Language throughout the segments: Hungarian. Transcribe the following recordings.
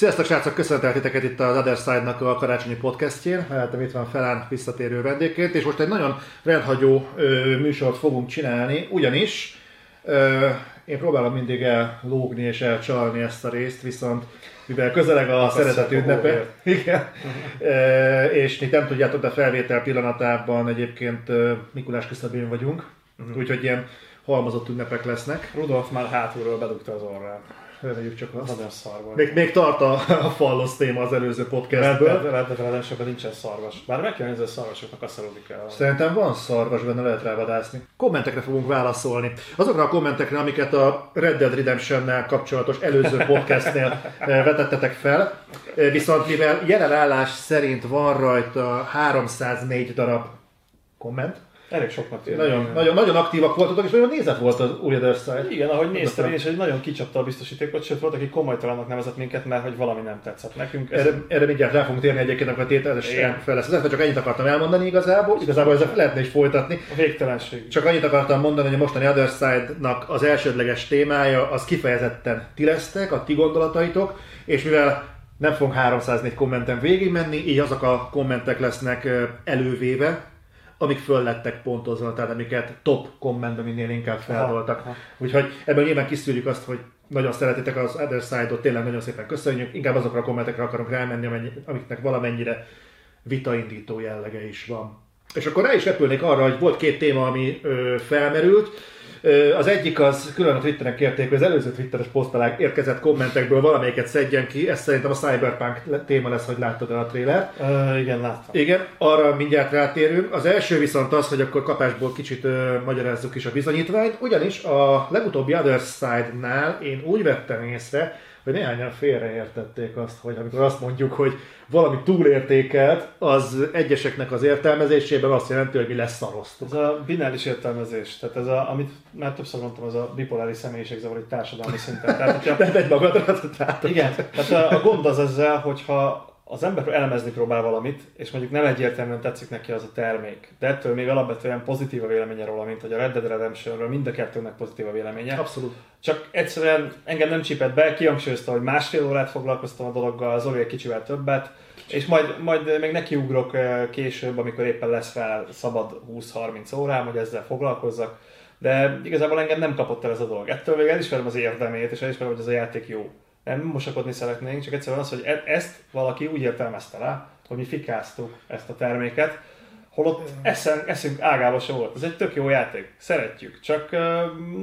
Sziasztok srácok, köszöntel titeket itt az Other Side-nak a karácsonyi podcastjén. Mellettem itt van Felán visszatérő vendégként, és most egy nagyon rendhagyó ö, műsort fogunk csinálni, ugyanis ö, én próbálom mindig ellógni és elcsalni ezt a részt, viszont mivel közeleg a szeretet ünnepe, igen, ö, és ti nem tudjátok, de a felvétel pillanatában egyébként ö, Mikulás küszöbén vagyunk, uh-huh. úgyhogy ilyen halmozott ünnepek lesznek. Rudolf már hátulról bedugta az orrát. Reméljük csak azt. Nagyon szar volt. Még, még tart a, a fallosz téma az előző podcastből. Red Dead Redemptionben nincsen szarvas. Bár meg kell nézni a szarvasoknak a szarodik el. Szerintem van szarvas benne, lehet rá vadászni. Kommentekre fogunk válaszolni. Azokra a kommentekre, amiket a Red Dead Redemption-nel kapcsolatos előző podcastnél eh, vetettetek fel. Eh, Viszont mivel jelen állás szerint van rajta 304 darab komment, Elég soknak tűnik. nagyon, nagyon, nagyon aktívak voltatok, és nagyon nézett volt az új Other Side. Igen, ahogy néztem én is, hogy nagyon kicsapta a biztosítékot, sőt volt, aki komolytalannak nevezett minket, mert hogy valami nem tetszett nekünk. Ez Erre, erre mindjárt rá fogunk térni egyébként, a tételes fel lesz. Ez csak ennyit akartam elmondani igazából. Igazából ezzel lehetne is folytatni. a végtelenség. Csak annyit akartam mondani, hogy a mostani Other Side-nak az elsődleges témája az kifejezetten ti lesztek, a ti gondolataitok, és mivel nem fogunk 304 kommenten végigmenni, így azok a kommentek lesznek elővéve, amik föl lettek pontozva, tehát amiket top kommentben minél inkább aha. Úgyhogy ebből nyilván kiszűrjük azt, hogy nagyon szeretitek az Other Side-ot, tényleg nagyon szépen köszönjük, inkább azokra a kommentekre akarunk rámenni, amiknek valamennyire vitaindító jellege is van. És akkor rá is repülnék arra, hogy volt két téma, ami ö, felmerült. Az egyik az, külön a Twitteren kérték, hogy az előző Twitteres posztalák érkezett kommentekből valamelyiket szedjen ki. Ez szerintem a Cyberpunk téma lesz, hogy láttad el a trélert. Uh, igen, láttam. Igen, arra mindjárt rátérünk. Az első viszont az, hogy akkor kapásból kicsit ö, magyarázzuk is a bizonyítványt, ugyanis a legutóbbi Other Side-nál én úgy vettem észre, hogy néhányan félreértették azt, hogy amikor azt mondjuk, hogy valami túlértékelt, az egyeseknek az értelmezésében azt jelenti, hogy mi lesz szaroztuk. Ez a bináris értelmezés, tehát ez a, amit már többször mondtam, ez a bipoláris személyiségzavar egy társadalmi szinten. Tehát, hogyha, De egy magadra, tehát igen, tehát a, a gond az ezzel, hogyha az ember elemezni próbál valamit, és mondjuk nem egyértelműen tetszik neki az a termék, de ettől még alapvetően pozitív a véleménye róla, mint hogy a Red Dead Redemptionről mind a kettőnek pozitív a véleménye. abszolút. Csak egyszerűen engem nem csípett be, kihangsúlyozta, hogy másfél órát foglalkoztam a dologgal, Zoli egy kicsivel többet, és majd, majd még nekiugrok eh, később, amikor éppen lesz fel szabad 20-30 órám, hogy ezzel foglalkozzak. De igazából engem nem kapott el ez a dolog. Ettől még elismerem az érdemét, és elismerem, hogy ez a játék jó. Nem mosakodni szeretnénk, csak egyszerűen az, hogy e- ezt valaki úgy értelmezte le, hogy mi fikáztuk ezt a terméket, holott eszen, eszünk ágába se volt. Ez egy tök jó játék, szeretjük, csak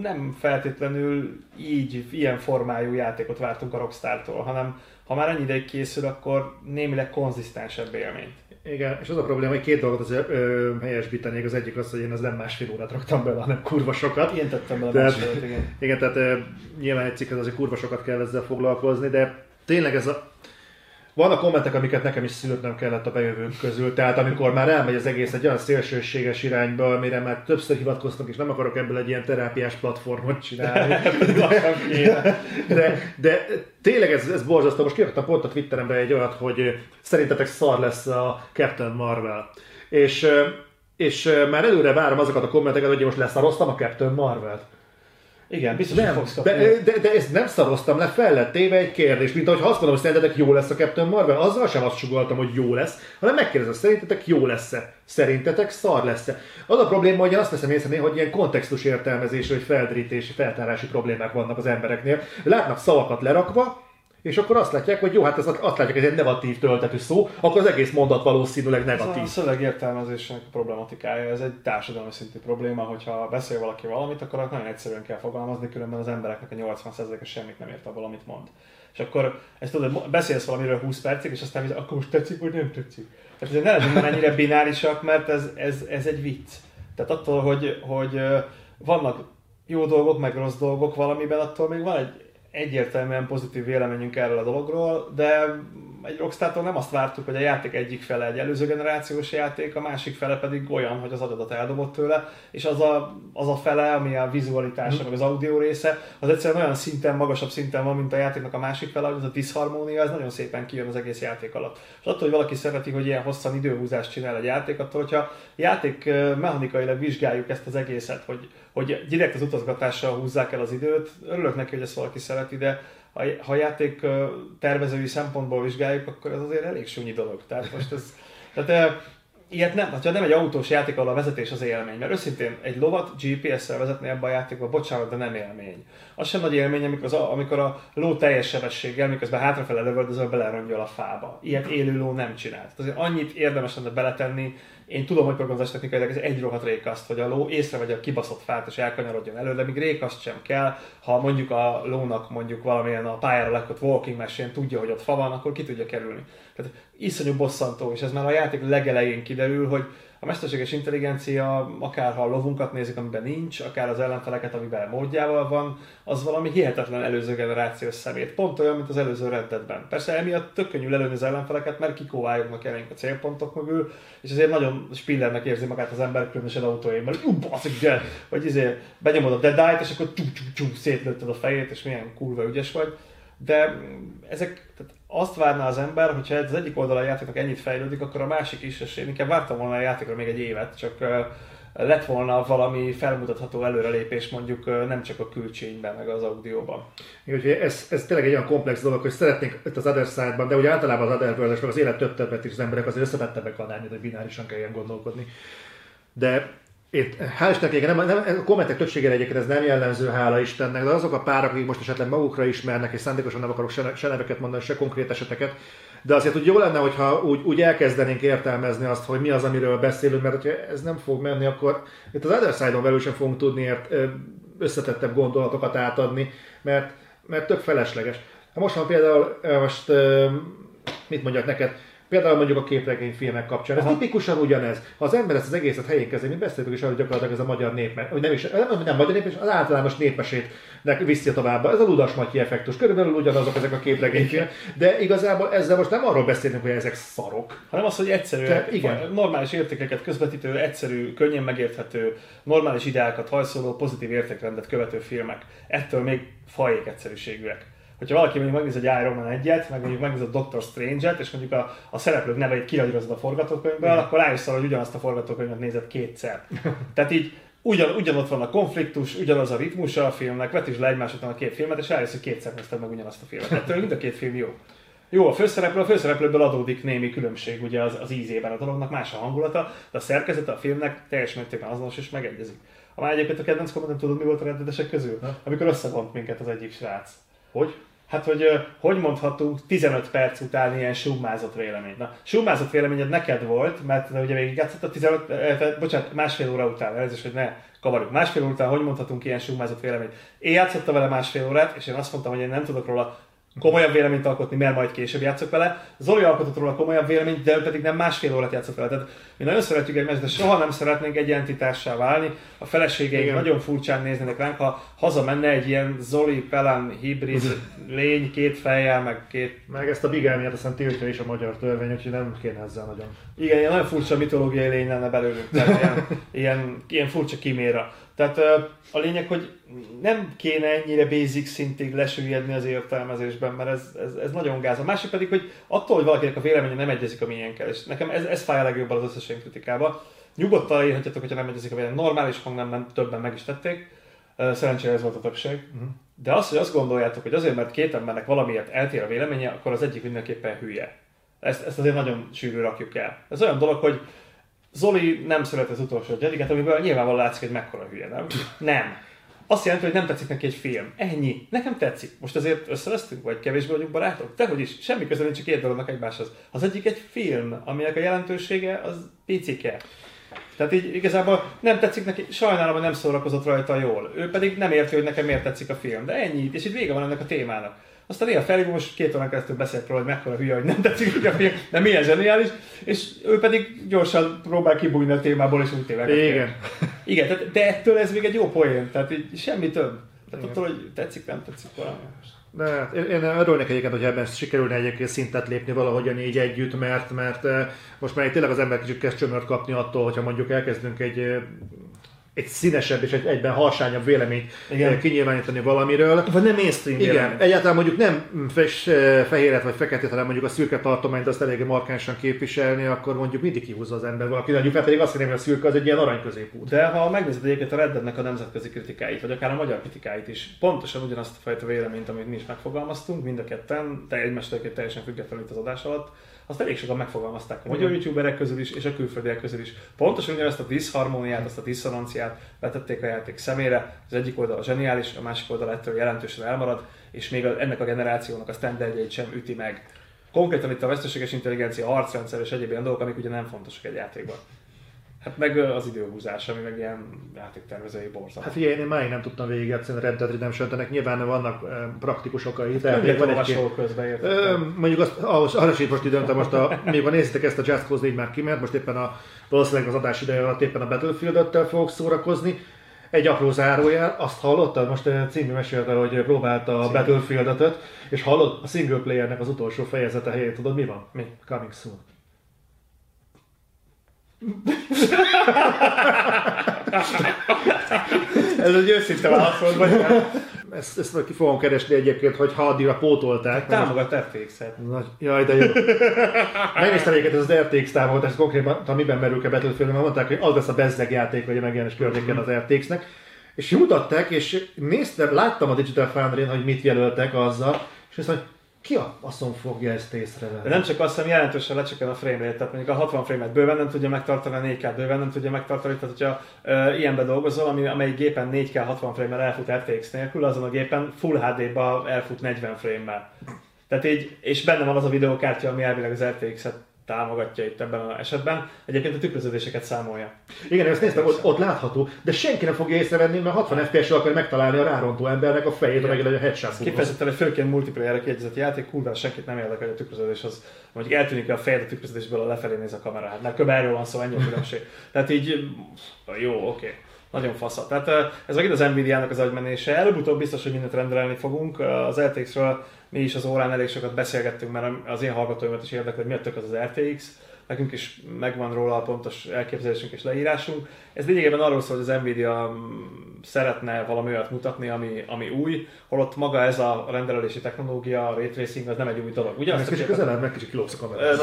nem feltétlenül így, ilyen formájú játékot vártunk a Rockstar-tól, hanem ha már ennyi ideig készül, akkor némileg konzisztensebb élményt. Igen, és az a probléma, hogy két dolgot azért ö, helyesbítenék. Az egyik az, hogy én az nem másfél órát raktam bele, hanem kurva sokat. Ilyen tettem bele Tehát- másodat, igen. Igen, tehát ö, nyilván egy cikkhez azért kurva sokat kell ezzel foglalkozni, de tényleg ez a... Vannak kommentek, amiket nekem is szülőtnem kellett a bejövők közül, tehát amikor már elmegy az egész egy olyan szélsőséges irányba, amire már többször hivatkoztak, és nem akarok ebből egy ilyen terápiás platformot csinálni. Kéne. De, de tényleg ez, ez borzasztó. Most kiraktam pont a Twitterembe egy olyat, hogy szerintetek szar lesz a Captain Marvel. És, és már előre várom azokat a kommenteket, hogy most leszaroztam a Captain Marvelt. Igen, biztos, hogy Nem, fogsz kapni. de, de, de, ezt nem szaroztam le, fel lett téve egy kérdés, mint ahogy azt mondom, hogy szerintetek jó lesz a Captain Marvel, azzal sem azt sugaltam, hogy jó lesz, hanem megkérdezem, szerintetek jó lesz-e? Szerintetek szar lesz-e? Az a probléma, hogy én azt veszem észre, hogy ilyen kontextus értelmezési, vagy felderítési, feltárási problémák vannak az embereknél. Látnak szavakat lerakva, és akkor azt látják, hogy jó, hát ez azt látják, hogy ez egy negatív töltetű szó, akkor az egész mondat valószínűleg Ez a negatív. szöveg értelmezésnek a problematikája, ez egy társadalmi szintű probléma, hogyha beszél valaki valamit, akkor nagyon egyszerűen kell fogalmazni, különben az embereknek a 80%-a semmit nem ért abból, amit mond. És akkor ezt tudod, beszélsz valamiről 20 percig, és aztán akkor most tetszik, vagy nem tetszik. Tehát ne legyünk már ennyire binárisak, mert ez, ez, ez egy vicc. Tehát attól, hogy, hogy vannak jó dolgok, meg rossz dolgok valamiben, attól még van egy egyértelműen pozitív véleményünk erről a dologról, de egy Rockstar-tól nem azt vártuk, hogy a játék egyik fele egy előző generációs játék, a másik fele pedig olyan, hogy az adatot eldobott tőle, és az a, az a fele, ami a vizualitása, meg az audio része, az egyszerűen olyan szinten, magasabb szinten van, mint a játéknak a másik fele, hogy az a diszharmónia, ez nagyon szépen kijön az egész játék alatt. És attól, hogy valaki szereti, hogy ilyen hosszan időhúzást csinál egy játék, attól, hogyha játék mechanikailag vizsgáljuk ezt az egészet, hogy, hogy direkt az utazgatással húzzák el az időt, örülök neki, hogy ezt valaki szereti, de ha, játék tervezői szempontból vizsgáljuk, akkor ez azért elég súnyi dolog. Tehát most ez, tehát ilyet nem, ha nem egy autós játék, ahol a vezetés az élmény, mert őszintén egy lovat GPS-szel vezetni ebbe a játékba, bocsánat, de nem élmény. Az sem nagy élmény, amikor, az a, amikor a ló teljes sebességgel, miközben hátrafele lövöldözöl, belerongyol a fába. Ilyet élő ló nem csinált. Azért annyit érdemes lenne beletenni, én tudom, hogy programozás technikailag ez egy rohadt rékaszt, hogy a ló észrevegye a kibaszott fát és elkanyarodjon elő, de még rékaszt sem kell. Ha mondjuk a lónak mondjuk valamilyen a pályára lekott walking mesén tudja, hogy ott fa van, akkor ki tudja kerülni. Tehát iszonyú bosszantó, és ez már a játék legelején kiderül, hogy a mesterséges intelligencia, akár ha a lovunkat nézik, amiben nincs, akár az ellenfeleket, amiben módjával van, az valami hihetetlen előző generációs szemét. Pont olyan, mint az előző Reddetben. Persze emiatt tök könnyű lelőni az ellenfeleket, mert kikóvályognak jelenünk a célpontok mögül, és ezért nagyon spillernek érzi magát az ember, különösen autóimban, hogy ú, baszik, vagy izé, benyomod a Dead Eye-t, és akkor csú, csú, csú, szétlőtted a fejét, és milyen kurva ügyes vagy. De ezek, tehát azt várná az ember, hogyha ez az egyik oldala a játéknak ennyit fejlődik, akkor a másik is, és én inkább vártam volna a játékra még egy évet, csak lett volna valami felmutatható előrelépés mondjuk nem csak a külcsényben, meg az audióban. Igen, ez, ez tényleg egy olyan komplex dolog, hogy szeretnénk itt az Other Side-ban, de ugye általában az Other world meg az élet több többet is az emberek azért összetettebbek annál, mint hogy binárisan kell ilyen gondolkodni. De itt, hál' Istennek, nem, nem, a kommentek többségére egyébként ez nem jellemző, hála Istennek, de azok a párak, akik most esetleg magukra ismernek, és szándékosan nem akarok se, se neveket mondani, se konkrét eseteket, de azért úgy jó lenne, hogyha úgy, úgy elkezdenénk értelmezni azt, hogy mi az, amiről beszélünk, mert hogyha ez nem fog menni, akkor itt az Other Side-on belül sem fogunk tudni ért, összetettebb gondolatokat átadni, mert, mert tök felesleges. Most van például, most mit mondjak neked, Például mondjuk a képregényfilmek kapcsán. Ez Aha. tipikusan ugyanez. Ha az ember ezt az egészet helyén kezdeni, mi beszéltük is arról, hogy gyakorlatilag ez a magyar népme, vagy nem is, nem, nem magyar népmes, az általános népmesét viszi tovább. Ez a Ludas Matyi effektus. Körülbelül ugyanazok ezek a képregényfilmek. De igazából ezzel most nem arról beszélünk, hogy ezek szarok. Hanem az, hogy egyszerű, Te, igen. normális értékeket közvetítő, egyszerű, könnyen megérthető, normális ideákat hajszoló, pozitív értékrendet követő filmek. Ettől még fajék egyszerűségűek hogyha valaki mondjuk megnéz egy Iron Man egyet, meg mondjuk megnéz a Doctor Strange-et, és mondjuk a, a szereplők neveit kiadírozod a forgatókönyvből, mm. akkor rájössz hogy ugyanazt a forgatókönyvet nézed kétszer. Tehát így ugyan, ugyanott van a konfliktus, ugyanaz a ritmusa a filmnek, vetítsd le egymás után a két filmet, és rájössz, hogy kétszer nézted meg ugyanazt a filmet. Ettől mind a két film jó. Jó, a főszereplő, a főszereplőből adódik némi különbség ugye az, az ízében a dolognak, más a hangulata, de a szerkezete a filmnek teljes mértékben azonos és megegyezik. A már egyébként a kedvenc kommentem tudod, mi volt a rendetesek közül? Amikor összevont minket az egyik srác. Hogy? Hát, hogy hogy mondhatunk 15 perc után ilyen summázott véleményt. Na, summázott véleményed neked volt, mert ugye még a 15, eh, bocsánat, másfél óra után, ez is, hogy ne kavarjuk. Másfél óra után hogy mondhatunk ilyen summázott véleményt? Én játszottam vele másfél órát, és én azt mondtam, hogy én nem tudok róla komolyabb véleményt alkotni, mert majd később játszok vele. Zoli alkotott róla komolyabb véleményt, de ő pedig nem másfél órát játszott vele. Tehát mi nagyon szeretjük egymást, de soha nem szeretnénk egy entitássá válni. A feleségeink nagyon furcsán néznének ránk, ha hazamenne egy ilyen Zoli Pelán hibrid lény, két fejjel, meg két... Meg ezt a bigámiát aztán tiltja is a magyar törvény, úgyhogy nem kéne ezzel nagyon. Igen, ilyen nagyon furcsa mitológiai lény lenne belőlük, tehát ilyen, ilyen, ilyen furcsa kiméra. Tehát a lényeg, hogy nem kéne ennyire basic szintig lesüllyedni az értelmezésben, mert ez, ez, ez nagyon gáz. A másik pedig, hogy attól, hogy valakinek a véleménye nem egyezik a miénkkel, és nekem ez, ez fáj a legjobban az összes kritikába. Nyugodtan írhatjátok, hogyha nem egyezik a vélemény. Normális hang nem, nem többen meg is tették. Szerencsére ez volt a többség. Uh-huh. De az, hogy azt gondoljátok, hogy azért, mert két embernek valamiért eltér a véleménye, akkor az egyik mindenképpen hülye. Ezt, ezt azért nagyon sűrű rakjuk el. Ez olyan dolog, hogy Zoli nem szeret az utolsó Jediket, amiből nyilvánvalóan látszik, hogy mekkora hülye, nem? Nem. Azt jelenti, hogy nem tetszik neki egy film. Ennyi. Nekem tetszik. Most azért összevesztünk, vagy kevésbé vagyunk barátok? Dehogy is. Semmi köze nincs két dolognak egymáshoz. Az egyik egy film, aminek a jelentősége az picike. Tehát így igazából nem tetszik neki, sajnálom, hogy nem szórakozott rajta jól. Ő pedig nem érti, hogy nekem miért tetszik a film. De ennyi, és itt vége van ennek a témának. Aztán néha felhívom, most két órán keresztül beszélt róla, hogy mekkora hülye, hogy nem tetszik a film, de milyen zseniális, és ő pedig gyorsan próbál kibújni a témából, és úgy téveg. Igen. Igen, tehát, de ettől ez még egy jó poén, tehát így semmi több. Tehát attól, hogy tetszik, nem tetszik valami. De hát én, én örülnék egyébként, hogy ebben sikerülne egyébként szintet lépni valahogyan így együtt, mert, mert most már tényleg az ember kicsit kezd csömört kapni attól, hogyha mondjuk elkezdünk egy egy színesebb és egy egyben harsányabb véleményt Igen. kinyilvánítani valamiről. Vagy nem mainstream Igen, vélemény. egyáltalán mondjuk nem fes, fehéret vagy feketét, hanem mondjuk a szürke tartományt azt eléggé markánsan képviselni, akkor mondjuk mindig kihúzza az ember valaki. Mondjuk fel pedig azt hiszem, hogy a szürke az egy ilyen arany középút. De ha megnézed egyébként a Reddednek a nemzetközi kritikáit, vagy akár a magyar kritikáit is, pontosan ugyanazt a fajta véleményt, amit mi is megfogalmaztunk, mind a ketten, te egymástól teljesen függetlenül itt az adás alatt, azt elég sokan megfogalmazták a magyar youtuberek közül is, és a külföldiek közül is. Pontosan ugyanezt a diszharmóniát, azt a diszonanciát vetették a játék szemére. Az egyik oldal a zseniális, a másik oldal ettől jelentősen elmarad, és még ennek a generációnak a standardjait sem üti meg. Konkrétan itt a veszteséges intelligencia, harcrendszer és egyéb ilyen dolgok, amik ugye nem fontosak egy játékban. Hát meg az időhúzás, ami meg ilyen játéktervezői borzalmas. Hát ugye én már nem tudtam végigjátszani a Red Dead Redemption, ennek nyilván vannak praktikus okai. Hát tehát van egy közben ö, Mondjuk azt, ahhoz, arra is most időntem most, a, még ha nézitek ezt a Just Cause 4 már kimert, most éppen a, valószínűleg az adás ideje alatt éppen a battlefield fogok szórakozni. Egy apró zárójel, azt hallottad, most című mesélte, hogy próbálta a battlefield és hallott a single playernek az utolsó fejezete helyét, tudod mi van? Mi? Coming soon. Ez egy őszinte válasz volt, vagy? Ezt, ezt ki fogom keresni egyébként, hogy ha addigra pótolták. Támogat RTX-et. Jaj, de jó. Megnéztem egyébként ez az RTX támogatás, konkrétan miben merül a battlefield mert mondták, hogy az lesz a bezzeg játék, hogy a megjelenés környéken az RTX-nek. És mutatták, és néztem, láttam a Digital foundry hogy mit jelöltek azzal, és azt mondja, ki a faszon fogja ezt észrevenni? Nem csak azt hiszem, jelentősen lecsökken a frame rate, tehát mondjuk a 60 frame-et bőven nem tudja megtartani, a 4K bőven nem tudja megtartani, tehát hogyha uh, ilyenbe dolgozol, ami, amelyik gépen 4K 60 frame-mel elfut RTX nélkül, azon a gépen Full HD-ba elfut 40 frame-mel. Tehát így, és benne van az a videókártya, ami elvileg az RTX-et támogatja itt ebben az esetben. Egyébként a tükröződéseket számolja. Igen, ezt néztem, ott, ott látható, de senki nem fogja észrevenni, mert 60 fps akar megtalálni a rárontó embernek a fejét, a megjelenő headshot Kifejezetten egy főként multiplayer kiegyezett játék, kurva senkit nem érdekel, hogy a tükröződés az, mondjuk eltűnik a fejed a tükröződésből, a lefelé néz a kamera. Hát kb. erről van szó, ennyi a különbség. Tehát így, jó, oké. Okay. Nagyon fasza. Tehát ez megint az Nvidia-nak az agymenése. Előbb-utóbb biztos, hogy mindent rendelni fogunk. Az RTX-ről mi is az órán elég sokat beszélgettünk, mert az én hallgatóimat is érdekel, hogy mi a tök az az RTX. Nekünk is megvan róla a pontos elképzelésünk és leírásunk. Ez lényegében arról szól, hogy az Nvidia szeretne valami olyat mutatni, ami, ami új, holott maga ez a rendelési technológia, a ray tracing, az nem egy új dolog. Ugyanazt meg kicsit közelebb, meg kicsit kilópsz a kamerát.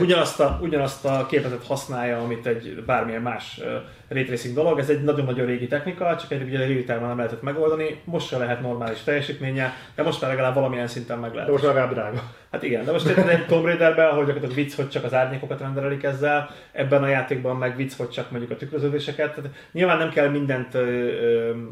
Ugyanazt a, ugyanazt a képetet használja, amit egy bármilyen más ray tracing dolog. Ez egy nagyon-nagyon régi technika, csak egy ugye real nem lehetett megoldani. Most se lehet normális teljesítménye, de most már legalább valamilyen szinten meg lehet. De most legalább drága. Hát igen, de most egy Tomb Raiderben, ahogy gyakorlatilag vicc, hogy csak az árnyékokat rendelik ezzel, ebben a játékban meg vicc, hogy csak mondjuk a tükröződéseket. Tehát nyilván nem kell mindent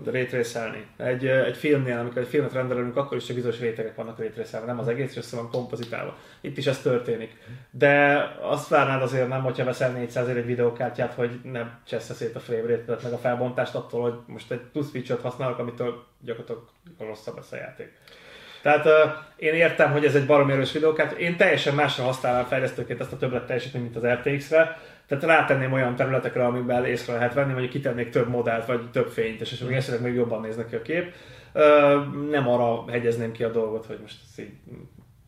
rétrészelni. Egy, egy filmnél, amikor egy filmet rendelünk, akkor is csak bizonyos rétegek vannak rétrészelve, nem az egész, össze van kompozitálva. Itt is ez történik. De azt várnád azért nem, hogyha veszel 400 egy videókártyát, hogy nem csessze szét a frame rate meg a felbontást attól, hogy most egy plusz feature-t használok, amitől gyakorlatilag rosszabb lesz a játék. Tehát uh, én értem, hogy ez egy baromi erős videókártya. Én teljesen másra használnám fejlesztőként ezt a többlet teljesítményt, mint az RTX-re. Tehát rátenném olyan területekre, amiben észre lehet venni, hogy kitennék több modellt, vagy több fényt, és akkor esetleg még jobban néznek ki a kép. Uh, nem arra hegyezném ki a dolgot, hogy most így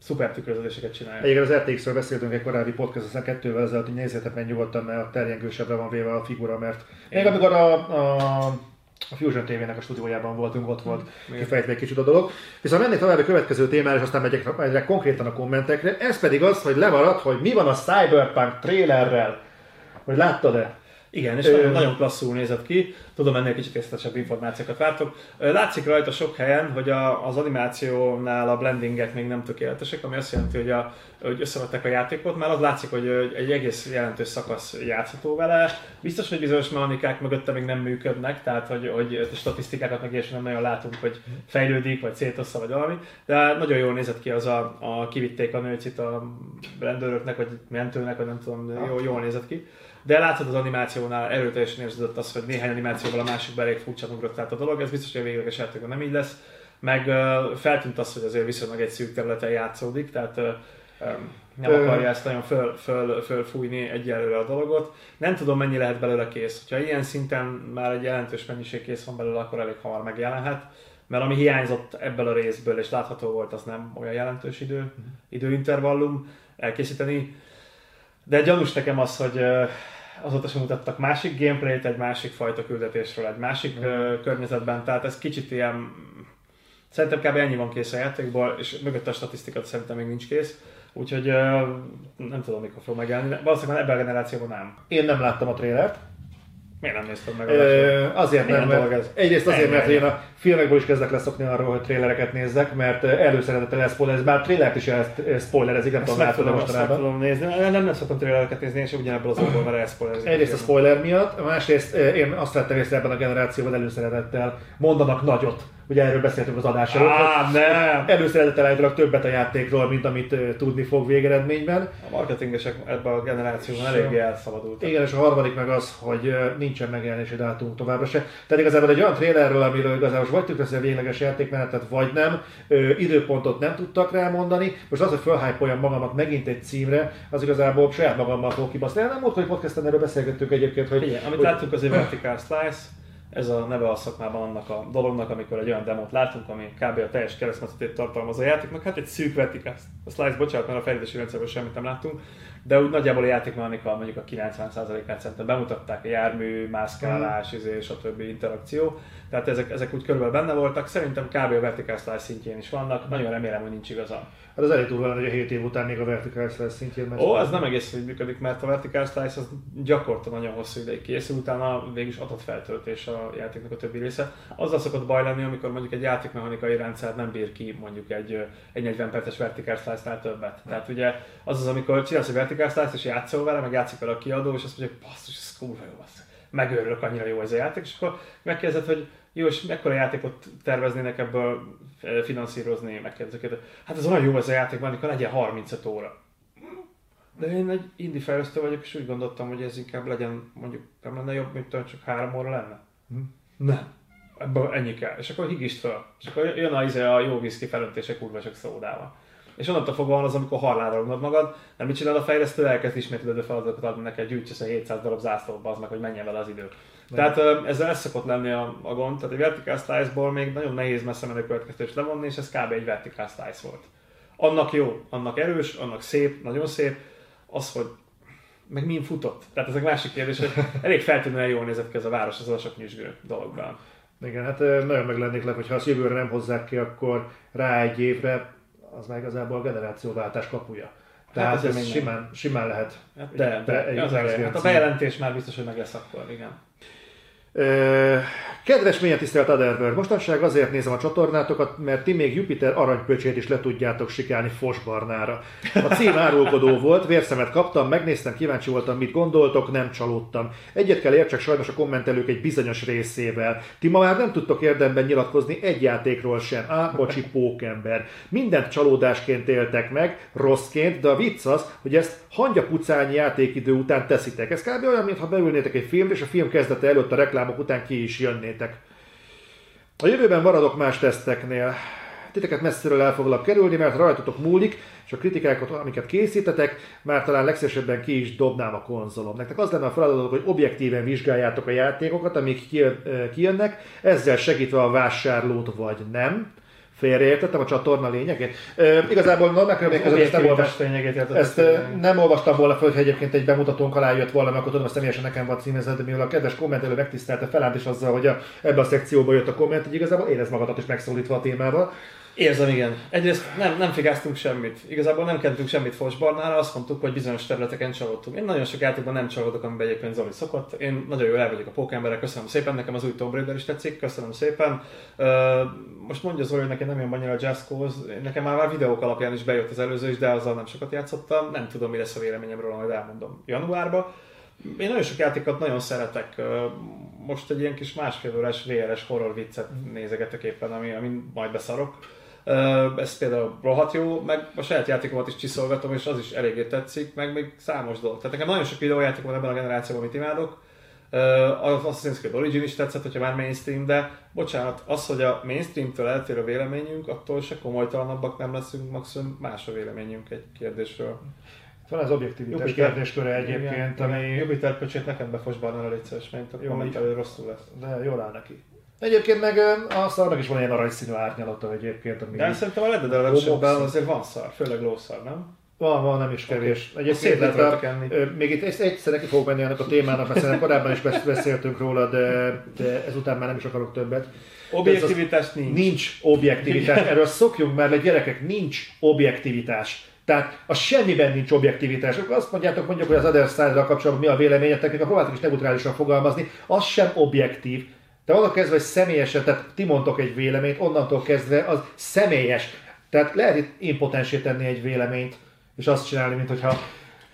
szuper tükröződéseket csinálja. Egyébként az RTX-ről beszéltünk egy korábbi podcast, aztán kettővel ezelőtt, hogy nézzétek meg nyugodtan, mert a terjengősebbre van véve a figura, mert még amikor a, a a Fusion TV-nek a stúdiójában voltunk, ott volt mm, kifejtve egy kicsit a dolog. Viszont mennék tovább a következő témára, és aztán megyek egyre konkrétan a kommentekre. Ez pedig az, hogy lemaradt, hogy mi van a Cyberpunk trailerrel. Hogy láttad-e? Igen, és nagyon, nagyon klasszul nézett ki. Tudom, ennél kicsit részletesebb információkat vártok. Látszik rajta sok helyen, hogy a, az animációnál a blendingek még nem tökéletesek, ami azt jelenti, hogy, a, hogy összevettek a játékot, mert az látszik, hogy egy egész jelentős szakasz játszható vele. Biztos, hogy bizonyos mechanikák mögötte még nem működnek, tehát hogy, hogy statisztikákat meg is nem nagyon látunk, hogy fejlődik, vagy szétossza, vagy valami. De nagyon jól nézett ki az a, a kivitték a nőcit a rendőröknek, vagy mentőnek, vagy nem tudom, jól, jól nézett ki de láthatod az animációnál erőteljesen érződött az, hogy néhány animációval a másikban elég furcsa ugrott át a dolog, ez biztos, hogy a végleges játékban nem így lesz. Meg uh, feltűnt az, hogy azért viszonylag egy szűk területen játszódik, tehát uh, um, nem akarja ezt nagyon föl, föl, fölfújni egyelőre a dolgot. Nem tudom, mennyi lehet belőle kész. Ha ilyen szinten már egy jelentős mennyiség kész van belőle, akkor elég hamar megjelenhet. Mert ami hiányzott ebből a részből, és látható volt, az nem olyan jelentős idő, mhm. időintervallum elkészíteni. De gyanús nekem az, hogy azóta sem mutattak másik gameplayt, egy másik fajta küldetésről, egy másik mm. környezetben, tehát ez kicsit ilyen... Szerintem kb. ennyi van kész a játékból, és mögött a statisztika szerintem még nincs kész. Úgyhogy nem tudom, mikor fog megjelenni. Valószínűleg ebben a generációban nem. Én nem láttam a trélert. Miért nem nézted meg a Ö, Azért nem, mert ez? egyrészt azért, mert én a filmekből is kezdek leszokni arról, hogy trélereket nézzek, mert előszeretettel elszpoilerez, bár trélert is spoilerezik, nem tudom, látod mostanában. tudom nézni, nem, nem szoktam trélereket nézni, és ugyanebből az okból, mert elszpoilerezik. Egyrészt a spoiler miatt, másrészt én azt vettem észre ebben a generációban előszeretettel, mondanak nagyot Ugye erről beszéltünk az adás előtt. Á, nem! Előszeretettel többet a játékról, mint amit uh, tudni fog végeredményben. A marketingesek ebben a generációban eléggé elszabadultak. Igen, és a harmadik meg az, hogy uh, nincsen megjelenési dátum továbbra se. Tehát igazából egy olyan trailerről, amiről igazából vagy tükrözi a végleges játékmenetet, vagy nem, időpontot nem tudtak rá mondani. Most az, hogy felhypoljam magamat megint egy címre, az igazából saját magammal fog kibaszni. Nem volt, hogy podcasten erről beszélgettünk egyébként, hogy... Igen, amit hogy... láttunk az Vertical Slice, ez a neve a szakmában annak a dolognak, amikor egy olyan demót látunk, ami kb. a teljes keresztmetszetét tartalmazó játéknak, hát egy szűk vetik A slice, bocsánat, mert a fejlesztési rendszerből semmit nem láttunk, de úgy nagyjából a játékmechanika mondjuk a 90%-át szerintem bemutatták, a jármű, mászkálás, mm. izé, stb. interakció. Tehát ezek, ezek úgy körülbelül benne voltak, szerintem kb. a vertical slice szintjén is vannak, nagyon remélem, hogy nincs igazam. Hát az elég durva hogy a 7 év után még a vertical slice szintjén megy. Ó, ez nem egész úgy működik, mert a vertical slice az gyakorta nagyon hosszú ideig készül, utána végül is adott feltöltés a játéknak a többi része. Azzal szokott baj lenni, amikor mondjuk egy játékmechanikai rendszer nem bír ki mondjuk egy, egy 40 perces vertical slice-nál többet. Tehát ugye az az, amikor csinálsz egy vertical slice és játszol vele, meg játszik vele a kiadó, és azt mondja, hogy basszus, ez kurva jó, basszus. megőrülök, annyira jó ez a játék, és akkor megkérdezed, hogy jó, és mekkora játékot terveznének ebből eh, finanszírozni, megkérdezik, hát ez olyan jó ez a játék, van, amikor legyen 35 óra. De én egy indie fejlesztő vagyok, és úgy gondoltam, hogy ez inkább legyen, mondjuk nem lenne jobb, mint csak három óra lenne. Hm? Nem. Ebből ennyi kell. És akkor higist fel. És akkor jön a, izé, a jó viszki felöntése kurva csak szódával. És onnantól fogva van az, amikor halálra magad, nem mit csinál a fejlesztő, elkezd ismétlődő feladatokat adni neked, gyűjtsesz a 700 darab zászlóba, az meg, hogy menjen vele az idő. Tehát ezzel ez szokott lenni a, a gond, tehát egy vertical slice-ból még nagyon nehéz messze menő következtetés levonni, és ez kb. egy vertical slice volt. Annak jó, annak erős, annak szép, nagyon szép, az, hogy meg min futott. Tehát ez egy másik kérdés, hogy elég feltűnően jól nézett ki ez a város az a sok nyüzsgő dologban. Igen, hát nagyon meg lennék le, hogyha azt jövőre nem hozzák ki, akkor rá egy évre az már igazából a generációváltás kapuja. Tehát hát ez, ez simán, simán lehet. Hát de, de, de, de az hát a bejelentés már biztos, hogy meg lesz akkor, igen. Kedves mélyen tisztelt Adelbert, mostanság azért nézem a csatornátokat, mert ti még Jupiter aranypöcsét is le tudjátok sikálni Fosbarnára. A cím árulkodó volt, vérszemet kaptam, megnéztem, kíváncsi voltam, mit gondoltok, nem csalódtam. Egyet kell értsek sajnos a kommentelők egy bizonyos részével. Ti ma már nem tudtok érdemben nyilatkozni egy játékról sem. Á, bocsi, pókember. Mindent csalódásként éltek meg, rosszként, de a vicc az, hogy ezt hangyapucányi játékidő után teszitek. Ez kb. olyan, mintha beülnétek egy filmre, és a film kezdete előtt a reklámok után ki is jönnétek. A jövőben maradok más teszteknél. Titeket messziről el foglak kerülni, mert rajtatok múlik, és a kritikákat, amiket készítetek, már talán legszívesebben ki is dobnám a konzolom. Nektek az lenne a feladatok, hogy objektíven vizsgáljátok a játékokat, amik kijönnek, ezzel segítve a vásárlót vagy nem félreértettem a csatorna lényegét. E, igazából körülmények között ezt nem, olvas, ezt nem olvastam volna föl, hogy egyébként egy bemutatónk alá jött volna, akkor tudom, hogy személyesen nekem van címezve, de mivel a kedves kommentelő megtisztelte Felánt is azzal, hogy a, ebbe a szekcióba jött a komment, hogy igazából érez magadat is megszólítva a témával. Érzem, igen. Egyrészt nem, nem figáztunk semmit. Igazából nem kentünk semmit Fosbarnára, azt mondtuk, hogy bizonyos területeken csalódtunk. Én nagyon sok játékban nem csalódok, amiben egyébként Zoli szokott. Én nagyon jól el vagyok a pókemberek, köszönöm szépen, nekem az új Tomb Raider is tetszik, köszönöm szépen. Uh, most mondja Zoli, hogy nekem nem jön annyira a Just Cause, nekem már, már videók alapján is bejött az előző is, de azzal nem sokat játszottam, nem tudom, mi lesz a véleményem róla, majd elmondom januárban. Én nagyon sok játékot nagyon szeretek. Most egy ilyen kis másfél órás VRS horror viccet nézegetek éppen, ami, ami majd beszarok ez például rohadt jó, meg a saját játékomat is csiszolgatom, és az is eléggé tetszik, meg még számos dolog. Tehát nekem nagyon sok videójáték van ebben a generációban, amit imádok. Az Assassin's Creed Origin is tetszett, hogyha már mainstream, de bocsánat, az, hogy a mainstreamtől eltér a véleményünk, attól se komolytalanabbak nem leszünk, maximum más a véleményünk egy kérdésről. Van az objektivitás kérdésköre egyébként, ami... Jupiter pöcsét nekem befosbarna a létszeres, mert a kommentelő rosszul lesz. De jól áll neki. Egyébként meg a szarnak is van ilyen aranyszínű árnyalata egyébként. Ami De szerintem a Dead azért van szar, főleg lószar, nem? Van, van, nem is kevés. Okay. Egyébként lehet a- ö, még itt egy- egyszer neki fogok menni ennek a témának, mert szerintem korábban is besz- beszéltünk róla, de, de ezután már nem is akarok többet. Objektivitás nincs. Nincs objektivitás. Erről szokjunk már le, gyerekek, nincs objektivitás. Tehát a semmiben nincs objektivitás. Azt mondjátok, mondjuk, hogy az Other Side-ra kapcsolatban mi a véleményetek, akkor próbáltok is neutrálisan fogalmazni, az sem objektív. De onnantól kezdve, hogy személyesen, tehát ti mondtok egy véleményt, onnantól kezdve az személyes. Tehát lehet itt impotensé tenni egy véleményt, és azt csinálni, mint hogyha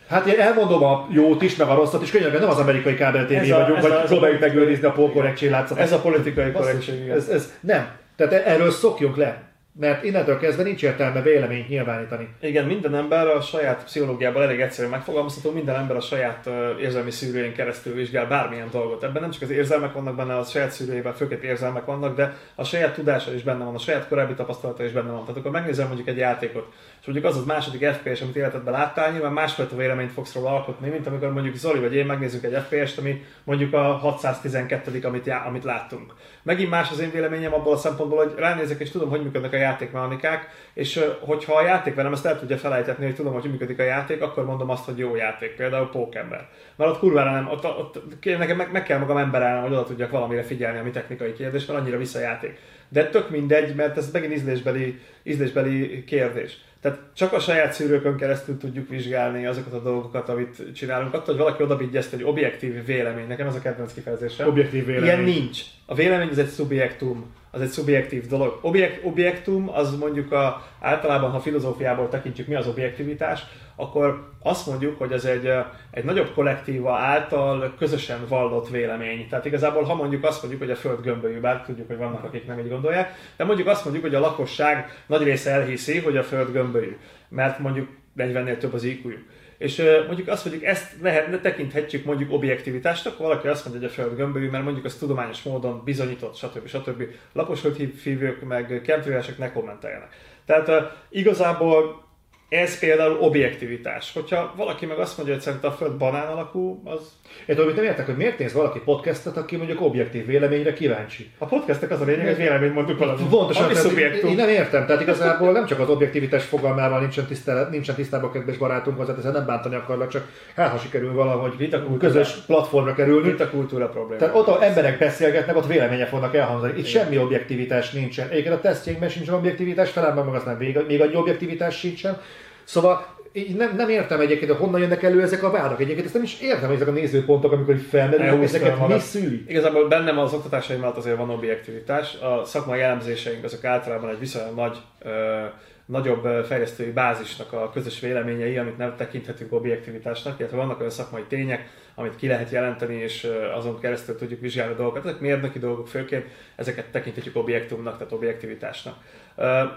Hát én elmondom a jót is, meg a rosszat is, könyörgöm, nem az amerikai kábel a- vagyunk, ez vagy a- próbáljuk megőrizni a polkorrektség látszatot. Ez a politikai korrektség, igen. Ez, ez, nem. Tehát erről szokjunk le. Mert innentől kezdve nincs értelme véleményt nyilvánítani. Igen, minden ember a saját pszichológiában elég egyszerűen megfogalmazható, minden ember a saját érzelmi szűrőjén keresztül vizsgál bármilyen dolgot. Ebben nem csak az érzelmek vannak benne, a saját szűrőjében főként érzelmek vannak, de a saját tudása is benne van, a saját korábbi tapasztalata is benne van. Tehát akkor megnézem mondjuk egy játékot, és mondjuk az az második FPS, amit életedben láttál, nyilván másfajta véleményt fogsz róla alkotni, mint amikor mondjuk Zoli vagy én megnézzük egy FPS-t, ami mondjuk a 612 amit, já- amit láttunk. Megint más az én véleményem abból a szempontból, hogy ránézek és tudom, hogy működnek a játékmechanikák, és hogyha a játék velem ezt el tudja felejtetni, hogy tudom, hogy működik a játék, akkor mondom azt, hogy jó játék, például Pókember. Mert ott kurvára nem, ott, ott nekem meg, meg kell magam emberelnem, hogy oda tudjak valamire figyelni, ami technikai kérdés, mert annyira vissza a játék. De tök mindegy, mert ez megint ízlésbeli, ízlésbeli kérdés. Tehát csak a saját szűrőkön keresztül tudjuk vizsgálni azokat a dolgokat, amit csinálunk. Attól, hogy valaki odavigy ezt egy objektív vélemény, nekem ez a kedvenc kifejezésem. Objektív vélemény. Ilyen nincs. A vélemény az egy szubjektum, az egy szubjektív dolog. Objek, objektum az mondjuk a, általában, ha filozófiából tekintjük, mi az objektivitás, akkor azt mondjuk, hogy ez egy, eh, egy nagyobb kollektíva által közösen vallott vélemény. Tehát igazából, ha mondjuk azt mondjuk, hogy a Föld gömbölyű, bár tudjuk, hogy vannak, akik nem így gondolják, de mondjuk azt mondjuk, hogy a lakosság nagy része elhiszi, hogy a Föld gömbölyű, mert mondjuk 40-nél több az iq és ö, mondjuk azt mondjuk, ezt lehet, tekinthetjük mondjuk objektivitásnak, valaki azt mondja, hogy a Föld gömbölyű, mert mondjuk az tudományos módon bizonyított, stb. stb. Lapos földhívők, meg chemtrailesek ne kommenteljenek. Tehát ö, igazából ez például objektivitás. Hogyha valaki meg azt mondja, hogy szerint a Föld banán alakú, az Én tudom, nem értek, hogy miért néz valaki podcastet, aki mondjuk objektív véleményre kíváncsi. a podcastek az a lényeg, hogy véleményt mondunk valamit. Pontosan, Ami szubjektum. én nem értem, tehát igazából nem csak az objektivitás fogalmával nincsen, tisztelet, nincsen tisztában kedves barátunk hozzá, ezzel nem bántani akarlak, csak hát ha sikerül valahogy Vitakultúra. közös platformra kerülni. Itt a kultúra probléma. Tehát ott, ahol emberek beszélgetnek, ott vélemények fognak elhangzani. Itt semmi objektivitás nincsen. Egyébként a tesztjeinkben sincsen objektivitás, talán meg aztán még, még annyi objektivitás sincsen. Szóval így nem, nem értem egyébként, hogy honnan jönnek elő ezek a vádak. Egyébként ezt nem is értem, hogy ezek a nézőpontok, amikor így felmerülnek, ezeket mi szüli. Igazából bennem az oktatásaim mellett azért van objektivitás. A szakmai elemzéseink azok általában egy viszonylag nagy, ö, nagyobb fejlesztői bázisnak a közös véleményei, amit nem tekinthetünk objektivitásnak, illetve vannak olyan szakmai tények, amit ki lehet jelenteni, és azon keresztül tudjuk vizsgálni a dolgokat. Ezek mérnöki dolgok főként, ezeket tekinthetjük objektumnak, tehát objektivitásnak.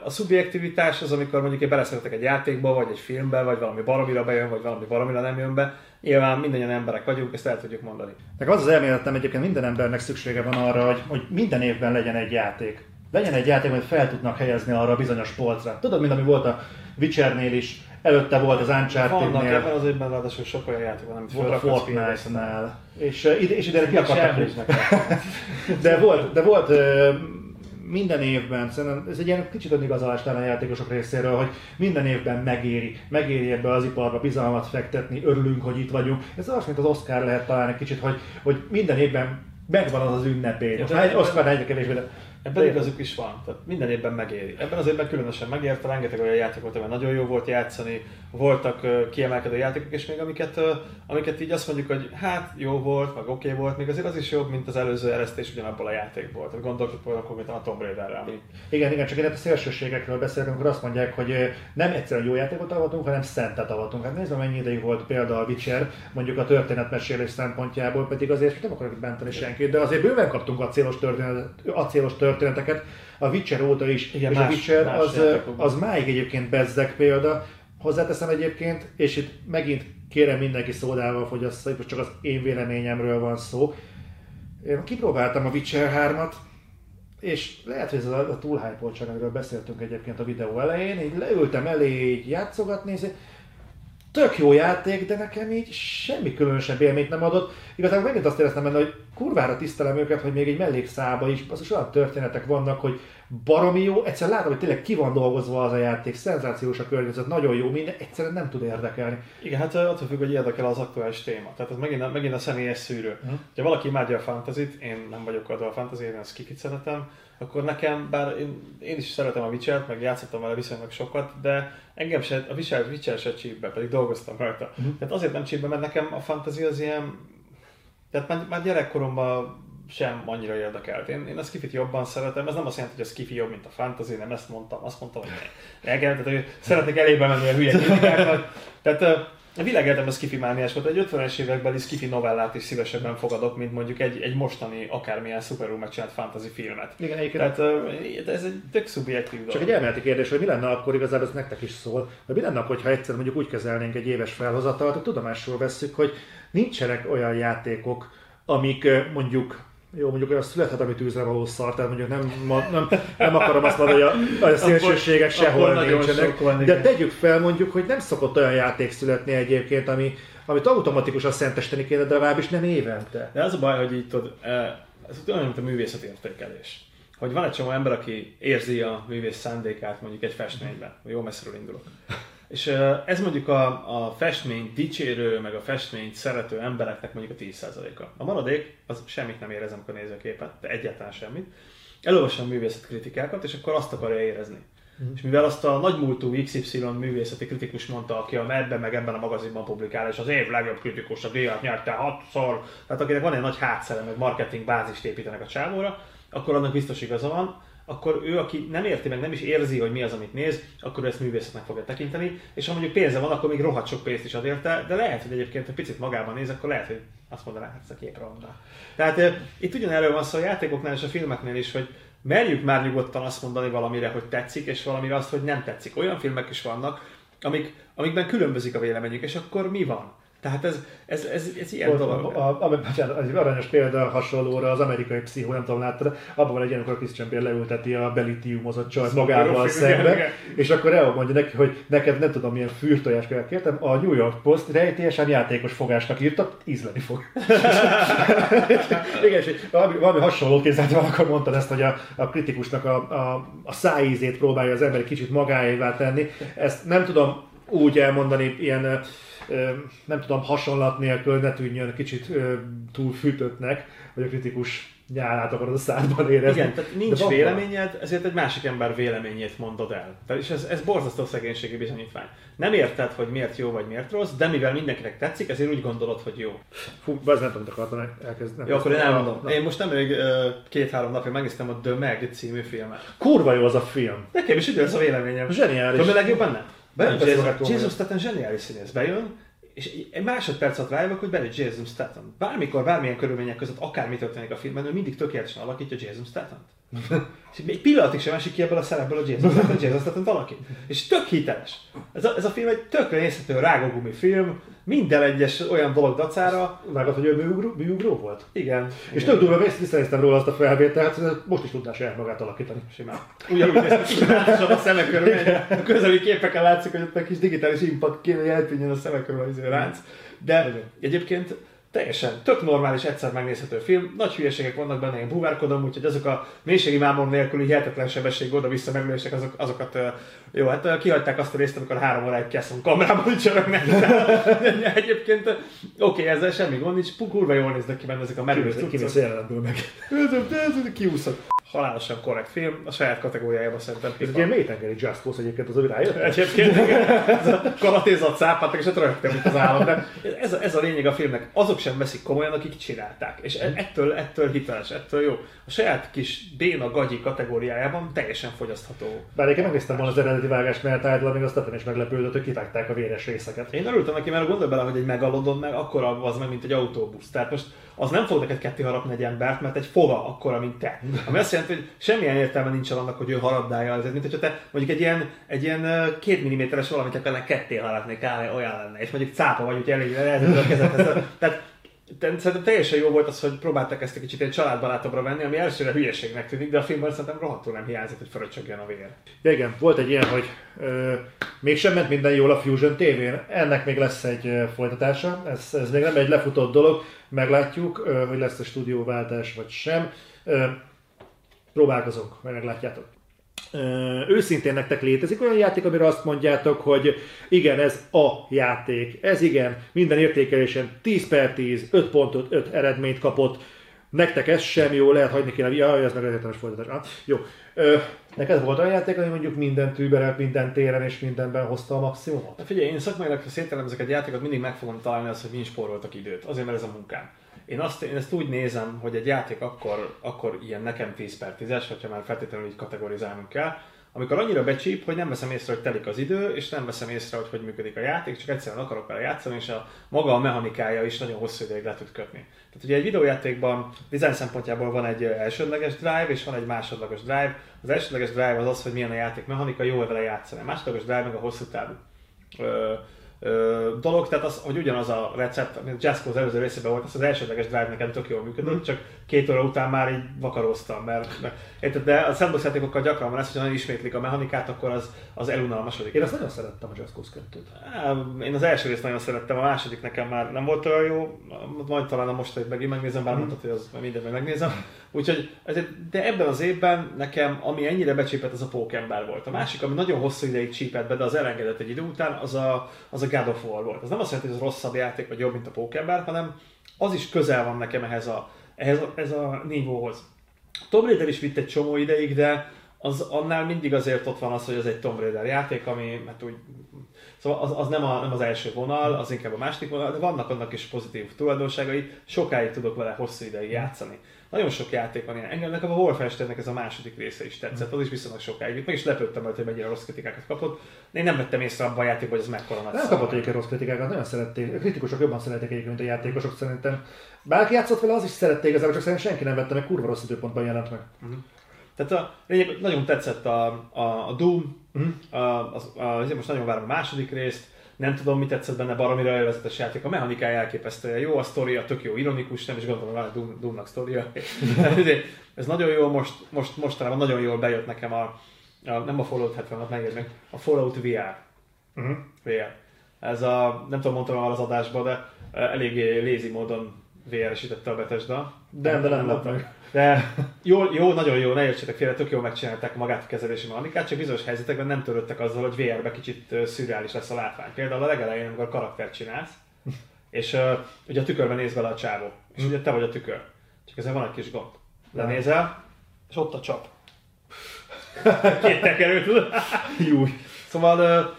A szubjektivitás az, amikor mondjuk én beleszeretek egy játékba, vagy egy filmbe, vagy valami baromira bejön, vagy valami baromira nem jön be. Nyilván mindannyian emberek vagyunk, ezt el tudjuk mondani. Nekem az az elméletem egyébként minden embernek szüksége van arra, hogy, hogy minden évben legyen egy játék. Legyen egy játék, amit fel tudnak helyezni arra a bizonyos polcra. Tudod, mint ami volt a Witchernél is, előtte volt az Vannak Uncharted-nél, ebben az évben ráadásul sok olyan játék van, amit volt a Fortnite-nál, és, és ide ki akartak De volt, de volt minden évben, szerintem ez egy ilyen kicsit önigazolástalan a játékosok részéről, hogy minden évben megéri, megéri ebbe az iparba bizalmat fektetni, örülünk, hogy itt vagyunk. Ez az, mint az Oscar lehet talán egy kicsit, hogy, hogy minden évben megvan az az ünnepély. Most egy Oscar egyre kevésbé, de Ebben igazuk is van, tehát minden évben megéri. Ebben az évben különösen megérte, rengeteg olyan játék volt, amiben nagyon jó volt játszani, voltak kiemelkedő játékok, és még amiket, amiket így azt mondjuk, hogy hát jó volt, meg oké okay volt, még azért az is jobb, mint az előző eresztés ugyanabból a játékból. Tehát gondoljuk például konkrétan a Tomb Raiderre, ami Igen, igen, csak én a szélsőségekről beszélünk, amikor azt mondják, hogy nem egyszerűen jó játékot avatunk, hanem szentet avatunk. Hát nézd, mennyi ideig volt például a Witcher, mondjuk a történetmesélés szempontjából, pedig azért nem akarok bántani senkit, de azért bőven kaptunk acélos, történet, acélos történeteket a Witcher óta is. Igen, és más- a Witcher más az, az máig egyébként bezzek példa. Hozzáteszem egyébként, és itt megint kérem mindenki szódával fogyassza, itt most csak az én véleményemről van szó. Én kipróbáltam a Witcher 3-at, és lehet, hogy ez a, a túlhypoltság, amiről beszéltünk egyébként a videó elején, így leültem elé így játszogatni, és tök jó játék, de nekem így semmi különösebb élményt nem adott. Igazából megint azt éreztem benne, hogy kurvára tisztelem őket, hogy még egy mellékszába is, az is olyan történetek vannak, hogy baromi jó, egyszer látom, hogy tényleg ki van dolgozva az a játék, szenzációs a környezet, nagyon jó, minden, egyszerűen nem tud érdekelni. Igen, hát attól függ, hogy érdekel az aktuális téma. Tehát ez megint, megint a személyes szűrő. Uh-huh. Ha valaki imádja a fantasy én nem vagyok adva a fantasy én ezt kikit szeretem, akkor nekem, bár én, én is szeretem a witcher meg játszottam vele viszonylag sokat, de engem se, a Witcher, Witcher se csípbe, pedig dolgoztam rajta. Uh-huh. Tehát azért nem csípbe, mert nekem a fantasy az ilyen, tehát már, már gyerekkoromban sem annyira érdekelt. Én, én a skifit jobban szeretem, ez nem azt jelenti, hogy a skifi jobb, mint a fantasy, nem ezt mondtam, azt mondtam, hogy ne. Igen, tehát, hogy szeretnék elébe menni a hülye kritikáknak. Tehát a világegyetem a skifi mániás volt, egy 50-es évekbeli skifi novellát is szívesebben fogadok, mint mondjuk egy, egy mostani akármilyen szuperul megcsinált fantasy filmet. Igen, egyébként. Tehát ez egy tök szubjektív dolog. Csak egy elméleti kérdés, hogy mi lenne akkor, igazából ez nektek is szól, hogy mi lenne akkor, ha egyszer mondjuk úgy kezelnénk egy éves felhozatalt, hogy tudomásul vesszük, hogy nincsenek olyan játékok, amik mondjuk jó, mondjuk olyan születhet, amit tűzre való szar, tehát mondjuk nem, nem, nem akarom azt mondani, hogy a, a szélsőségek sehol nincsenek, de tegyük fel mondjuk, hogy nem szokott olyan játék születni egyébként, ami, amit automatikusan szentesteni kéne, de legalábbis nem évente. De az a baj, hogy itt tudod, ez olyan, mint a művészeti értékelés. Hogy van egy csomó ember, aki érzi a művész szándékát mondjuk egy festményben. Jó messziről indulok. És ez mondjuk a, a festmény dicsérő, meg a festményt szerető embereknek mondjuk a 10%-a. A maradék, az semmit nem érez, amikor nézi a képet, de egyáltalán semmit. Elolvasom a művészeti kritikákat, és akkor azt akarja érezni. Mm. És mivel azt a nagymúltú XY művészeti kritikus mondta, aki a medben meg ebben a magazinban publikál, és az év legjobb kritikus, a díjat nyerte hatszor, tehát akinek van egy nagy hátszere, meg marketing bázist építenek a csávóra, akkor annak biztos igaza van akkor ő, aki nem érti meg, nem is érzi, hogy mi az, amit néz, akkor ő ezt művészetnek fogja tekinteni, és ha mondjuk pénze van, akkor még rohadt sok pénzt is ad érte, de lehet, hogy egyébként, ha picit magában néz, akkor lehet, hogy azt mondaná, hogy ez a kép ronda. Tehát itt ugyanerről van szó a játékoknál és a filmeknél is, hogy merjük már nyugodtan azt mondani valamire, hogy tetszik, és valamire azt, hogy nem tetszik. Olyan filmek is vannak, amik, amikben különbözik a véleményük, és akkor mi van? Tehát ez, ez, ez, ez ilyen Volt, dolog. A, a, a, bocsánat, egy aranyos példa hasonlóra az amerikai pszichó, nem tudom, láttad, abban van egy ilyen, amikor Christian Bale leülteti a belitiumozott csajt magával szembe, és akkor elmondja neki, hogy neked nem tudom milyen fűrtojás kell kértem, a New York Post rejtélyesen játékos fogásnak írta, ízleni fog. Igen, és valami, valami hasonlót képzelt, akkor mondtad ezt, hogy a, a kritikusnak a, a, a szájízét próbálja az ember kicsit magáévá tenni. Ezt nem tudom úgy elmondani ilyen nem tudom, hasonlat nélkül ne tűnjön kicsit túl fűtöttnek, vagy a kritikus nyálát akarod a szádban érezni. Igen, tehát nincs véleményed, ezért egy másik ember véleményét mondod el. Tehát, és ez, ez borzasztó szegénységi bizonyítvány. Nem érted, hogy miért jó vagy miért rossz, de mivel mindenkinek tetszik, ezért úgy gondolod, hogy jó. Fú, ez nem tudom, akartam elkezdeni. Jó, akkor én elmondom. Na. Én most nem még két-három napja megnéztem a The Meg című filmet. Kurva jó az a film. Nekem is ugyanaz a véleményem. Zseniális. Tudom, mi legjobb benne? Bejön Jason, Jason Statham zseniális színész. Bejön, és egy másodperc alatt rájövök, hogy benne Jason Statham. Bármikor, bármilyen körülmények között, akármi történik a filmben, ő mindig tökéletesen alakítja Jason Statham. és egy pillanatig sem esik ki ebből a szerepből a Jason Statham, Jason Statham valaki. És tök hiteles. Ez a, ez a film egy tökre nézhető rágógumi film, minden egyes olyan dolog dacára. Vágod, hogy ő műugró, műugró volt? Igen. És tök durva, visszanéztem róla azt a felvételt, most is tudná saját magát alakítani. Simán. Ugyanúgy néz a szemek körül, a közeli képeken látszik, hogy ott egy kis digitális impact kéne, hogy eltűnjön a szemek körül az ránc. De egyébként teljesen tök normális, egyszer megnézhető film. Nagy hülyeségek vannak benne, én búvárkodom, úgyhogy azok a mélységi mámon nélküli hihetetlen sebesség oda-vissza megülések, azok, azokat jó, hát kihagyták azt a részt, amikor három óráig keszom kamerában csörögnek. Egyébként oké, okay, ezzel semmi gond nincs, kurva jól néznek ki benne ezek a merülő. Kimész jelenetből meg. Kiúszok halálosan korrekt film, a saját kategóriájában szerintem Ez egy ilyen mélytengeri Just Cause egyébként, az, hogy rájött? Egyébként karatézat szápátok, és ott rögtön, mint az állam. De ez, a, ez a lényeg a filmnek. Azok sem veszik komolyan, akik csinálták. És e- ettől, ettől hiteles, ettől jó. A saját kis béna gagyi kategóriájában teljesen fogyasztható. Bár én megnéztem volna az eredeti vágást, mert általában még azt is meglepődött, hogy kivágták a véres részeket. Én örültem neki, mert gondolj bele, hogy egy megalodon meg akkor az meg, mint egy autóbusz. Tehát most az nem fog neked ketté harapni egy embert, mert egy fova akkora, mint te. Ami azt jelenti, hogy semmilyen értelme nincs annak, hogy ő harabdálja, ez mint hogyha te mondjuk egy ilyen, egy ilyen két milliméteres valamit kellene ketté harapni, kell, olyan lenne, és mondjuk cápa vagy, hogy elég a kezed. Tehát Szerintem teljesen jó volt az, hogy próbáltak ezt egy kicsit egy családbarátabbra venni, ami elsőre hülyeségnek tűnik, de a filmben szerintem rohadtul nem hiányzott, hogy fröccsögjön a vér. Ja, igen, volt egy ilyen, hogy ö, mégsem ment minden jól a Fusion TV-n, ennek még lesz egy folytatása, ez, ez még nem egy lefutott dolog, meglátjuk, ö, hogy lesz a stúdióváltás vagy sem. Ö, próbálkozunk, majd meglátjátok. Őszintén nektek létezik olyan játék, amire azt mondjátok, hogy igen, ez a játék, ez igen, minden értékelésen 10 per 10, 5 pontot, 5 eredményt kapott, nektek ez sem jó, lehet hagyni kéne, jaj, ez meg egyetemes folytatás. Ah, jó. Ö, neked volt olyan játék, ami mondjuk minden tűberen, minden téren és mindenben hozta a maximumot? Na figyelj, én szakmailag, ha szételemzek egy játékot, mindig meg fogom találni azt, hogy mi spóroltak időt. Azért, mert ez a munkám. Én, azt, én ezt úgy nézem, hogy egy játék akkor, akkor ilyen nekem 10 per 10-es, hogyha már feltétlenül így kategorizálnunk kell, amikor annyira becsíp, hogy nem veszem észre, hogy telik az idő, és nem veszem észre, hogy hogy működik a játék, csak egyszerűen akarok vele játszani, és a maga a mechanikája is nagyon hosszú ideig le tud kötni. Tehát ugye egy videójátékban design szempontjából van egy elsődleges drive, és van egy másodlagos drive. Az elsődleges drive az az, hogy milyen a játék mechanika, jó vele játszani. A másodlagos drive meg a hosszú távú ö, dolog, tehát az, hogy ugyanaz a recept, amit Jasko az előző részében volt, az az elsődleges drive nekem tök jól működött, mm. csak két óra után már így vakaróztam, mert, mert érted, de a sandbox játékokkal gyakran van ez, hogy nagyon ismétlik a mechanikát, akkor az, az elunalmasodik. Én azt nagyon szerettem a Jasko 2-t. Én az első részt nagyon szerettem, a második nekem már nem volt olyan jó, majd talán a mostani megint megnézem, bár mm. mondtad, hogy az mindent megnézem. Úgyhogy, de ebben az évben nekem, ami ennyire becsípett, az a Pókember volt. A másik, ami nagyon hosszú ideig csípett be, de az elengedett egy idő után, az a, az a God of War volt. Ez nem azt jelenti, hogy ez rosszabb játék, vagy jobb, mint a Pókember, hanem az is közel van nekem ehhez a, ehhez a, ez a nívóhoz. Tomb Raider is vitt egy csomó ideig, de az annál mindig azért ott van az, hogy ez egy Tomb Raider játék, ami hát úgy, szóval az, az nem, a, nem az első vonal, az inkább a második vonal, de vannak annak is pozitív tulajdonságai, sokáig tudok vele hosszú ideig játszani. Nagyon sok játék van ilyen. Engem nekem a Wolfensteinnek ez a második része is tetszett, az is viszonylag sokáig. Meg is lepődtem majd, hogy mennyire rossz kritikákat kapott. Én nem vettem észre abban a játékban, hogy ez mekkora nagy Nem kapott egyébként rossz kritikákat, nagyon szerették. A kritikusok jobban szeretik egyébként, mint a játékosok szerintem. Bárki játszott vele, az is szerette igazából, csak szerintem senki nem vette meg, kurva rossz időpontban jelent meg. Uh-huh. Tehát a, lényeg, nagyon tetszett a, a, a Doom, uh-huh. a, a, a, most nagyon várom a második részt, nem tudom, mit tetszett benne, baromira élvezetes játék. A mechanikája elképesztően jó, a sztoria tök jó, ironikus, nem is gondolom, hogy Doom, Doomnak sztoria. Ez nagyon jó, most, most, mostanában nagyon jól bejött nekem a, a nem a Fallout 70 megérni, a Fallout VR. Uh-huh. Mhm. VR. Ez a, nem tudom, mondtam az adásban, de eléggé lézi módon VR-esítette a Bethesda. De, de nem, nem, nem de jó, jó, nagyon jó, ne értsétek félre, tök jól megcsinálták magát a kezelési mechanikát, csak bizonyos helyzetekben nem törődtek azzal, hogy VR-be kicsit szürreális lesz a látvány. Például a legelején, amikor karaktert csinálsz, és uh, ugye a tükörben néz bele a csávó, és ugye te vagy a tükör. Csak ezzel van egy kis gond. Lenézel, és ott a csap. Két tekerőt. Jó. Szóval uh,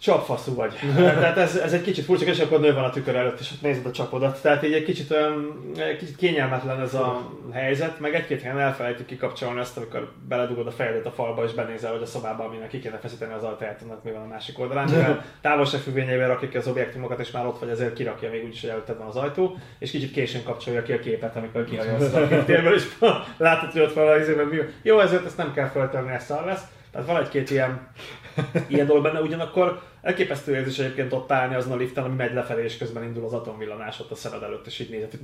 Csapfaszú vagy. Tehát ez, ez egy kicsit furcsa, és akkor nő van a tükör előtt, és ott nézed a csapodat. Tehát így egy kicsit olyan, kicsit kényelmetlen ez a helyzet, meg egy-két helyen elfelejtjük kikapcsolni azt, amikor beledugod a fejedet a falba, és benézel, hogy a szobába, aminek ki kéne feszíteni az ajtaját, annak mi van a másik oldalán. Mivel távolságfüggvényeivel rakjuk ki az objektumokat, és már ott vagy, ezért kirakja még úgyis, hogy előtted van az ajtó, és kicsit későn kapcsolja ki a képet, amikor kihajolsz a térből, és látod, hogy ott van a izében, Jó, ezért ezt nem kell feltenni, ezt lesz. Tehát van egy-két ilyen, ilyen dolog benne, ugyanakkor elképesztő érzés egyébként ott állni azon a liften, ami megy lefelé, és közben indul az atomvillanás ott a szemed előtt, és így nézed, hogy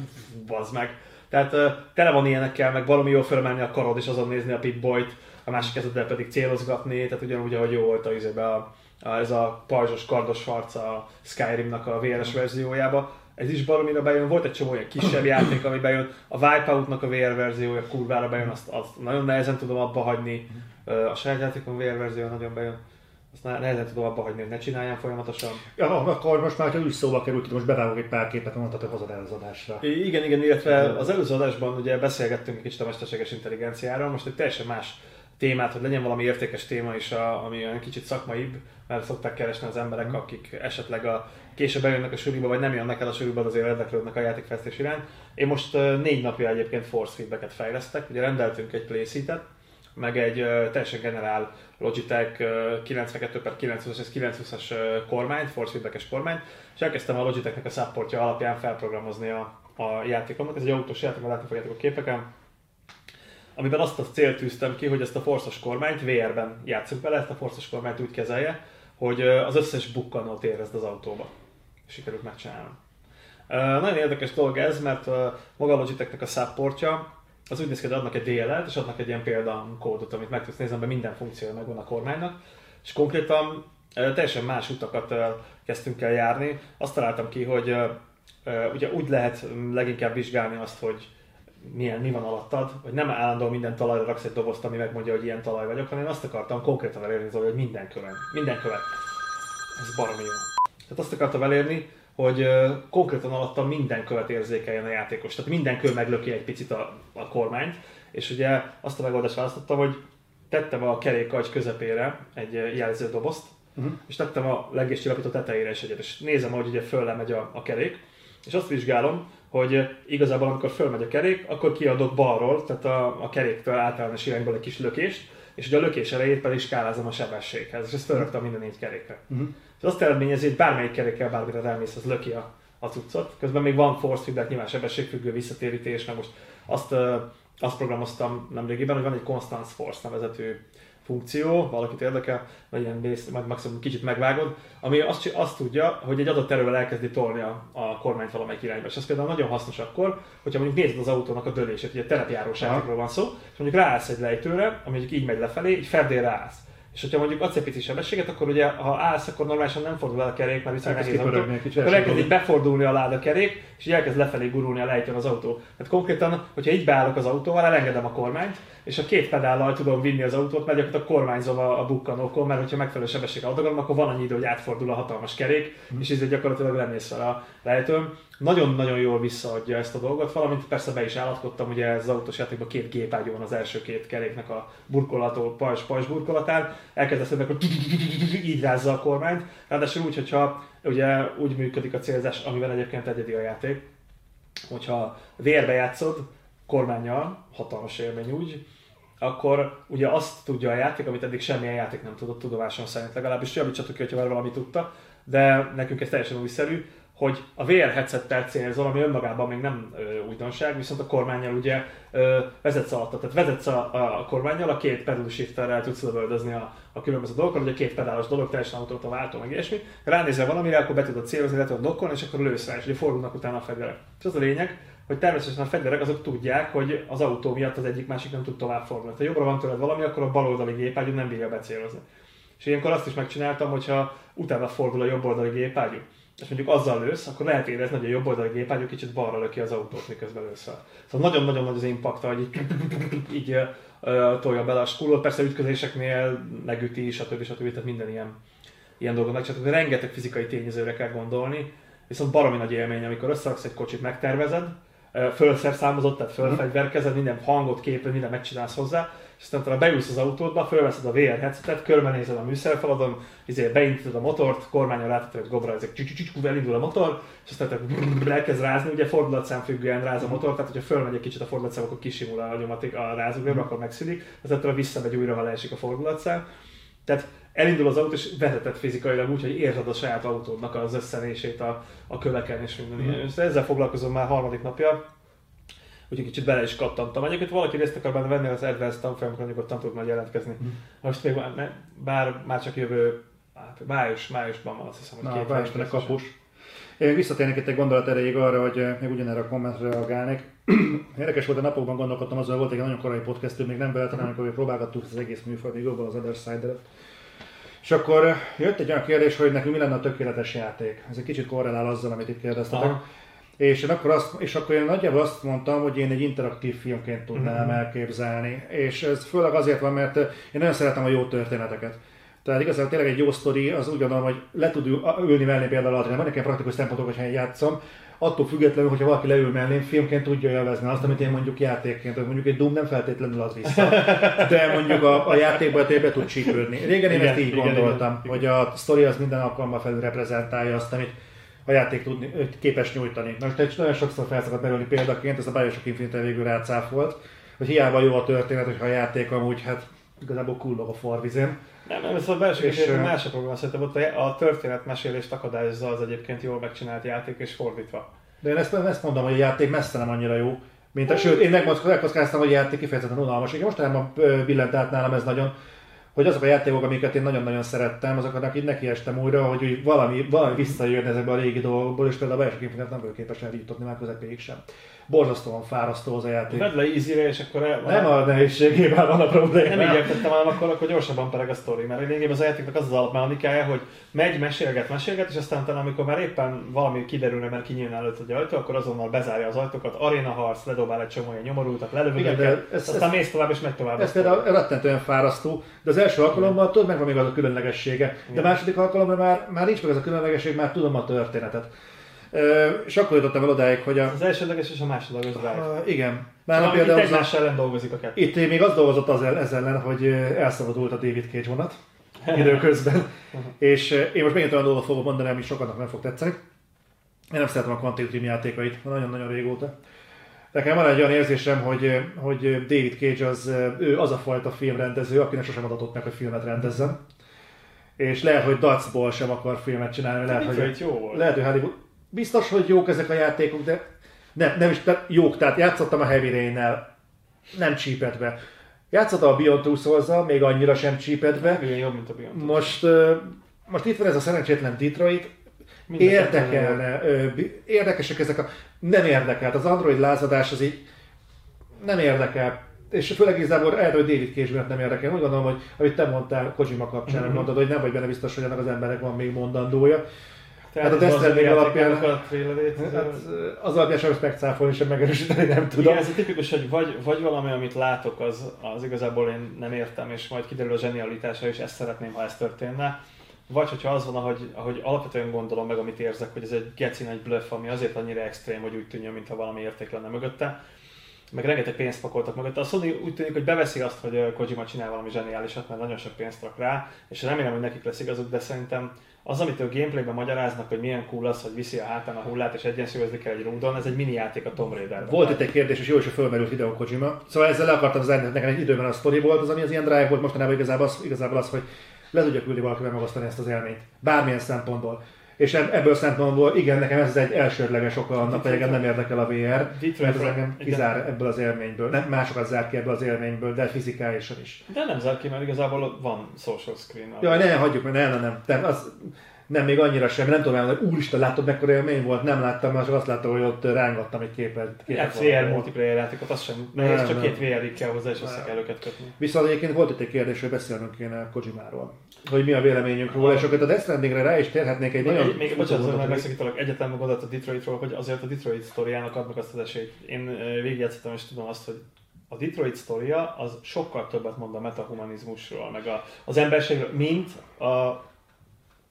bazd meg. Tehát tele van ilyenekkel, meg valami jól fölmenni a karod, és azon nézni a Pip-Boyt, a másik kezeddel pedig célozgatni, tehát ugyanúgy, ahogy jó volt a, a, a, ez a pajzsos, kardos harc a Skyrimnak a VRS verziójába. Ez is baromira bejön, volt egy csomó olyan kisebb játék, ami bejön, a Wipeout-nak a VR verziója kurvára bejön, azt, azt nagyon nehezen tudom abba hagyni, a saját játékon VR verzió nagyon bejön azt nehezen tudom abba hagyni, hogy ne csináljam folyamatosan. Ja, akkor most már, úgy szóba került, most bevágok egy pár képet, mondtad, hogy hozod el az adásra. Igen, igen, illetve az előző adásban ugye beszélgettünk egy kicsit a mesterséges intelligenciáról, most egy teljesen más témát, hogy legyen valami értékes téma is, a, ami olyan kicsit szakmaibb, mert szokták keresni az emberek, mm. akik esetleg a később bejönnek a suriba, vagy nem jönnek el a suriba, azért érdeklődnek a játékfejlesztés iránt. Én most négy napja egyébként force feedbacket fejlesztek, ugye rendeltünk egy playseat meg egy teljesen generál Logitech uh, 92 per 920 as 920-as uh, kormányt, force feedbackes kormányt, és elkezdtem a Logitechnek a supportja alapján felprogramozni a, a játékomat. Ez egy autós játék, látni fogjátok a képeken amiben azt a célt tűztem ki, hogy ezt a forszos kormányt VR-ben játszunk vele, ezt a forszos kormányt úgy kezelje, hogy az összes bukkanót érezd az autóba. Sikerült megcsinálnom. Nagyon érdekes dolog ez, mert maga a Logitechnek a supportja, az úgy néz ki, hogy adnak egy DLL-t, és adnak egy ilyen példakódot, amit meg tudsz nézni, mert minden funkciója megvan a kormánynak, és konkrétan teljesen más utakat kezdtünk el járni. Azt találtam ki, hogy ugye úgy lehet leginkább vizsgálni azt, hogy milyen, mi van alattad, hogy nem állandóan minden talajra raksz egy dobozt, ami megmondja, hogy ilyen talaj vagyok, hanem azt akartam konkrétan elérni, hogy minden követ. Minden követ. Ez baromi jó. Tehát azt akartam elérni, hogy konkrétan alatta minden követ érzékeljen a játékos. Tehát minden kő meglöki egy picit a, a kormányt, és ugye azt a megoldást választottam, hogy tettem a kerékagy közepére egy jelző dobozt, uh-huh. és tettem a legés csillapító tetejére is egyet, és nézem, hogy ugye föl megy a, a kerék, és azt vizsgálom, hogy igazából amikor fölmegy a kerék, akkor kiadok balról, tehát a, a keréktől általános irányból egy kis lökést, és ugye a lökés elejét pedig skálázom a sebességhez, és ezt felraktam minden négy kerékre. Uh-huh. Ez azt eredményezi, hogy bármelyik kerékkel bármire elmész, az löki a, a cuccot. Közben még van force feedback, nyilván sebességfüggő visszatérítés, meg most azt, azt programoztam nemrégiben, hogy van egy Constance Force nevezetű funkció, valakit érdekel, vagy ilyen mész, majd maximum kicsit megvágod, ami azt, azt tudja, hogy egy adott erővel elkezdi tolni a, a kormányt valamelyik irányba. És ez például nagyon hasznos akkor, hogyha mondjuk nézed az autónak a dőlését, ugye terepjárós van szó, és mondjuk ráállsz egy lejtőre, ami így megy lefelé, így ferdén ráállsz és hogyha mondjuk adsz egy pici sebességet, akkor ugye ha állsz, akkor normálisan nem fordul el a kerék, mert viszont nehéz autó. Akkor elkezd így befordulni a láda kerék, és így elkezd lefelé gurulni a lejtőn az autó. Tehát konkrétan, hogyha így beállok az autóval, elengedem a kormányt, és a két pedállal tudom vinni az autót, mert gyakorlatilag kormányzom a, a bukkanókon, mert hogyha megfelelő sebességgel adagolom, akkor van annyi idő, hogy átfordul a hatalmas kerék, mm. és így gyakorlatilag lemész fel a lejtőn. Nagyon-nagyon jól visszaadja ezt a dolgot, valamint persze be is állatkodtam, ugye ez az autós játékban két gépágyú van az első két keréknek a burkolató, pajzs, pajzs burkolatán, elkezdesz hogy így rázza a kormányt, ráadásul úgy, hogyha ugye úgy működik a célzás, amivel egyébként egyedi a játék, hogyha vérbe játszod, kormányjal, hatalmas élmény úgy, akkor ugye azt tudja a játék, amit eddig semmilyen játék nem tudott tudomásom szerint, legalábbis javítsatok ki, hogyha már valami tudta, de nekünk ez teljesen újszerű, hogy a VR headsettel célzol, ami önmagában még nem ö, újdonság, viszont a kormányjal ugye ö, vezetsz alatt, tehát vezetsz a, a kormányjal, a két pedal shifterrel tudsz lövöldözni a, a különböző dolgokat, ugye két pedálos dolog, teljesen autóta váltó, meg ilyesmi. Ránézel valamire, akkor be tudod célozni, le tudod dokkolni, és akkor lősz rá, és ugye fordulnak utána a fegyverek. És az a lényeg, hogy természetesen a fegyverek azok tudják, hogy az autó miatt az egyik másik nem tud tovább fordulni. Ha jobbra van tőled valami, akkor a baloldali gépágyú nem bírja becélozni. És ilyenkor azt is megcsináltam, hogyha utána fordul a jobboldali gépágyú, és mondjuk azzal lősz, akkor lehet érezni, hogy a jobb oldali gépágyú kicsit balra löki az autót, miközben lősz fel. Szóval nagyon-nagyon nagy az impakta, hogy így, így tolja bele a skulót, persze ütközéseknél megüti, stb. stb. Tehát minden ilyen, ilyen dolgot megcsináltak. Rengeteg fizikai tényezőre kell gondolni, viszont baromi nagy élmény, amikor összeraksz egy kocsit, megtervezed, fölszerszámozott, tehát fölfegyverkezed, minden hangot, képet, minden megcsinálsz hozzá, és aztán utána beülsz az autódba, fölveszed a VR headsetet, körbenézed a műszerfaladon, izé, beindítod a motort, kormányon rátetted egy gobra, ezek csücsücsük, elindul a motor, és aztán elkezd rázni, ugye fordulatszám függően ráz a motor, tehát hogyha fölmegy egy kicsit a fordulatszám, akkor kisimul a nyomaték a rázógőbe, akkor megszűnik, aztán visszamegy újra, ha leesik a fordulatszám. Tehát elindul az autó, és vezetett fizikailag úgy, hogy érzed a saját autódnak az összenését a, a köveken és minden ilyen. Mm. Ezzel foglalkozom már harmadik napja, úgyhogy kicsit bele is kattantam. Egyébként valaki részt akar benne venni az Advanced tanfolyamokon, nyugodtan tud majd jelentkezni. Mm. Most még bár már csak jövő hát május, májusban van azt hiszem, hogy Na, két Na, kapus. Én visszatérnék itt egy gondolat erejéig arra, hogy eh, még ugyanerre a kommentre reagálnék. Érdekes volt, a napokban gondolkodtam azon, volt egy nagyon korai podcast, még nem beletlen, amikor próbálgattuk az egész műfajt, még jobban az Other side és akkor eh, jött egy olyan kérdés, hogy nekünk mi lenne a tökéletes játék. Ez egy kicsit korrelál azzal, amit itt kérdeztetek. Aha. És, én akkor azt, és akkor én nagyjából azt mondtam, hogy én egy interaktív filmként tudnám mm-hmm. elképzelni. És ez főleg azért van, mert eh, én nagyon szeretem a jó történeteket. Tehát igazából tényleg egy jó sztori, az úgy gondolom, hogy le tud ülni mellé például alatt, van nekem praktikus szempontok, hogyha én játszom, attól függetlenül, hogyha valaki leül mellém, filmként tudja élvezni azt, amit én mondjuk játékként, hogy mondjuk egy Doom nem feltétlenül ad vissza, de mondjuk a, a játékban tényleg tud csípődni. Régen én igen, ezt így igen, gondoltam, igen, hogy a sztori az minden alkalommal felül reprezentálja azt, amit a játék tudni, képes nyújtani. Most egy nagyon sokszor felszakadt merülni példaként, ez a Bioshock Infinite végül rácáfolt, hogy hiába jó a történet, hogyha a játék amúgy hát igazából kullog a forvizén. Nem, nem, ez a belső és más a probléma, szerintem ott a történetmesélést akadályozza az egyébként jól megcsinált játék, és fordítva. De én ezt, ezt mondom, hogy a játék messze nem annyira jó. Mint a, sőt, én megkockáztam, hogy a játék kifejezetten unalmas. Igen, mostanában billent át nálam ez nagyon, hogy azok a játékok, amiket én nagyon-nagyon szerettem, azoknak így nekiestem újra, hogy úgy valami, valami visszajön ezekbe a régi dolgokból, és például a Infinite nem vagyok képes eljutatni már közepéig sem borzasztóan fárasztó az a játék. Vedd le easy és akkor el, Nem a nehézségében van a probléma. Nem így értettem, hanem akkor, akkor gyorsabban pereg a sztori, mert lényegében az a játéknak az az alapmechanikája, hogy megy, mesélget, mesélget, és aztán utána, amikor már éppen valami kiderülne, mert kinyílna előtt egy ajtó, akkor azonnal bezárja az ajtókat, aréna harc, ledobál egy csomó ilyen nyomorultat, lelövöd őket, ez, aztán mész tovább és megy tovább. Ez például rettentően fárasztó, de az első alkalommal tudod, meg van még az a különlegessége. De a második alkalommal már, már nincs meg ez a különlegesség, már tudom a történetet. És akkor jutottam el odáig, hogy a... Az elsődleges és a másodlagos drive. Igen. Már szóval például itt egymás ellen dolgozik a kettő. Itt még az dolgozott az ez ellen, hogy elszabadult a David Cage vonat időközben. és én most megint olyan dolgot fogok mondani, ami sokaknak nem fog tetszeni. Én nem szeretem a Quantic Dream játékait, nagyon-nagyon régóta. Nekem van egy olyan érzésem, hogy, hogy David Cage az, ő az a fajta filmrendező, akinek sosem adatott meg, hogy filmet rendezzen. És lehet, hogy Dacból sem akar filmet csinálni, lehet, hogy, jó volt. lehet, hogy Hollywood biztos, hogy jók ezek a játékok, de nem, nem is de jók, tehát játszottam a Heavy rain nem csípett be. Játszottam a Beyond Two souls még annyira sem csípett be. Igen, jobb, mint a Beyond Most, most itt van ez a szerencsétlen Detroit, érdekelne, érdekesek ezek a... Nem érdekelt, az Android lázadás az így nem érdekel. És főleg igazából erről, hogy David Cage nem érdekel. Úgy gondolom, hogy amit te mondtál Kojima kapcsán, mm-hmm. mondod, hogy nem vagy benne biztos, hogy ennek az emberek van még mondandója. Tehát hát a Stranding alapján, a hát, az alapján sem megcáfolni, sem megerősíteni, nem tudom. Igen, ez a tipikus, hogy vagy, vagy valami, amit látok, az, az igazából én nem értem, és majd kiderül a zsenialitása, és ezt szeretném, ha ez történne. Vagy hogyha az van, ahogy, ahogy alapvetően gondolom meg, amit érzek, hogy ez egy geci nagy bluff, ami azért annyira extrém, hogy úgy tűnjön, mintha valami érték lenne mögötte, meg rengeteg pénzt pakoltak mögötte. A Sony úgy tűnik, hogy beveszi azt, hogy Kojima csinál valami zseniálisat, mert nagyon sok pénzt rak rá, és remélem, hogy nekik lesz igazuk, de szerintem az, amit a gameplayben magyaráznak, hogy milyen cool az, hogy viszi a hátán a hullát és egyensúlyozni kell egy rúdon, ez egy mini játék a Tomb raider Volt itt egy kérdés, és jó is, hogy fölmerült Hideo Kojima. Szóval ezzel le akartam zárni, nekem egy időben a sztori volt, az, ami az ilyen drive volt mostanában igazából az, igazából az hogy le tudja küldni valakivel megosztani ezt az élményt. Bármilyen szempontból. És ebből szempontból igen, nekem ez egy elsődleges oka annak, hogy engem nem érdekel a VR, Detroit mert ez engem kizár ebből az élményből. Nem, másokat zár ki ebből az élményből, de fizikálisan is. De nem zár ki, mert igazából van social screen. Ja, ne, hagyjuk, mert nem, nem, nem. Tehát az, nem, még annyira sem, nem tudom hogy úristen, látod mekkora élmény volt, nem láttam, mert csak azt láttam, hogy ott rángattam egy képet. képet hát VR multiplayer játékot, az sem nehéz, csak nem. két VR kell hozzá, és össze kell őket kötni. Viszont egyébként volt itt egy kérdés, hogy beszélnünk kéne Kojimáról. Hogy mi a véleményünk róla, és akkor a Death Strandingre rá is térhetnék egy nagyon... Még, bocsánat, hogy megszakítalak, egyetlen megoldott a Detroitról, hogy azért a Detroit sztoriának adnak azt az esélyt. Én végigjátszottam, és tudom azt, hogy a Detroit sztoria az sokkal többet mond a metahumanizmusról, meg a, az emberségről, mint a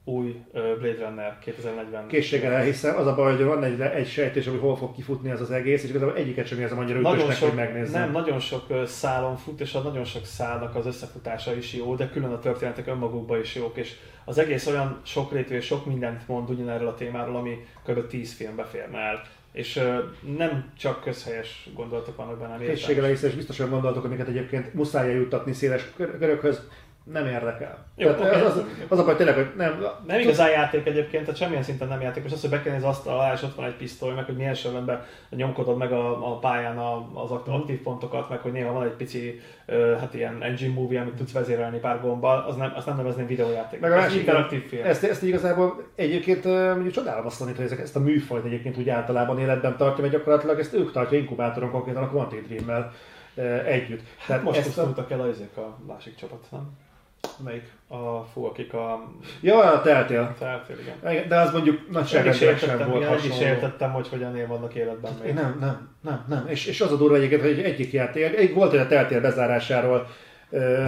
új Blade Runner 2040. Készséggel elhiszem, az a baj, hogy van egy, egy sejtés, hogy hol fog kifutni ez az egész, és igazából egyiket sem érzem annyira nagyon sok, hogy megnézzem. Nem, nagyon sok szálon fut, és a nagyon sok szálnak az összefutása is jó, de külön a történetek önmagukban is jók, és az egész olyan sokrétű és sok mindent mond ugyanerről a témáról, ami kb. 10 filmbe férne el. És uh, nem csak közhelyes gondolatok vannak benne. Készséggel és biztos olyan gondolatok, amiket egyébként muszáj eljuttatni széles körökhöz, nem érdekel. Jó, tehát okay. az, az, az a baj tényleg, hogy nem... Nem igazán játék egyébként, tehát semmilyen szinten nem játék. Most az, hogy bekenni az asztal alá, és ott van egy pisztoly, meg hogy milyen sorrendben nyomkodod meg a, a pályán az aktív pontokat, meg hogy néha van egy pici, hát ilyen engine movie, amit tudsz vezérelni pár gombbal, az nem, azt nem nevezném videójáték. Meg a másik, interaktív film. Ezt, ezt igazából egyébként mondjuk csodálom azt mondani, hogy ezt a műfajt egyébként úgy általában életben tartja, mert gyakorlatilag ezt ők tartja inkubátoron konkrétan a Quantic Dream-mel együtt. Tehát most ezt a... el a, a másik csapat, nem? Melyik? A fú, akik a... Ja, a teltél. Teltél, igen. De az mondjuk nagyságrendileg sem volt hasonló. is értettem, hogy hogyan él vannak életben még. Nem, nem, nem, nem. És, és az a durva egyébként, hogy egyik játék, egy, volt, hogy a teltél bezárásáról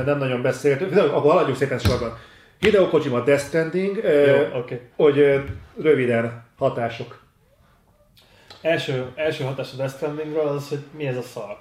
nem nagyon beszélt. Akkor haladjunk szépen sorban. Hideo Kojima Death Stranding, Jó, okay. hogy röviden hatások. Első, első hatás a Death Strandingről az, hogy mi ez a szar.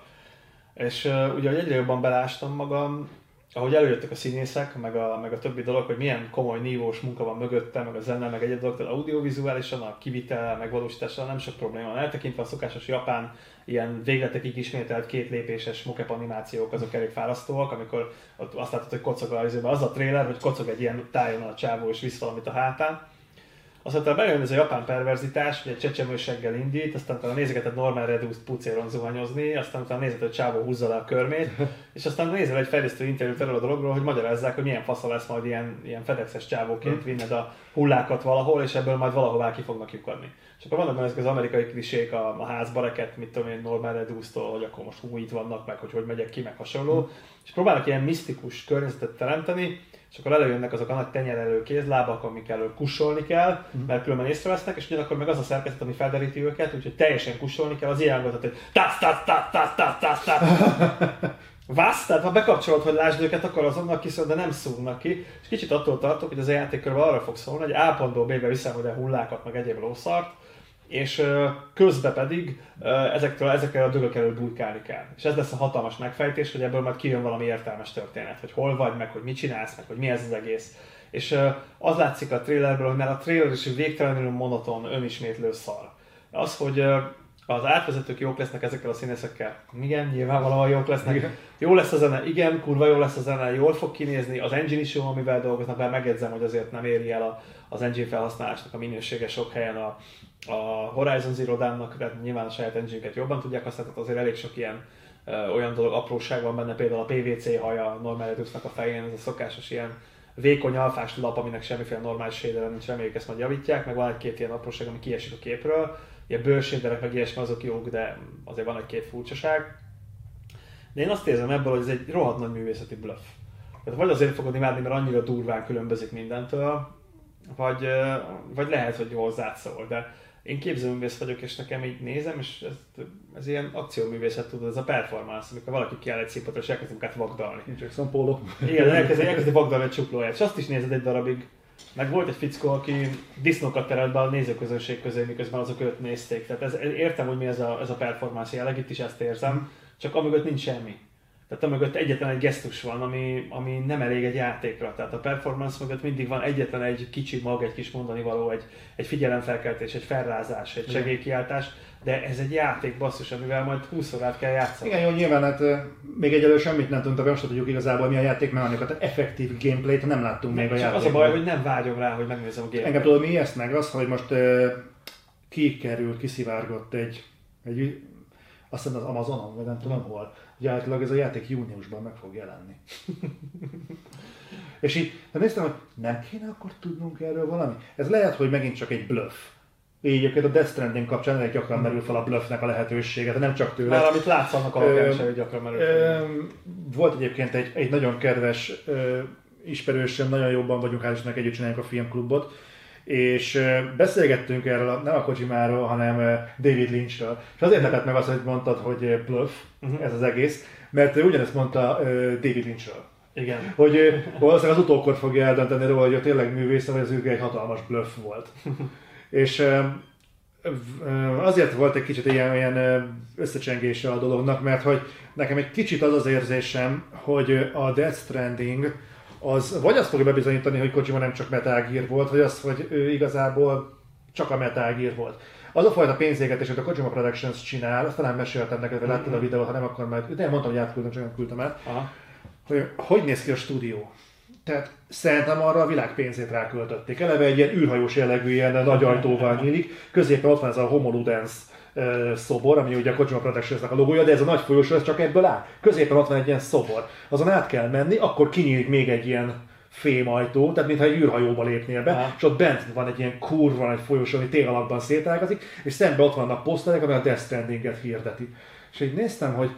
És uh, ugye, hogy egyre jobban belástam magam, ahogy előjöttek a színészek, meg a, meg a többi dolog, hogy milyen komoly nívós munka van mögötte, meg a zene, meg egyéb dolog, tehát audiovizuálisan, a kivitel, megvalósítással nem sok probléma van. Eltekintve a szokásos japán ilyen végletekig ismételt két lépéses mokep animációk, azok elég fárasztóak, amikor ott azt látod, hogy kocog a az a trailer, hogy kocog egy ilyen tájon a csávó és visz valamit a hátán. Aztán bejön ez a japán perverzitás, hogy egy csecsemőseggel indít, aztán utána nézegeted Norman Reedus pucéron zuhanyozni, aztán utána nézed, hogy Csávó húzza le a körmét, és aztán nézel egy fejlesztő interjút erről a dologról, hogy magyarázzák, hogy milyen fasza lesz majd ilyen, ilyen fedexes csávóként hm. vinned a hullákat valahol, és ebből majd valahová ki fognak lyukadni. És akkor vannak ezek az amerikai klisék a, a házba reket, mit tudom én, Norman Reedus-tól, hogy akkor most hú, itt vannak, meg hogy hogy megyek ki, meg hasonló. Hm. És próbálnak ilyen misztikus környezetet teremteni, és akkor előjönnek azok a nagy tenyerelő kézlábak, amik elől kussolni kell, uh-huh. mert különben észrevesznek, és ugyanakkor meg az a szerkezet, ami felderíti őket, úgyhogy teljesen kussolni kell, az ilyen hangot, hogy tász, tász, tász, tász, tász, tász, tász. Vász, tehát ha bekapcsolod, hogy lásd őket, akkor azonnal kiszól, de nem szúrnak ki. És kicsit attól tartok, hogy az a játék arra fog szólni, hogy A pontból B-be viszem oda hullákat, meg egyéb lószart, és közben pedig ezektől, ezekkel a dögök előtt bujkálni kell. És ez lesz a hatalmas megfejtés, hogy ebből majd kijön valami értelmes történet, hogy hol vagy, meg hogy mit csinálsz, meg hogy mi ez az egész. És az látszik a trailerből, hogy már a trailer is végtelenül monoton, önismétlő szar. Az, hogy az átvezetők jók lesznek ezekkel a színészekkel. Igen, nyilvánvalóan jók lesznek. Igen. Jó lesz a zene, igen, kurva jó lesz a zene, jól fog kinézni, az engine is jó, amivel dolgoznak, bár megjegyzem, hogy azért nem éri el a, az engine felhasználásnak a minősége sok helyen a, a Horizon Zero Dawn-nak, tehát nyilván a saját engine jobban tudják használni, tehát azért elég sok ilyen ö, olyan dolog, apróság van benne, például a PVC haja Normal Redux-nak a fején, ez a szokásos ilyen vékony alfás lap, aminek semmiféle normális shader nincs, reméljük ezt majd javítják, meg van egy-két ilyen apróság, ami kiesik a képről, ilyen bőrséderek, meg ilyesmi azok jók, de azért van egy-két furcsaság. De én azt érzem ebből, hogy ez egy rohadt nagy művészeti bluff. Tehát vagy azért fogod imádni, mert annyira durván különbözik mindentől, vagy, vagy lehet, hogy hozzá szól, de én képzőművész vagyok, és nekem így nézem, és ez, ez ilyen akcióművészet, tudod, ez a performance, amikor valaki kiáll egy színpadra, és elkezd munkát vagdalni. Jackson Polo. Igen, elkezd, elkezd vagdalni egy csuklóját, és azt is nézed egy darabig, meg volt egy fickó, aki disznókat terelt be a nézőközönség közé, miközben azok őt nézték. Tehát ez, értem, hogy mi ez a, ez a performance jelleg, itt is ezt érzem, csak amögött nincs semmi. Tehát amögött egyetlen egy gesztus van, ami, ami nem elég egy játékra. Tehát a performance mögött mindig van egyetlen egy kicsi mag, egy kis mondani való, egy, egy figyelemfelkeltés, egy felrázás, egy segélykiáltás, de ez egy játék basszus, amivel majd 20 órát kell játszani. Igen, jó, nyilván hát még egyelőre semmit nem tudunk, azt tudjuk igazából mi a játék mechanika, tehát effektív gameplayt nem láttunk még a játékban. Az a baj, hogy nem vágyom rá, hogy megnézem a gameplayt. Engem tudod, mi ezt meg az, hogy most uh, kikerült, kiszivárgott egy, egy azt hiszem az Amazonon, vagy nem tudom hol, hogy általában ez a játék júniusban meg fog jelenni. És így de néztem, hogy nem kéne akkor tudnunk erről valami? Ez lehet, hogy megint csak egy bluff. Így egyébként a Death Stranding kapcsán elég gyakran merül fel a bluffnek a lehetősége, nem csak tőle. Már amit látsz, annak is gyakran merül fel. Volt egyébként egy, egy nagyon kedves ö, ismerősöm, nagyon jobban vagyunk, hál' Istennek együtt csináljuk a filmklubot, és beszélgettünk erről, nem a Kojimáról, hanem David Lynchről. És azért lepett meg azt, hogy mondtad, hogy bluff uh-huh. ez az egész, mert ő ugyanezt mondta David Lynchről. Igen. Hogy valószínűleg az utókor fogja eldönteni róla, hogy ő tényleg művész, vagy az űrge egy hatalmas bluff volt. és azért volt egy kicsit ilyen, ilyen összecsengése a dolognak, mert hogy nekem egy kicsit az az érzésem, hogy a Death Stranding az vagy azt fogja bebizonyítani, hogy Kojima nem csak Metal Gear volt, vagy azt, hogy ő igazából csak a Metal Gear volt. Az a fajta pénzégetés, amit a Kojima Productions csinál, azt talán meséltem neked, vagy láttad a videót, ha nem, akkor már, de mondtam, hogy átküldtem, csak nem küldtem el, Aha. hogy hogy néz ki a stúdió. Tehát szerintem arra a világ pénzét ráköltötték. Eleve egy ilyen űrhajós jellegű, ilyen nagy ajtóval nyílik, középen ott van ez a Homoludens szobor, ami ugye a Kojima productions a logója, de ez a nagy folyosó, ez csak ebből áll. Középen ott van egy ilyen szobor. Azon át kell menni, akkor kinyílik még egy ilyen fémajtó, tehát mintha egy űrhajóba lépnél be, Aha. és ott bent van egy ilyen kurva egy folyosó, ami tél alakban szétágazik, és szembe ott vannak poszterek, ami a Death Stranding-et hirdeti. És így néztem, hogy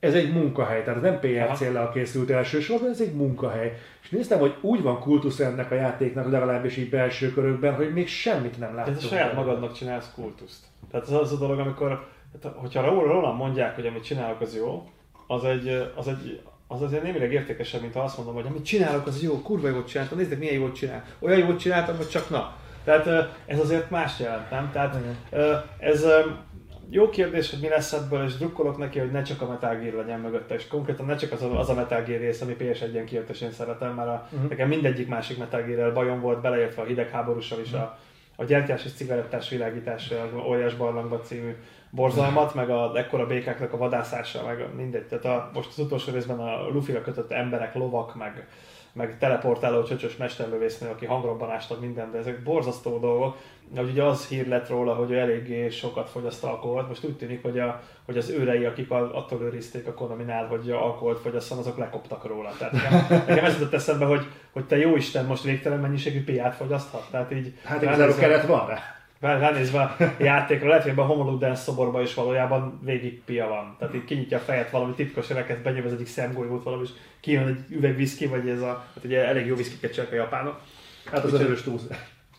ez egy munkahely, tehát nem PR céllal készült elsősorban, ez egy munkahely. És néztem, hogy úgy van kultusz ennek a játéknak, legalábbis így belső körökben, hogy még semmit nem látok. Ez a saját magadnak csinálsz kultuszt. Tehát ez az a dolog, amikor, hogyha rólam mondják, hogy amit csinálok az jó, az egy, az egy az azért némileg értékesebb, mint ha azt mondom, hogy amit csinálok, az jó, kurva jót csináltam, nézzük milyen jót csinál. Olyan jót csináltam, hogy csak na. Tehát ez azért más jelent, nem? Tehát ez jó kérdés, hogy mi lesz ebből, és drukkolok neki, hogy ne csak a Metal Gear legyen mögötte, és konkrétan ne csak az a, az a Metal Gear rész, ami PS1-en kijött, és én szeretem, mert a, uh-huh. nekem mindegyik másik Metal Gear-rel bajom volt, beleértve a hidegháborúsal is, uh-huh. a, a gyertyás és cigarettás világítás, óriás barlangba című borzalmat, meg a ekkora békáknak a vadászása, meg mindegy. Tehát a, most az utolsó részben a luffy kötött emberek, lovak, meg, meg teleportáló csöcsös mesterlövésznő, aki hangrobbanást ad minden, de ezek borzasztó dolgok. De ugye az hír lett róla, hogy ő eléggé sokat fogyaszt alkoholt. Most úgy tűnik, hogy, a, hogy az őrei, akik attól őrizték a Konaminál, hogy alkoholt fogyasszon, azok lekoptak róla. Tehát nekem, nekem ez jutott eszembe, hogy, hogy te jó Isten most végtelen mennyiségű piát fogyaszthat. Tehát így Hát igazából keret van rá. Rá- ránézve a játékra, lehet, hogy ebben a Homolud Dance szoborban is valójában végig pia van. Tehát itt kinyitja a fejet valami titkos öveket, benyom az egyik szemgolyót valami, és kijön egy üveg viszki, vagy ez a, hát ugye elég jó viszkiket csinálnak a japánok. Hát az erős túlzás.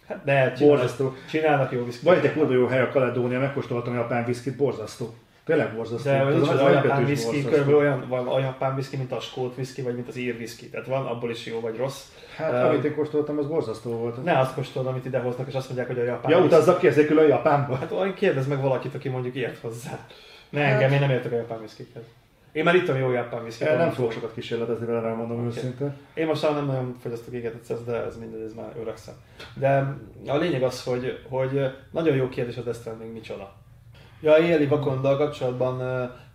Hát de csinálnak, Borzasztó. csinálnak jó viszkit. Van egy kurva jó hely a Kaledónia, megkóstoltam a japán viszkit, borzasztó. Tényleg borzasztó. de nincs az a japán borzasztó. körülbelül olyan, van a japán viszki, mint a skót viszki, vagy mint az ír viszki. Tehát van abból is jó vagy rossz. Hát, Ö, amit én kóstoltam, az borzasztó volt. Ne azt kóstolod, amit ide hoznak, és azt mondják, hogy a japán Ja, utazzak ki ezért külön Japánba. Hát olyan kérdezz meg valakit, aki mondjuk ilyet hozzá. Ne Hát- engem, én nem értek a japán viszkikhez. Én már ittam jó japán viszkit. Nem fogok fog. sokat kísérletezni vele, elmondom Oké. őszintén. Én most már nem nagyon fogyasztok égetett ezt, de ez mindegy, ez már öregszem. De a lényeg az, hogy, hogy nagyon jó kérdés a Death Stranding micsoda. Ja, éjjeli vakonddal kapcsolatban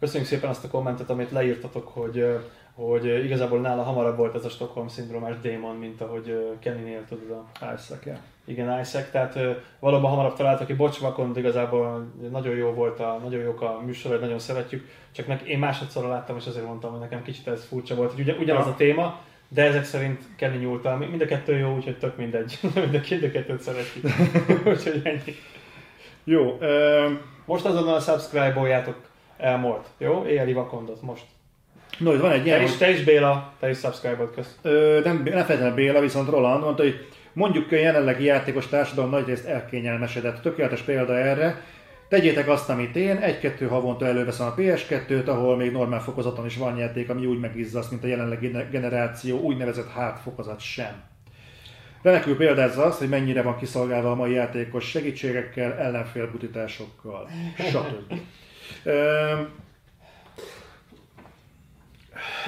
köszönjük szépen azt a kommentet, amit leírtatok, hogy, hogy igazából nála hamarabb volt ez a Stockholm szindrómás démon, mint ahogy Kenny-nél tudod a Isaac, ja. igen, Isaac, tehát valóban hamarabb találtak ki, bocs, Vakond igazából nagyon jó volt a, nagyon jók a műsorok, nagyon szeretjük, csak meg én másodszorra láttam, és azért mondtam, hogy nekem kicsit ez furcsa volt, hogy ugyan, ugyanaz a téma, de ezek szerint Kenny nyúltal, mind a kettő jó, úgyhogy tök mindegy, mind a kettőt szeretjük. úgyhogy ennyi. Jó, ö, Most azonnal subscribe-oljátok Elmort, jó? Éjjeli Vakondot most. no, itt van egy Te ilyen, is, te is Béla, te is subscribe-ot kösz. Ö, nem, nem feltétlenül Béla, viszont Roland mondta, hogy mondjuk a jelenlegi játékos társadalom nagyrészt elkényelmesedett. Tökéletes példa erre. Tegyétek azt, amit én, egy-kettő havonta előveszem a PS2-t, ahol még normál fokozaton is van játék, ami úgy megizzaszt, mint a jelenlegi gene- generáció úgynevezett hátfokozat sem. Remekül példázza azt, hogy mennyire van kiszolgálva a mai játékos segítségekkel, ellenfélbutításokkal, stb.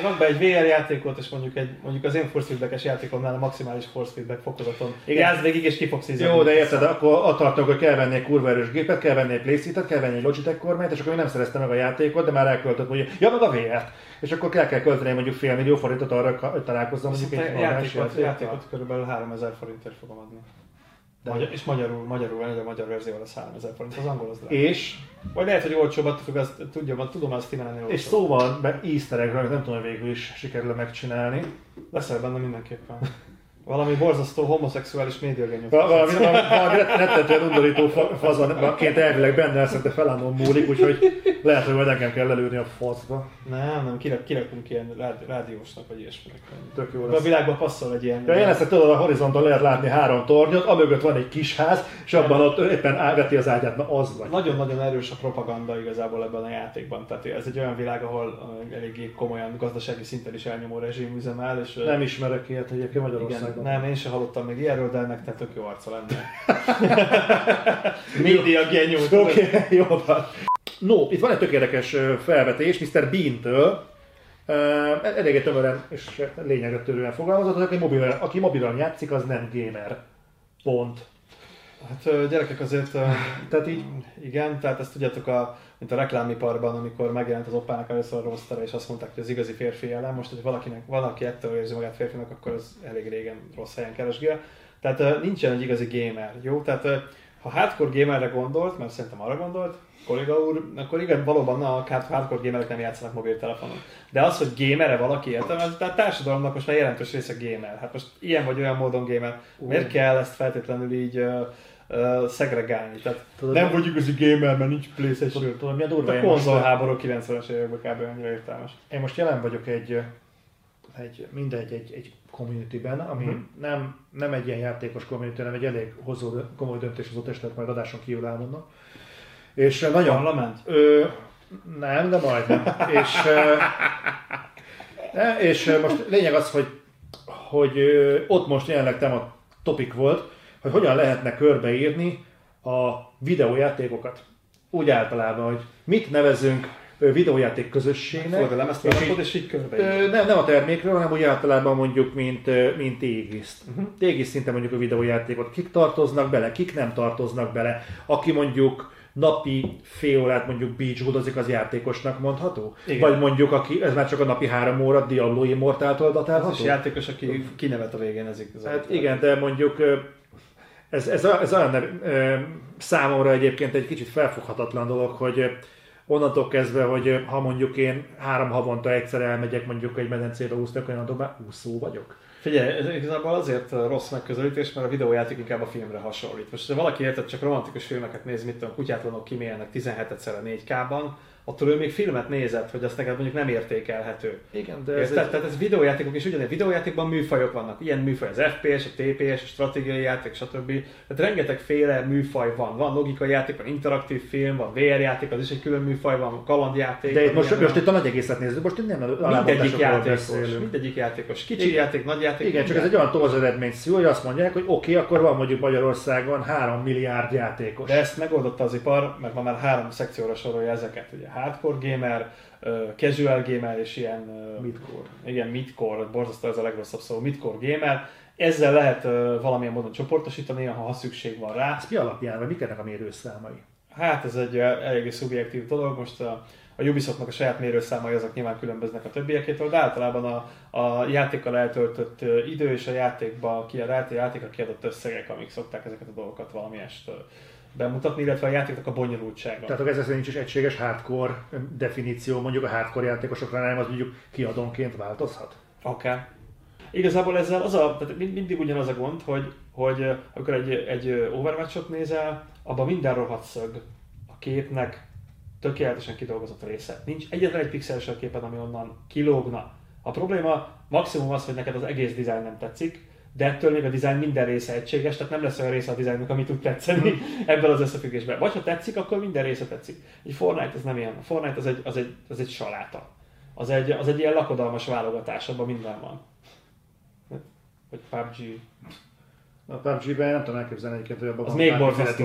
Rak be egy VR játékot, és mondjuk, egy, mondjuk az én force feedback-es játékomnál a maximális force feedback fokozaton. Igen. Játsz végig, és ki fogsz. Jó, de érted, akkor ott tartok, hogy kell venni egy kurva erős gépet, kell venni egy Playstation-et, kell venni egy Logitech kormányt, és akkor még nem szereztem meg a játékot, de már elköltött, hogy ja, meg a VR-t. És akkor kell, kell költeni mondjuk fél millió forintot arra, hogy találkozzam mondjuk egy játékot, játékkal. játékot körülbelül 3000 forintért fogom adni. De- Magyar, és magyarul, magyarul de a magyar verzió az 3000 forint, az angol az drága. És, Vagy lehet, hogy olcsóbb, attól függ, azt tudja, tudom azt olcsóbb. és szóval be easter egg, nem tudom, hogy végül is sikerül megcsinálni. Leszel benne mindenképpen. Valami borzasztó homoszexuális médiagenyő. Val- Valami, valami, valami rettetően undorító fa- fazonként elvileg benne lesz, de felállnom múlik, úgyhogy lehet, hogy majd engem kell lelőni a faszba. Nem, nem, kirak, kirakunk ilyen rádi, rádiósnak, vagy ilyesminek. Tök jó De a lesz. világban passzol egy ilyen... Ja, én ezt tudod, a horizonton lehet látni három tornyot, amögött van egy kis ház, és abban ott éppen ágati az ágyát, na az vagy. Nagyon-nagyon erős a propaganda igazából ebben a játékban. Tehát ez egy olyan világ, ahol uh, eléggé komolyan gazdasági szinten is elnyomó rezsim üzemel, és uh, Nem ismerek ilyet egyébként igen, Magyarországon. nem, én sem hallottam még ilyenről, de ennek te tök jó arca lenne. Média genyó. Oké, okay, jó van. No, itt van egy tök érdekes felvetés Mr. Bean-től. Uh, eléggé tömören és lényegre törően fogalmazott, aki mobilon, aki mobilon játszik, az nem gamer. Pont. Hát gyerekek azért, Tehát így, igen, tehát ezt tudjátok, a, mint a reklámiparban, amikor megjelent az Opának először a roster, és azt mondták, hogy az igazi férfi jelen. Most, hogy valakinek, valaki ettől érzi magát férfinak, akkor az elég régen rossz helyen keresgél. Tehát nincsen egy igazi gamer, jó? Tehát ha hardcore gamerre gondolt, mert szerintem arra gondolt, kolléga úr, akkor igen, valóban a hardcore gamerek nem játszanak mobiltelefonon. De az, hogy gamer-e valaki értem, ez tehát társadalomnak most már jelentős része gamer. Hát most ilyen vagy olyan módon gamer. Miért kell ezt feltétlenül így uh, szegregálni? Tehát Tudod, nem vagy igazi gamer, mert nincs Playstation. tudod, mi a durva? A konzolháború 90-es években kb. annyira értelmes. én most jelen vagyok egy, egy mindegy, egy, egy communityben, ami Mhm. nem, nem egy ilyen játékos community, hanem egy elég hozó, komoly döntéshozó testület, majd adáson kívül elmondom. És nagyon, Parlament? Ö, nem, de majdnem. és, ö, és most lényeg az, hogy, hogy ott most jelenleg tema topik volt, hogy hogyan lehetne körbeírni a videójátékokat. Úgy általában, hogy mit nevezünk videójáték közösségnek. Fogod a lemezt, és így- és így körbe. Nem, nem a termékről, hanem úgy általában mondjuk, mint, mint égiszt. Uh-huh. Égiszt szinte mondjuk a videójátékot. Kik tartoznak bele, kik nem tartoznak bele. Aki mondjuk napi fél órát mondjuk beachhoodozik, az játékosnak mondható? Igen. Vagy mondjuk, aki, ez már csak a napi három óra Diablo Immortáltól Az datálható? is játékos, aki kinevet a végén, ez igaz. Hát igen, de mondjuk ez, ez, ez olyan ö, számomra egyébként egy kicsit felfoghatatlan dolog, hogy onnantól kezdve, hogy ha mondjuk én három havonta egyszer elmegyek mondjuk egy medencébe úszni, akkor onnantól már úszó vagyok. Figyelj, ez igazából azért rossz megközelítés, mert a videójáték inkább a filmre hasonlít. Most, ha valaki érted, csak romantikus filmeket néz, mit tudom, kutyátlanok kimélnek 17-szer a 4K-ban, attól ő még filmet nézett, hogy azt neked mondjuk nem értékelhető. Igen, de Ez ez tehát, ez videójátékok is ugyanilyen videójátékban műfajok vannak. Ilyen műfaj az FPS, a TPS, a stratégiai játék, stb. Tehát rengeteg féle műfaj van. Van logikai játék, van interaktív film, van VR játék, az is egy külön műfaj, van kalandjáték. de itt most, ilyen- most itt a nagy egészet nézzük, most itt nem mindegyik játékos, beszélünk. mindegyik játékos. Kicsi Igen. játék, nagy játék. Igen, csak ez egy olyan torz eredmény szül, hogy azt mondják, hogy oké, okay, akkor van mondjuk Magyarországon 3 milliárd játékos. De ezt megoldotta az ipar, mert ma már három szekcióra sorolja ezeket. Ugye hardcore gamer, casual gamer és ilyen... Midcore. Igen, midcore, borzasztó ez a legrosszabb szó, midcore gamer. Ezzel lehet valamilyen módon csoportosítani, ha, szükség van rá. Ez mi alapján, vagy mik ennek a mérőszámai? Hát ez egy eléggé szubjektív dolog, most a, a Ubisoftnak a saját mérőszámai azok nyilván különböznek a többiekétől, de általában a, a játékkal eltöltött idő és a játékba kiadott, játékra kiadott összegek, amik szokták ezeket a dolgokat valamiest ö, bemutatni, illetve a játéknak a bonyolultsága. Tehát ezzel szerint nincs is egységes hardcore definíció, mondjuk a hardcore játékosokra nem, az mondjuk kiadónként változhat? Akár. Igazából ezzel az a, tehát mind- mindig ugyanaz a gond, hogy, hogy amikor egy, egy ö, Overwatch-ot nézel, abban minden rohadt szög a képnek tökéletesen kidolgozott része. Nincs egyetlen egy pixel a képen, ami onnan kilógna. A probléma maximum az, hogy neked az egész dizájn nem tetszik, de ettől még a dizájn minden része egységes, tehát nem lesz olyan része a dizájnnak, ami tud tetszeni ebben az összefüggésben. Vagy ha tetszik, akkor minden része tetszik. Egy Fortnite az nem ilyen. A Fortnite az egy, az egy, az egy saláta. Az egy, az egy ilyen lakodalmas válogatás, abban minden van. Vagy PUBG. A PUBG-ben nem tudom elképzelni egyébként, hogy abban Az még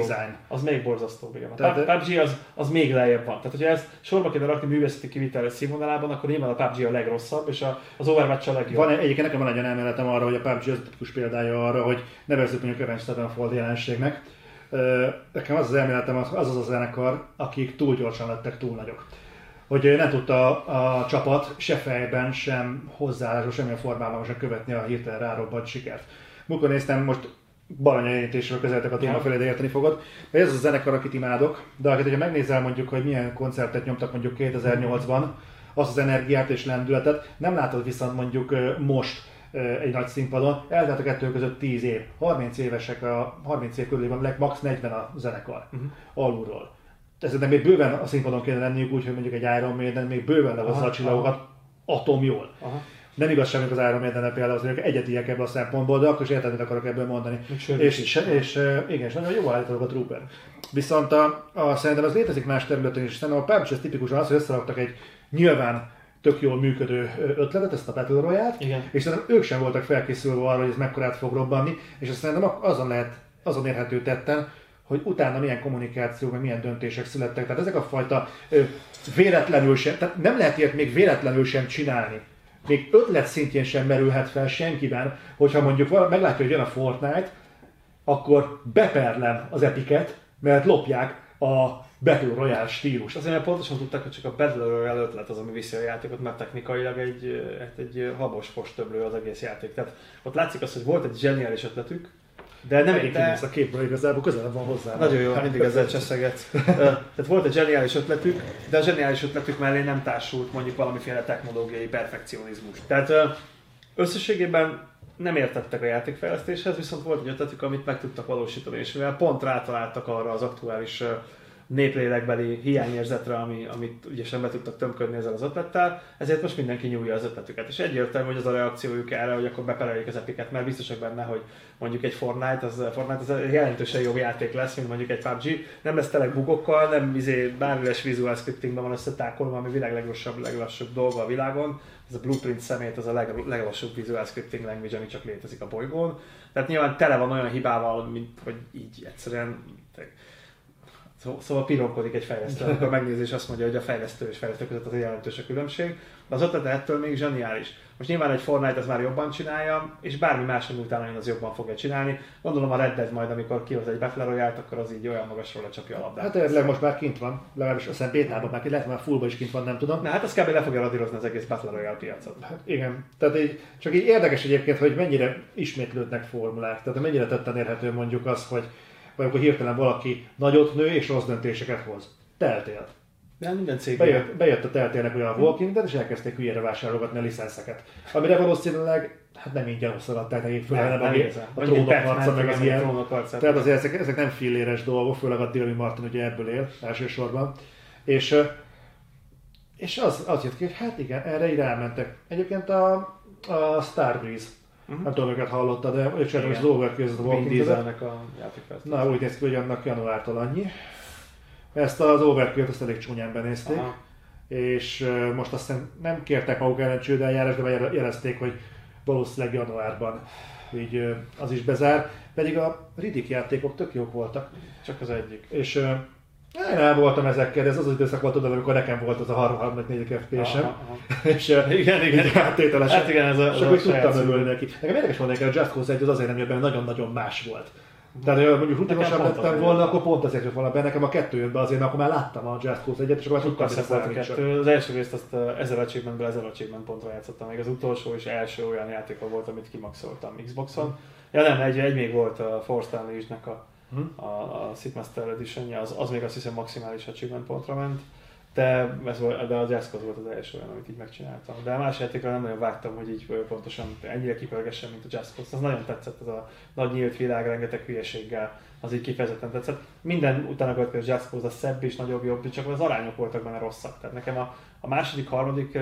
design. Az még borzasztóbb, igen. A Tehát- PUBG az, az még lejjebb van. Tehát, hogyha ezt sorba kéne rakni művészeti kivitelre színvonalában, akkor nyilván a PUBG a legrosszabb, és a, az Overwatch a legjobb. Van, egyébként nekem van egy olyan elméletem arra, hogy a PUBG az tipikus példája arra, hogy nevezzük mondjuk Avenged Sevenfold jelenségnek. Ö, Nekem az az elméletem, az az az a zenekar, akik túl gyorsan lettek túl nagyok. Hogy nem tudta a csapat se fejben, sem hozzáállásban, semmilyen formában sem követni a hirtelen rárobbant sikert. Múltkor néztem, most baranyajánítésről közeltek a téma Ja. felé, de érteni fogod. De ez az a zenekar, akit imádok, de akit, hogyha megnézel mondjuk, hogy milyen koncertet nyomtak mondjuk 2008-ban, azt az energiát és lendületet nem látod viszont mondjuk most egy nagy színpadon, eltelt a kettő között 10 év, 30 évesek, a 30 év körül van, max 40 a zenekar uh-huh. alulról. Ez de még bőven a színpadon kéne lenniük úgy, hogy mondjuk egy Iron Maiden még bőven lehozza a csillagokat atom jól. Aha. Nem igaz semmit az Iron Maiden például, hogy egyetiek ebből a szempontból, de akkor is érted, mit akarok ebből mondani. És, és, és, igen, és nagyon jó állítólag a Trooper. Viszont a, a, szerintem az létezik más területen is. Szerintem a PUBG ez tipikusan az, hogy összeraktak egy nyilván tök jól működő ötletet, ezt a Battle Royale-t, Igen. és szerintem ők sem voltak felkészülve arra, hogy ez mekkorát fog robbanni, és azt szerintem azon lehet, azon érhető tetten, hogy utána milyen kommunikáció, meg milyen döntések születtek. Tehát ezek a fajta ö, véletlenül sem, tehát nem lehet ilyet még véletlenül sem csinálni. Még ötlet szintjén sem merülhet fel senkiben, hogyha mondjuk vala- meglátja, hogy jön a Fortnite, akkor beperlem az epiket, mert lopják a Battle Royale stílust. Azért mert pontosan tudták, hogy csak a Battle Royale ötlet az, ami viszi a játékot, mert technikailag egy, ö, hát egy habos postöblő az egész játék. Tehát ott látszik az, hogy volt egy zseniális ötletük, de nem Megint de, a képről, igazából közelebb van hozzá. Nagyon jó, mindig ezzel cseszegetsz. Ö, Tehát volt egy zseniális ötletük, de a zseniális ötletük mellé nem társult mondjuk valamiféle technológiai perfekcionizmus. Tehát összességében nem értettek a játékfejlesztéshez, viszont volt egy ötletük, amit meg tudtak valósítani, és mivel pont rátaláltak arra az aktuális néplélekbeli hiányérzetre, ami, amit ügyesen be tudtak tömködni ezzel az ötlettel, ezért most mindenki nyúlja az ötletüket. És egyértelmű, hogy az a reakciójuk erre, hogy akkor bepereljék az epiket, mert biztosak benne, hogy mondjuk egy Fortnite, az, Fortnite az jelentősen jobb játék lesz, mint mondjuk egy PUBG. Nem lesz tele bugokkal, nem izé, bármiles visual scriptingben van összetákolva, ami világ leglassabb, leglassabb dolga a világon. Ez a Blueprint szemét az a leg, leglassabb visual scripting language, ami csak létezik a bolygón. Tehát nyilván tele van olyan hibával, mint hogy így egyszerűen Szó- Szóval pironkodik egy fejlesztő, amikor megnézi és azt mondja, hogy a fejlesztő és fejlesztő között az jelentős a különbség. De az ötlet ettől még zseniális. Most nyilván egy Fortnite az már jobban csinálja, és bármi más, ami utána jön, az jobban fogja csinálni. Gondolom a Red Dead majd, amikor kihoz egy Battle royale akkor az így olyan magasról lecsapja a labdát. Hát eredetileg most már kint van, legalábbis azt hiszem bétában már, lehet már fullba is kint van, nem tudom. Na hát az kb. le fogja radírozni az egész Battle Royale piacot. Hát igen, tehát így, csak így érdekes egyébként, hogy mennyire ismétlődnek formulák, tehát mennyire tetten érhető mondjuk az, hogy vagy akkor hirtelen valaki nagyot nő és rossz döntéseket hoz. Teltél. De minden cég Bejött, bejött a teltélnek olyan a Walking Dead, és elkezdték hülyére vásárolgatni a licenszeket. Amire valószínűleg hát nem ingyen osztogatták nekik, főleg nem, a trónok harca, meg az ilyen. Tehát azért ezek, ezek nem filléres dolgok, főleg a Dylan Martin ugye ebből él elsősorban. És, és az, az jött ki, hogy hát igen, erre így rámentek. Egyébként a, a Starbreeze, uh-huh. nem tudom, őket hallotta, de sem Igen. az Overkill, a Vin Walking Dead. A. Na, úgy néz ki, hogy annak januártól annyi. Ezt az Overkill-t azt elég csúnyán benézték. Aha. és most azt hiszem nem kértek maguk ellen csődeljárás, de jel- jelezték, hogy valószínűleg januárban így az is bezár. Pedig a Riddick játékok tök jók voltak. Csak az egyik. És én el voltam ezekkel, ez az az időszak volt tudod, amikor nekem volt az a 3-4 FPS-em. Aha, aha. És Igen, igen. így áttételesen. Hát igen, ez a, És akkor tudtam örülni neki. Nekem érdekes volt neki, a Just Cause 1 az azért nem jött nagyon-nagyon más volt. Tehát, ha mondjuk rutinosabb Nekem lettem volna, akkor pont azért jött volna be. Nekem a kettő jött be azért, mert akkor már láttam a Just Cause 1-et, és akkor már tudtam, hogy volt a kettő. Az első részt azt 1000 achievementből 1000 achievement pontra játszottam, még az utolsó és első olyan játék volt, amit kimaxoltam Xboxon. Ja nem, egy, egy még volt a Force Unleashed-nek a. a, a Seedmaster edition az, az még azt hiszem maximális achievement pontra ment. De, ez volt, de a Just Cause volt az első olyan, amit így megcsináltam. De a más játékra nem nagyon vágtam, hogy így pontosan ennyire kipörgessen, mint a Cause. Az nagyon tetszett, ez a nagy nyílt világ, rengeteg hülyeséggel, az így kifejezetten tetszett. Minden utána következő Cause a szebb és nagyobb, jobb, csak az arányok voltak benne rosszak. Tehát nekem a, a második, harmadik,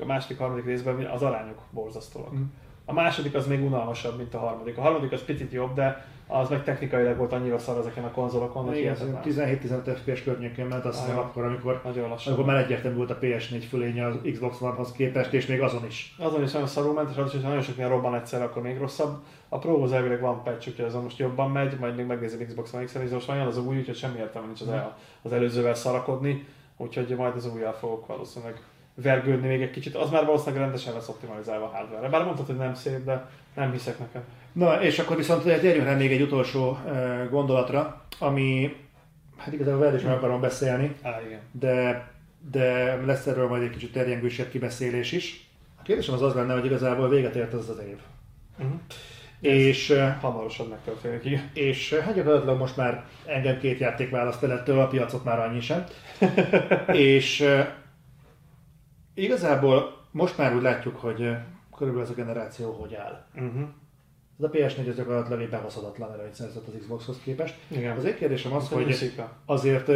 a második, harmadik részben az arányok borzasztóak. Mm. A második az még unalmasabb, mint a harmadik. A harmadik az picit jobb, de az meg technikailag volt annyira szar ezeken a konzolokon, hogy Igen, hihetetlen. 17-15 FPS környékén ment, azt hiszem akkor, amikor, Nagyon lassan. amikor már egyértelmű volt a PS4 fölénye az Xbox One-hoz képest, és még azon is. Azon is nagyon szarul ment, és az is, hogyha nagyon sok ilyen robban egyszer, akkor még rosszabb. A Pro-hoz elvileg van patch, úgyhogy azon most jobban megy, majd még megnézem Xbox One X-en, és most van az új, úgyhogy semmi értelme nincs az, el, az előzővel szarakodni, úgyhogy majd az újjal fogok valószínűleg vergődni még egy kicsit. Az már valószínűleg rendesen lesz optimalizálva a hardware Bár mondtad, hogy nem szép, de nem hiszek nekem. Na, és akkor viszont térjünk rá még egy utolsó eh, gondolatra, ami, hát igazából veled is meg akarom beszélni, Á, igen. de, de lesz erről majd egy kicsit terjengősebb kibeszélés is. A kérdésem az az lenne, hogy igazából véget ért ez az év. Uh-huh. És, eh, Hamarosan megtörténik, igen. és eh, hát gyakorlatilag most már engem két játék választ el ettől, a piacot már annyi sem. és eh, igazából most már úgy látjuk, hogy körülbelül ez a generáció hogy áll. Uh-huh. Ez a PS4 az gyakorlatilag egy behozhatatlan előnyt szerzett az Xboxhoz képest. Igen. Az én kérdésem az, hogy hogy szépen. azért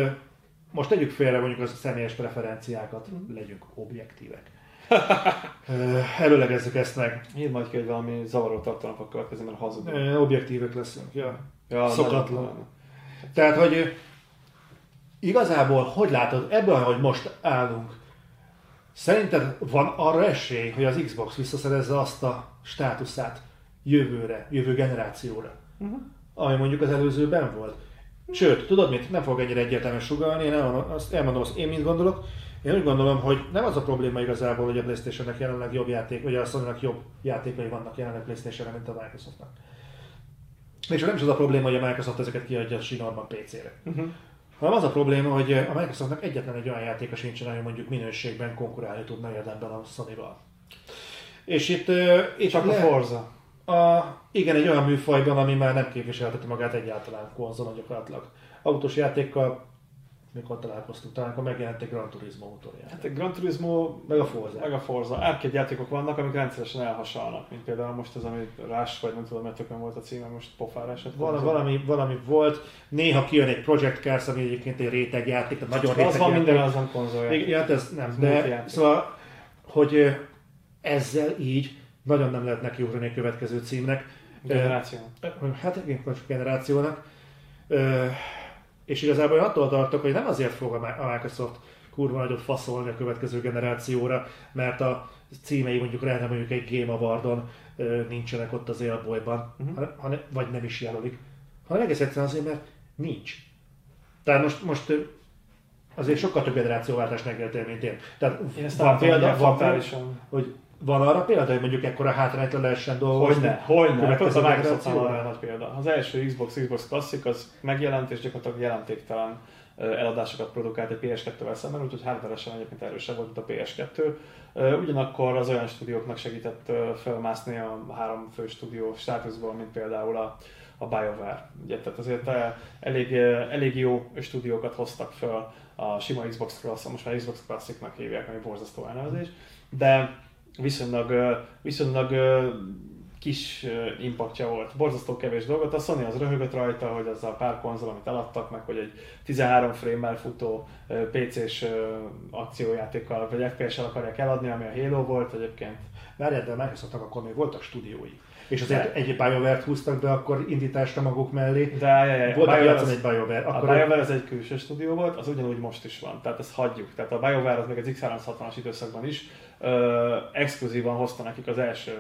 most tegyük félre mondjuk a személyes preferenciákat, legyünk objektívek. Előlegezzük ezt meg. Írd majd ki, hogy valami zavaró tartalom fog következni, mert hazudom. Ö, Objektívek leszünk. Ja. Ja, szokatlan. nagyon- Tehát, hogy igazából, hogy látod, ebben, ahogy most állunk, szerinted van arra esély, hogy az Xbox visszaszerezze azt a státuszát jövőre, jövő generációra, Uh-huh. ami mondjuk az előzőben volt? Sőt, tudod mit? Nem fog ennyire egyértelműen sugalni, én elmondom, azt, elmondom azt én, mint gondolok. Én úgy gondolom, hogy nem az a probléma igazából, hogy a Playstation-nek jelenleg jobb játék, vagy a sony jobb játékai vannak jelenleg Playstation-re, mint a Microsoftnak. És nem is az a probléma, hogy a Microsoft ezeket kiadja a sinorban PC-re. Uh-huh. Hanem az a probléma, hogy a Microsoftnak egyetlen egy olyan játéka sincsen, ami mondjuk minőségben konkurálni tudna érdemben a Sony-val. És itt, ö, itt Csak a le- Forza. A, igen, egy olyan műfajban, ami már nem képviselteti magát egyáltalán konzolon gyakorlatilag. Autós játékkal, mikor találkoztunk, talán akkor megjelent egy Gran Turismo motorjáték. Hát a Gran Turismo, Meg a Forza. meg a Forza. Arcade játékok vannak, amik rendszeresen elhasalnak, mint például most az, ami Rush, vagy nem tudom, mert tökön volt a címe, most pofára esett. Val- valami, valami volt, néha kijön egy Project Cars, ami egyébként egy rétegjáték, tehát nagyon De az van minden, az van konzolja. Igen, hát ez nem, Ez de szóval, hogy ezzel így nagyon nem lehet nekiugrani a következő címnek. Generáció. Hát igen, most generációnak. És igazából attól tartok, hogy nem azért fog a Mi- a Microsoft kurva nagyot faszolni a következő generációra, mert a címei mondjuk rá mondjuk egy Game Awardon nincsenek ott az élbolyban, Mhm. hanem, vagy nem is jelölik, hanem egész egyszerűen azért, mert nincs. Tehát most, most azért sokkal több generációváltást megéltél, mint én. Tehát Én ezt van példa, van, hogy van arra példa, hogy mondjuk ekkora hátránytlan lehessen dolgozni? Hogyne, hogyne. Hát az a Microsoft olyan nagy példa. Az első Xbox, Xbox Classic az megjelent és gyakorlatilag jelentéktelen eladásokat produkált egy PS2-vel szemben, úgyhogy hardware-esen egyébként erősebb volt, mint a PS2. Ö, Ugyanakkor az olyan stúdióknak segített felmászni a három fő stúdió státuszból, mint például a, a BioWare. Ugye, tehát azért elég, elég jó stúdiókat hoztak fel a sima Xbox Classic, most már Xbox Classic-nak hívják, ami borzasztó elnevezés, de viszonylag, viszonylag kis ö, impactja volt. Borzasztó kevés dolgot. A Sony az röhögött rajta, hogy az a pár konzol, amit eladtak, meg hogy egy 13 frame-mel futó PC-s akciójátékkal, vagy FPS-el akarják eladni, ami a Halo volt egyébként. Várjál, de a Microsoftnak akkor még voltak stúdiói. És azért egy BioWare-t húztak be akkor indításra maguk mellé. De jaj, Volt a BioWare az- egy BioWare. A Akkor BioWare az egy külső stúdió volt, az ugyanúgy most is van, tehát ezt hagyjuk. Tehát a BioWare az még az X360-as időszakban is ö, exkluzívan hozta nekik az első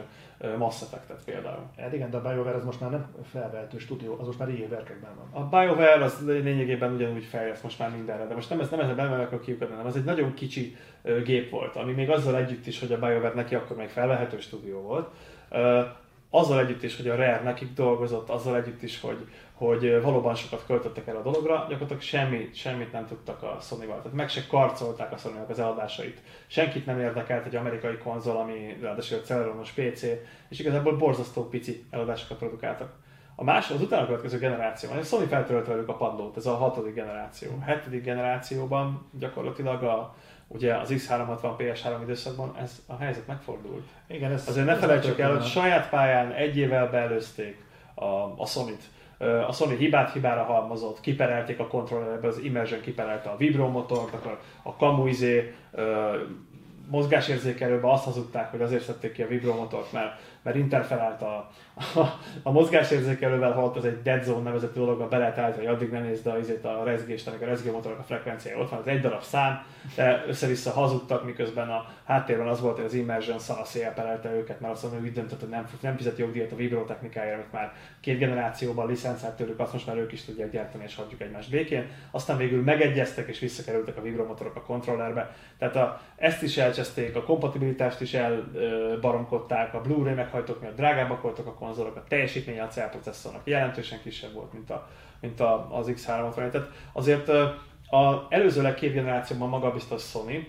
Mass Effect-et például. Hát igen, de a BioWare az most már nem felvehető stúdió, az most már régi verkekben van. A BioWare az lényegében ugyanúgy fejleszt most már mindenre, de most nem ez nem ezzel benne akarok kiukadni, hanem az egy nagyon kicsi gép volt, ami még azzal együtt is, hogy a BioWare neki akkor még felvehető stúdió volt, azzal együtt is, hogy a Rare nekik dolgozott, azzal együtt is, hogy, hogy valóban sokat költöttek el a dologra, gyakorlatilag semmit, semmit nem tudtak a Sony-val. Tehát meg se karcolták a sony az eladásait. Senkit nem érdekelt egy amerikai konzol, ami ráadásul egy Celeronos PC, és igazából borzasztó pici eladásokat produkáltak. A másod, az utána következő generáció, a Sony feltölt velük a padlót, ez a hatodik generáció. A hetedik generációban gyakorlatilag a, ugye az X360 PS3 időszakban ez a helyzet megfordult. Igen, ez, Azért ne felejtsük el, hogy saját pályán egy évvel beelőzték a, a Sony-t. Ö, A Sony hibát hibára halmozott, kiperelték a kontrollerbe, az Immersion kiperelte a vibromotort, akkor a Camu izé, ö, mozgásérzékelőbe azt hazudták, hogy azért szedték ki a vibromotort, mert, mert interferált a, a, a mozgásérzékelővel, holott az egy dead zone nevezetű dologba be lehet állítani, hogy addig nem nézd a, izét, a rezgést, a rezgőmotorok a frekvenciája ott van, az egy darab szám, de össze-vissza hazudtak, miközben a háttérben az volt, hogy az Immersion szanaszéjel perelte őket, mert azt mondja, hogy úgy döntött, hogy nem, nem fizet jogdíjat a Vibro technikájára, amit már két generációban licenszált tőlük, azt most már ők is tudják gyártani, és hagyjuk egymást békén. Aztán végül megegyeztek, és visszakerültek a vibromotorok a kontrollerbe. Tehát a, ezt is elcseszték, a kompatibilitást is elbaromkodták, a Blu-ray meghajtók miatt drágábbak voltak a konzolok, a teljesítménye a CL processzornak jelentősen kisebb volt, mint, a, mint a, az X360. Tehát azért ö, a előzőleg két generációban magabiztos Sony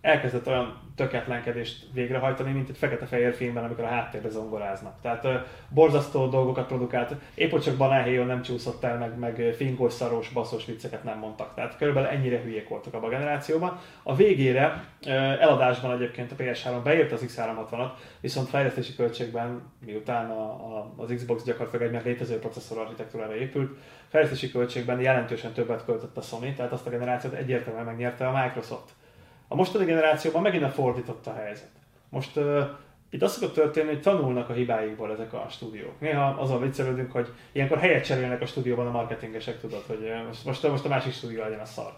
elkezdett olyan töketlenkedést végrehajtani, mint egy fekete-fehér filmben, amikor a háttérbe zongoráznak. Tehát ö, borzasztó dolgokat produkált, épp hogy csak banálhéjon nem csúszott el, meg, meg finkós, szarós, baszós vicceket nem mondtak. Tehát körülbelül ennyire hülyék voltak abban a generációban. A végére ö, eladásban egyébként a PS3 beírta az X360-at, viszont fejlesztési költségben, miután a, a, az Xbox gyakorlatilag egy már létező processzor architektúrára épült, fejlesztési költségben jelentősen többet költött a Sony, tehát azt a generációt egyértelműen megnyerte a Microsoft. A mostani generációban megint a fordított a helyzet. Most uh, itt az szokott történni, hogy tanulnak a hibáikból ezek a stúdiók. Néha azon viccelődünk, hogy ilyenkor helyet cserélnek a stúdióban a marketingesek, tudod, hogy most, most, most a másik stúdió legyen a szar.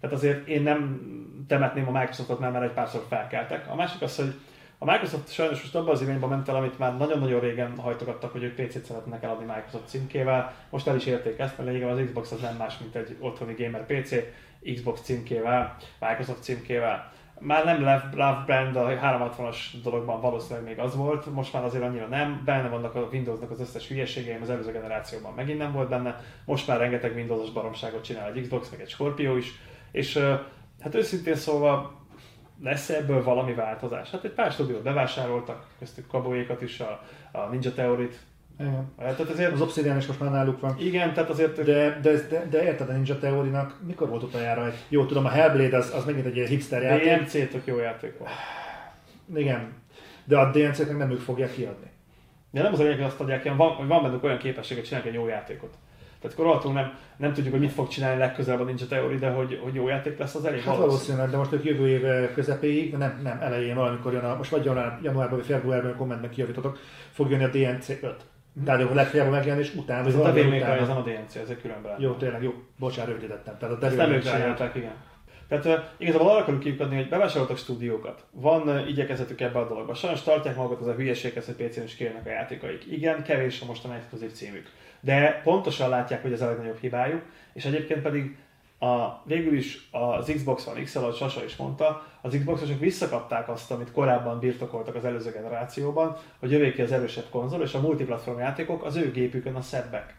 Tehát azért én nem temetném a Microsoftot, mert már egy párszor felkeltek. A másik az, hogy a Microsoft sajnos most abban az irányba ment el, amit már nagyon-nagyon régen hajtogattak, hogy ők PC-t szeretnek eladni Microsoft címkével. Most el is érték ezt, mert lényegében az Xbox az nem más, mint egy otthoni gamer PC, Xbox címkével, Microsoft címkével. Már nem Love, Brand, a 360-as dologban valószínűleg még az volt, most már azért annyira nem. Benne vannak a Windowsnak az összes hülyeségeim, az előző generációban megint nem volt benne. Most már rengeteg Windows-os baromságot csinál egy Xbox, meg egy Scorpio is. És hát őszintén szólva lesz ebből valami változás? Hát egy pár stúdiót bevásároltak, köztük Kaboékat is, a, a Ninja Theory-t. Igen. Tehát azért, Az Obsidian is most már náluk van. igen, tehát azért De, de, de, de érted a Ninja Theory-nak, mikor volt utoljára. Jó, tudom, a Hellblade az, az megint egy ilyen hipster játék. DMC tök jó játék volt. Igen. De a DMC-t meg nem ők fogják kiadni. De nem az a lényeg, hogy azt adják, hanem van, hogy van bennük olyan képesség, hogy csinálják egy jó játékot. Tehát akkor nem, nem tudjuk, hogy mit fog csinálni legközelebb a Ninja Theory, de hogy, hogy jó játék lesz, az elég Hát valószínűleg, de most ők jövő év közepéig, de nem, nem elején valamikor jön a, most vagy január, januárban vagy februárban, kommentben kijavítotok, fog jönni a DNC 5. Tehát a legfeljebb a megjelenés után, vagy Ez a után. ez nem a DNC, ez egy külön brand. Jó, tényleg jó, bocsánat, rövidítettem. Tehát a Ezt nem ők csinálták, igen. Tehát igazából arra akarunk kiukadni, hogy bevásároltak stúdiókat. Van igyekezetük ebbe a dologba. Sajnos tartják magukat az a hülyeséghez, hogy PC-n is kérnek a játékaik. Igen, kevés a mostan exkluzív címük. De pontosan látják, hogy ez a legnagyobb hibájuk, és egyébként pedig a, végül is az Xbox One X, ahogy Sasa is mondta, az Xboxosok visszakapták azt, amit korábban birtokoltak az előző generációban, hogy jövék ki az erősebb konzol, és a multiplatform játékok az ő gépükön a szebbek.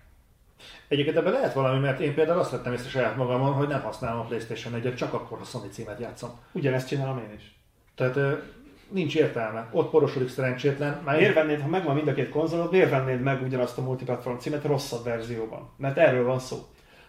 Egyébként ebben lehet valami, mert én például azt vettem észre saját magamon, hogy nem használom a Playstation 4-et, csak akkor, ha Sony címet játszom. Ugyanezt csinálom én is. Tehát nincs értelme. Ott porosodik szerencsétlen. Már miért vennéd, ha megvan mind a két konzolod, miért vennéd meg ugyanazt a multiplatform címet rosszabb verzióban? Mert erről van szó.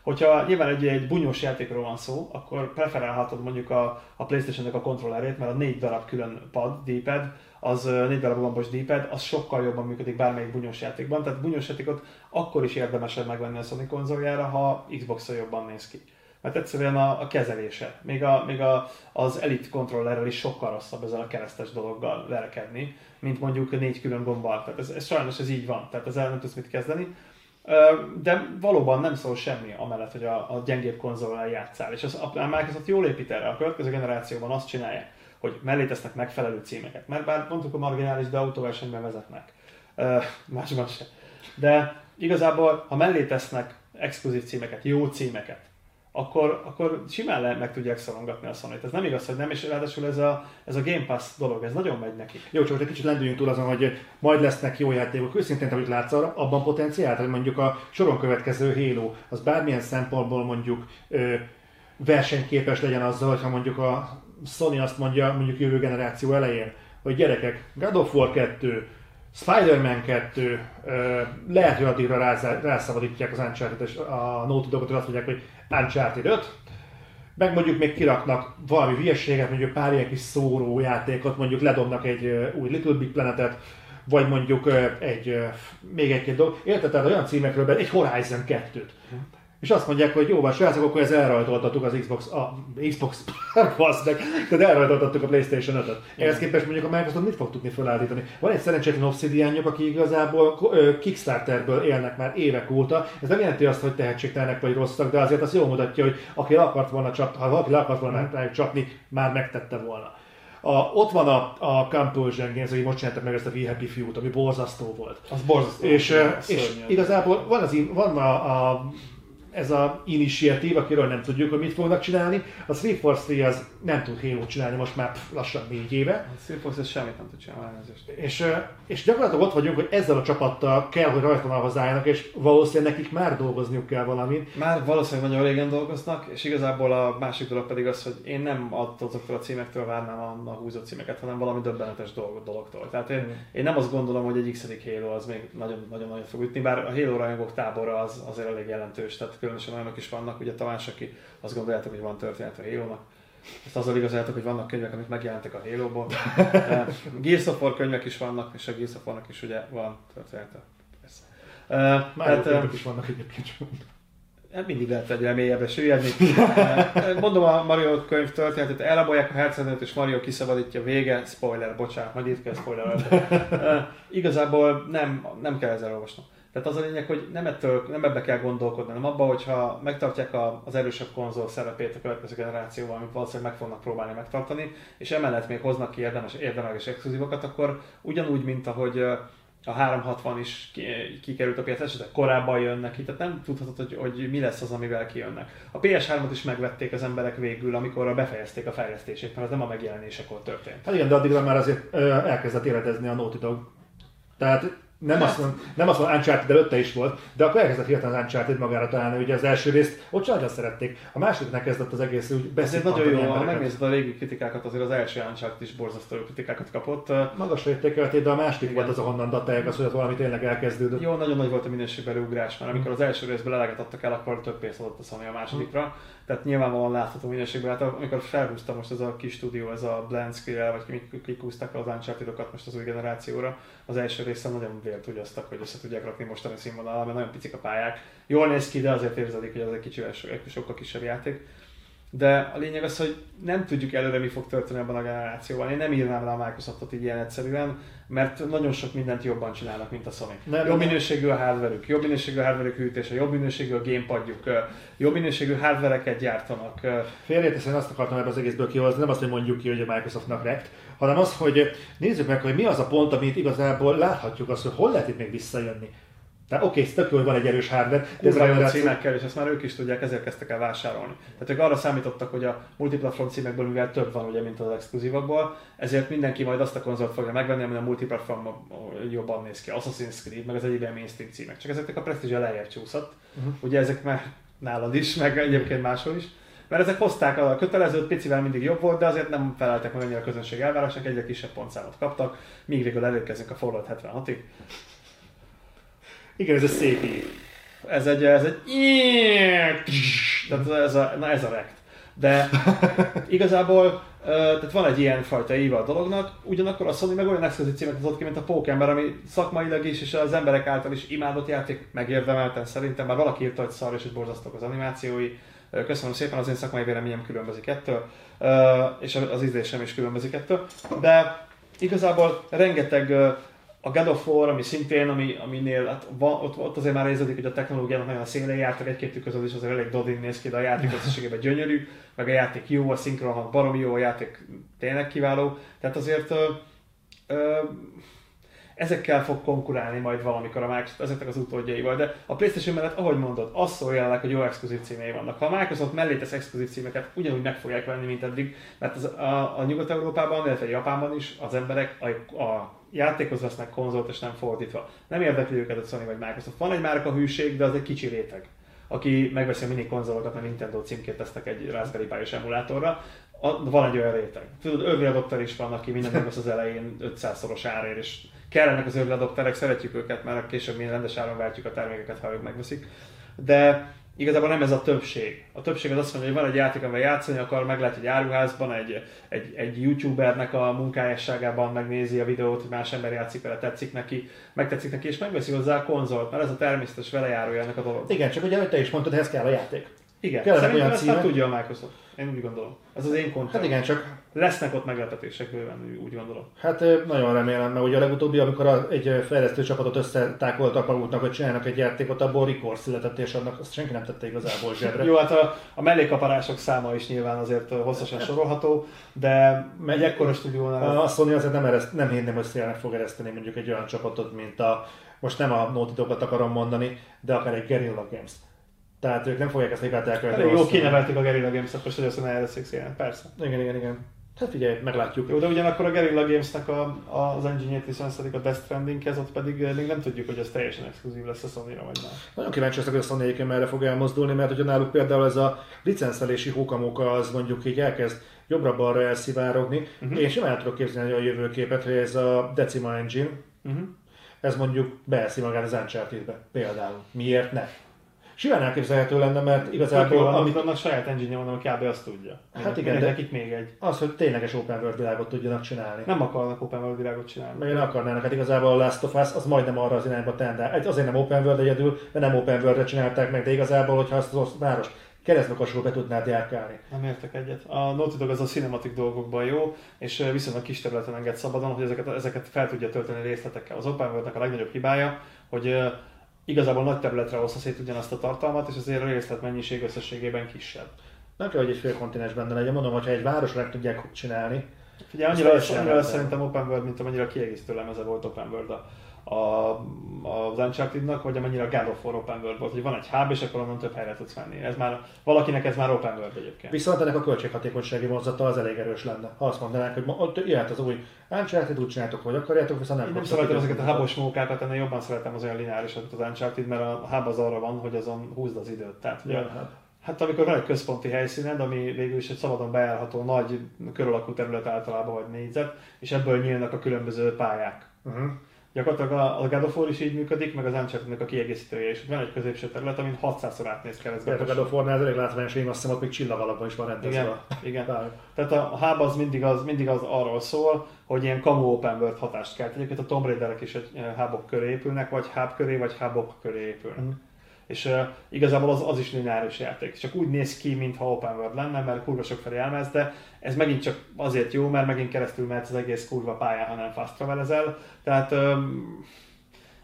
Hogyha nyilván egy, egy bunyós játékról van szó, akkor preferálhatod mondjuk a, a Playstation-nek a kontrollerét, mert a négy darab külön pad, D-pad, az négy darab gombos D-pad, az sokkal jobban működik bármelyik bunyós játékban. Tehát bunyós játékot akkor is érdemesebb megvenni a Sony konzoljára, ha Xbox-on jobban néz ki. Mert egyszerűen a, a kezelése, még, a, még a, az Elite kontrollerrel is sokkal rosszabb ezzel a keresztes dologgal verekedni, mint mondjuk négy külön gombbal. Tehát ez, ez sajnos ez így van, tehát ezzel nem tudsz mit kezdeni. De valóban nem szól semmi amellett, hogy a, a gyengébb konzolral játszál. És az, a Microsoft jól épít erre. A következő generációban azt csinálják, hogy mellé tesznek megfelelő címeket. Mert bár mondtuk a marginális, de autóversenyben vezetnek. Másban se. De igazából, ha mellé tesznek exkluzív címeket, jó címeket, akkor, akkor simán le, meg tudják szorongatni a sony Ez nem igaz, hogy nem, és ráadásul ez a, ez a Game Pass dolog, ez nagyon megy nekik. Jó, csak egy kicsit lendüljünk túl azon, hogy majd lesznek jó játékok. Őszintén, amit látsz arra, abban potenciált, hogy mondjuk a soron következő Halo, az bármilyen szempontból mondjuk ö, versenyképes legyen azzal, hogyha mondjuk a Sony azt mondja mondjuk jövő generáció elején, hogy gyerekek, God of War 2, Spider-Man 2, lehet, hogy addigra rászabadítják az Uncharted, a Naughty Dogot, azt mondják, hogy Uncharted 5, meg mondjuk még kiraknak valami hülyeséget, mondjuk pár ilyen kis szóró játékot, mondjuk ledobnak egy új Little Big Planetet, vagy mondjuk egy, még egy-két dolog. Érted? Olyan címekről, egy Horizon 2-t. És azt mondják, hogy jó van, srácok, akkor ez elrajtoltattuk az Xbox, a Xbox, bassznek, tehát elrajtoltattuk a Playstation 5-öt. Ehhez képest mondjuk a Microsoft mit fog tudni felállítani? Van egy szerencsétlen obsidianjuk, aki igazából Kickstarterből élnek már évek óta. Ez nem jelenti azt, hogy tehetségtelenek vagy rosszak, de azért az jól mutatja, hogy aki akart volna csapni, ha valaki akart volna rájuk csapni, már megtette volna. A, ott van a, a Compulsion Games, hogy most csináltak meg ezt a We Happy Few-t, ami borzasztó volt. Az borzasztó. És, és igazából van, az, van a, a ez a initiatív, akiről nem tudjuk, hogy mit fognak csinálni. A 343 az nem tud halo csinálni most már lassan négy éve. A 343 semmit nem tud csinálni. És, és gyakorlatilag ott vagyunk, hogy ezzel a csapattal kell, hogy rajtvonalhoz álljanak, és valószínűleg nekik már dolgozniuk kell valamit. Már valószínűleg nagyon régen dolgoznak, és igazából a másik dolog pedig az, hogy én nem azoktól a címektől várnám a, a húzott címeket, hanem valami döbbenetes dolog, dologtól. Tehát én, mm. én nem azt gondolom, hogy egy x Halo az még nagyon-nagyon fog ütni, bár a Halo rajongók tábora az azért elég jelentős, tehát különösen olyanok is vannak, ugye Tamás, aki azt gondoljátok, hogy van történet a Halo-nak, ezt azzal igazoljátok, hogy vannak könyvek, amik megjelentek a Halo-ból. Gears of War könyvek is vannak, és a Gears of War-nak is ugye van története. Persze. Uh, Már könyvek is vannak egyébként. Hát mindig lehet egy mélyebbre süllyedni. Mondom a Mario könyv történetet, elrabolják a hercegnőt, és Mario kiszabadítja vége, spoiler, bocsánat, majd itt kell spoiler. igazából nem, nem kell ezzel olvasnom. Tehát az a lényeg, hogy nem, ettől, nem ebbe kell gondolkodni, hanem abba, hogyha megtartják a, az erősebb konzol szerepét a következő generációval, amit valószínűleg meg fognak próbálni megtartani, és emellett még hoznak ki érdemes, érdemes exkluzívokat, akkor ugyanúgy, mint ahogy a 360 is kikerült a piac, esetleg korábban jönnek ki, tehát nem tudhatod, hogy, hogy mi lesz az, amivel kijönnek. A PS3-ot is megvették az emberek végül, amikor befejezték a fejlesztését, mert az nem a megjelenésekor történt. Hát igen, de addigra már azért elkezdett életezni a Naughty Dog. Tehát nem azt mondom, nem azt mondom, Uncharted előtte is volt, de akkor elkezdett hirtelen az Uncharted magára találni, ugye az első részt ott nagyon szerették, a másodiknek kezdett az egész úgy beszélni. Nagyon jó, ha megnézed a régi kritikákat, azért az első Uncharted is borzasztó kritikákat kapott. Magasra értékelték, de a második volt az, ahonnan datálják az, hogy valami tényleg elkezdődött. Jó, nagyon nagy volt a minőségbeli ugrás, mert amikor az első részből eleget adtak el, akkor több pénzt adott a Sony a másodikra. Tehát nyilvánvalóan látható minőségben. Hát amikor felhúzta most ez a kis stúdió, ez a Blend skill vagy kik húzták az uncharted most az új generációra, az első részen nagyon vélt ugyaztak, hogy össze tudják rakni mostani színvonalra, mert nagyon picik a pályák. Jól néz ki, de azért érzedik, hogy ez egy kicsivel sokkal kisebb játék. De a lényeg az, hogy nem tudjuk előre, mi fog történni ebben a generációban. Én nem írnám rá a Microsoftot így ilyen egyszerűen, mert nagyon sok mindent jobban csinálnak, mint a Sony. Nem, jobb minőségű a hardverük, jobb minőségű a hardverük hűtése, jobb minőségű a gamepadjuk, jobb minőségű hardvereket gyártanak. Félreteszem azt akartam ebben az egészből kihozni, nem azt, hogy mondjuk ki, hogy a Microsoftnak rekt, hanem az, hogy nézzük meg, hogy mi az a pont, amit igazából láthatjuk azt, hogy hol lehet itt még visszajönni. Tehát oké, okay, tök jó, hogy van egy erős hardware, de ez a címekkel, és ezt már ők is tudják, ezért kezdtek el vásárolni. Tehát ők arra számítottak, hogy a multiplatform címekből, mivel több van ugye, mint az exkluzívakból, ezért mindenki majd azt a konzolt fogja megvenni, ami a multiplatform jobban néz ki. Assassin's Creed, meg az egyébben mainstream címek. Csak ezeknek a presztízse lejjebb csúszott. Uh-huh. Ugye ezek már nálad is, meg egyébként máshol is. Mert ezek hozták a kötelezőt, picivel mindig jobb volt, de azért nem feleltek meg annyira a közönség elvárásnak, egyre kisebb pontszámot kaptak, míg végül elérkezünk a Fallout 76-ig. Igen, ez a szép. Ez egy, ez egy... Tehát ez a, na ez a rekt. De igazából tehát van egy ilyen fajta íva a dolognak, ugyanakkor a Sony meg olyan exkluzív címet hozott ki, mint a Pokémon, ami szakmailag is és az emberek által is imádott játék, megérdemelten szerintem, már valaki írta, hogy szar és hogy borzasztók az animációi. Köszönöm szépen, az én szakmai véleményem különbözik ettől, és az ízlésem is különbözik ettől, de igazából rengeteg a God of War, ami szintén, ami, aminél hát van, ott, ott, azért már érződik, hogy a technológiának nagyon szélén jártak, egy-két tüköző is azért elég dodin néz ki, de a játék összességében gyönyörű, meg a játék jó, a szinkron baromi jó, a játék tényleg kiváló. Tehát azért ö, ö, ezekkel fog konkurálni majd valamikor a Microsoft, ezeknek az utódjaival, de a PlayStation mellett, ahogy mondod, az szól jelenleg, hogy jó exkluzív címei vannak. Ha a Microsoft mellé tesz exkluzív címeket, ugyanúgy meg fogják venni, mint eddig, mert az, a, a Nyugat-Európában, illetve Japánban is az emberek a, a játékhoz vesznek konzolt, és nem fordítva. Nem érdekli őket a Sony vagy Microsoft. Van egy márka hűség, de az egy kicsi réteg aki megveszi a mini konzolokat, mert Nintendo címkét tesznek egy Raspberry pi emulátorra, a, van egy olyan réteg. Tudod, early adopter is van, aki minden megvesz az elején 500-szoros árért, és kellenek az early adopterek, szeretjük őket, mert később mi rendes áron váltjuk a termékeket, ha ők megveszik. De igazából nem ez a többség. A többség az azt mondja, hogy van egy játék, amivel játszani akar, meg lehet egy áruházban, egy, egy, egy youtubernek a munkájásságában megnézi a videót, hogy más ember játszik vele, tetszik neki, megtetszik neki, és megveszi hozzá a konzolt, mert ez a természetes velejárója ennek a dolognak. Igen, csak ugye, te is mondtad, ehhez kell a játék. Igen, Kellene szerintem ezt már tudja a Microsoft. Én úgy gondolom. Ez az én kontra. Hát igen, csak... Lesznek ott meglepetések bőven, úgy gondolom. Hát nagyon remélem, mert ugye a legutóbbi, amikor egy fejlesztő csapatot összetákoltak maguknak, hogy csinálnak egy játékot, abból Record született, és annak azt senki nem tette igazából zsebre. Jó, hát a, a mellékaparások száma is nyilván azért hosszasan sorolható, de egy ekkora stúdiónál... A Sony azért nem, ereszt, nem hinném, hogy szélnek fog ereszteni mondjuk egy olyan csapatot, mint a most nem a Dogot akarom mondani, de akár egy Guerrilla Games tehát ők nem fogják ezt hibát elkövetni. Elég jó kinevelték a Guerrilla Games, akkor hogy azt mondja, erre persze. Igen, igen, igen. Hát figyelj, meglátjuk. Jó, de ugyanakkor a Guerrilla Games-nek a, a, az engine-ét licenszelik a Death Stranding-hez, ott pedig még nem tudjuk, hogy ez teljesen exkluzív lesz a sony vagy már. Nagyon kíváncsi leszek, hogy a Sony egyébként merre fog elmozdulni, mert hogyha náluk például ez a licenszelési hókamóka az mondjuk így elkezd jobbra-balra elszivárogni, uh-huh. én sem el tudok képzelni a jövőképet, hogy ez a Decima Engine, uh-huh. ez mondjuk beeszi magát az Uncharted-be például. Miért ne? Simán elképzelhető lenne, mert igazából... Jó, amit annak saját engine van, ami kb. azt tudja. Hát igen, de nekik még egy. Az, hogy tényleges open world világot tudjanak csinálni. Nem akarnak open world világot csinálni. Meg akarnának, hát igazából a Last of Us az majdnem arra az irányba tendál. Azért nem open world egyedül, de nem open world csinálták meg, de igazából, hogyha azt az város keresztmekasról be tudnád járkálni. Nem értek egyet. A Naughty Dog az a cinematik dolgokban jó, és viszonylag kis területen enged szabadon, hogy ezeket, ezeket fel tudja tölteni részletekkel. Az Open world a legnagyobb hibája, hogy igazából nagy területre hozza szét ugyanazt a tartalmat, és azért a részlet mennyiség összességében kisebb. Nem kell, hogy egy fél kontinens benne legyen, mondom, hogyha egy városra meg tudják csinálni. Ugye annyira, annyira szerintem Open World, mint amennyire kiegészítő lemeze volt Open World a, a, az Uncharted-nak, vagy amennyire a God of War Open World volt, hogy van egy hub, és akkor onnan több helyre tudsz menni. Ez már, valakinek ez már Open World egyébként. Viszont ennek a költséghatékonysági vonzata az elég erős lenne. Ha azt mondanánk, hogy ott jöhet az új Uncharted, úgy csináltok, hogy akarjátok, viszont nem Én nem szeretem ezeket a hubos mókákat, ennél jobban szeretem az olyan lineárisat, mint az Uncharted, mert a hub az arra van, hogy azon húzd az időt. Tehát, ugye, ja, Hát amikor van egy központi helyszíned, ami végül is egy szabadon bejárható nagy körülakú terület általában, vagy négyzet, és ebből nyílnak a különböző pályák. Uh-huh. Gyakorlatilag a, a God of War is így működik, meg az uncharted a kiegészítője is. Van egy középső terület, amin 600-szor átnéz keresztbe. a God of War-nál elég látványos, én azt hiszem, ott még csillag alapban is van rendezve. Igen, igen. Tehát a hub az mindig, az mindig az arról szól, hogy ilyen kamu open world hatást kelt. Egyébként a Tomb Raiderek is egy hubok köré épülnek, vagy hub köré, vagy hubok köré épülnek. Mm. És uh, igazából az, az is lineáris játék. Csak úgy néz ki, mintha open world lenne, mert kurva sok felé elmez, de ez megint csak azért jó, mert megint keresztül mehetsz az egész kurva pályán, ha nem fast travelezel. Tehát um,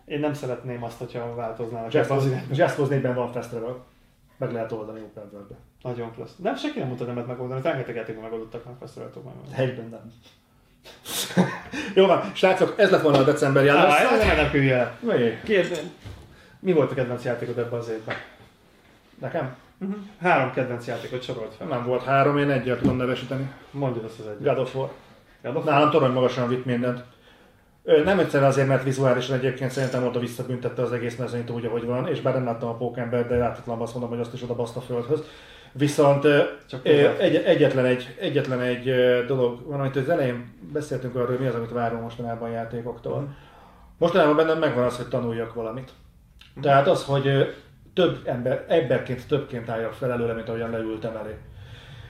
én nem szeretném azt, hogyha változnának. Az Cause- irányba. Just Cause 4-ben van fast travel. Meg lehet oldani open world Nagyon klassz. Nem, senki nem mondta nemet megoldani, rengeteg játékban megoldottak meg fast travel Egyben nem. Jó van, srácok, ez lett volna a december Ja, jelentés. ez nem, nem. Mi? Kérd, mi volt a kedvenc játékod ebben az évben? Nekem? Három kedvenc játékot sorolt fel. Nem volt három, én egyet tudom nevesíteni. Mondjad azt az egyet. God of War. God of War? Nálam torony magasan vitt mindent. Nem egyszerűen azért, mert vizuálisan egyébként szerintem oda visszabüntette az egész mezőnyt úgy, ahogy van, és bár nem láttam a pókember, de láthatatlan azt mondom, hogy azt is oda baszta a földhöz. Viszont Csak egy, egyetlen egy, egyetlen egy dolog van, amit az elején beszéltünk arról, mi az, amit várunk mostanában a játékoktól. Mhm. Mostanában bennem megvan az, hogy tanuljak valamit. Tehát az, hogy több ember, emberként, többként álljak fel előle, mint ahogyan leültem elé.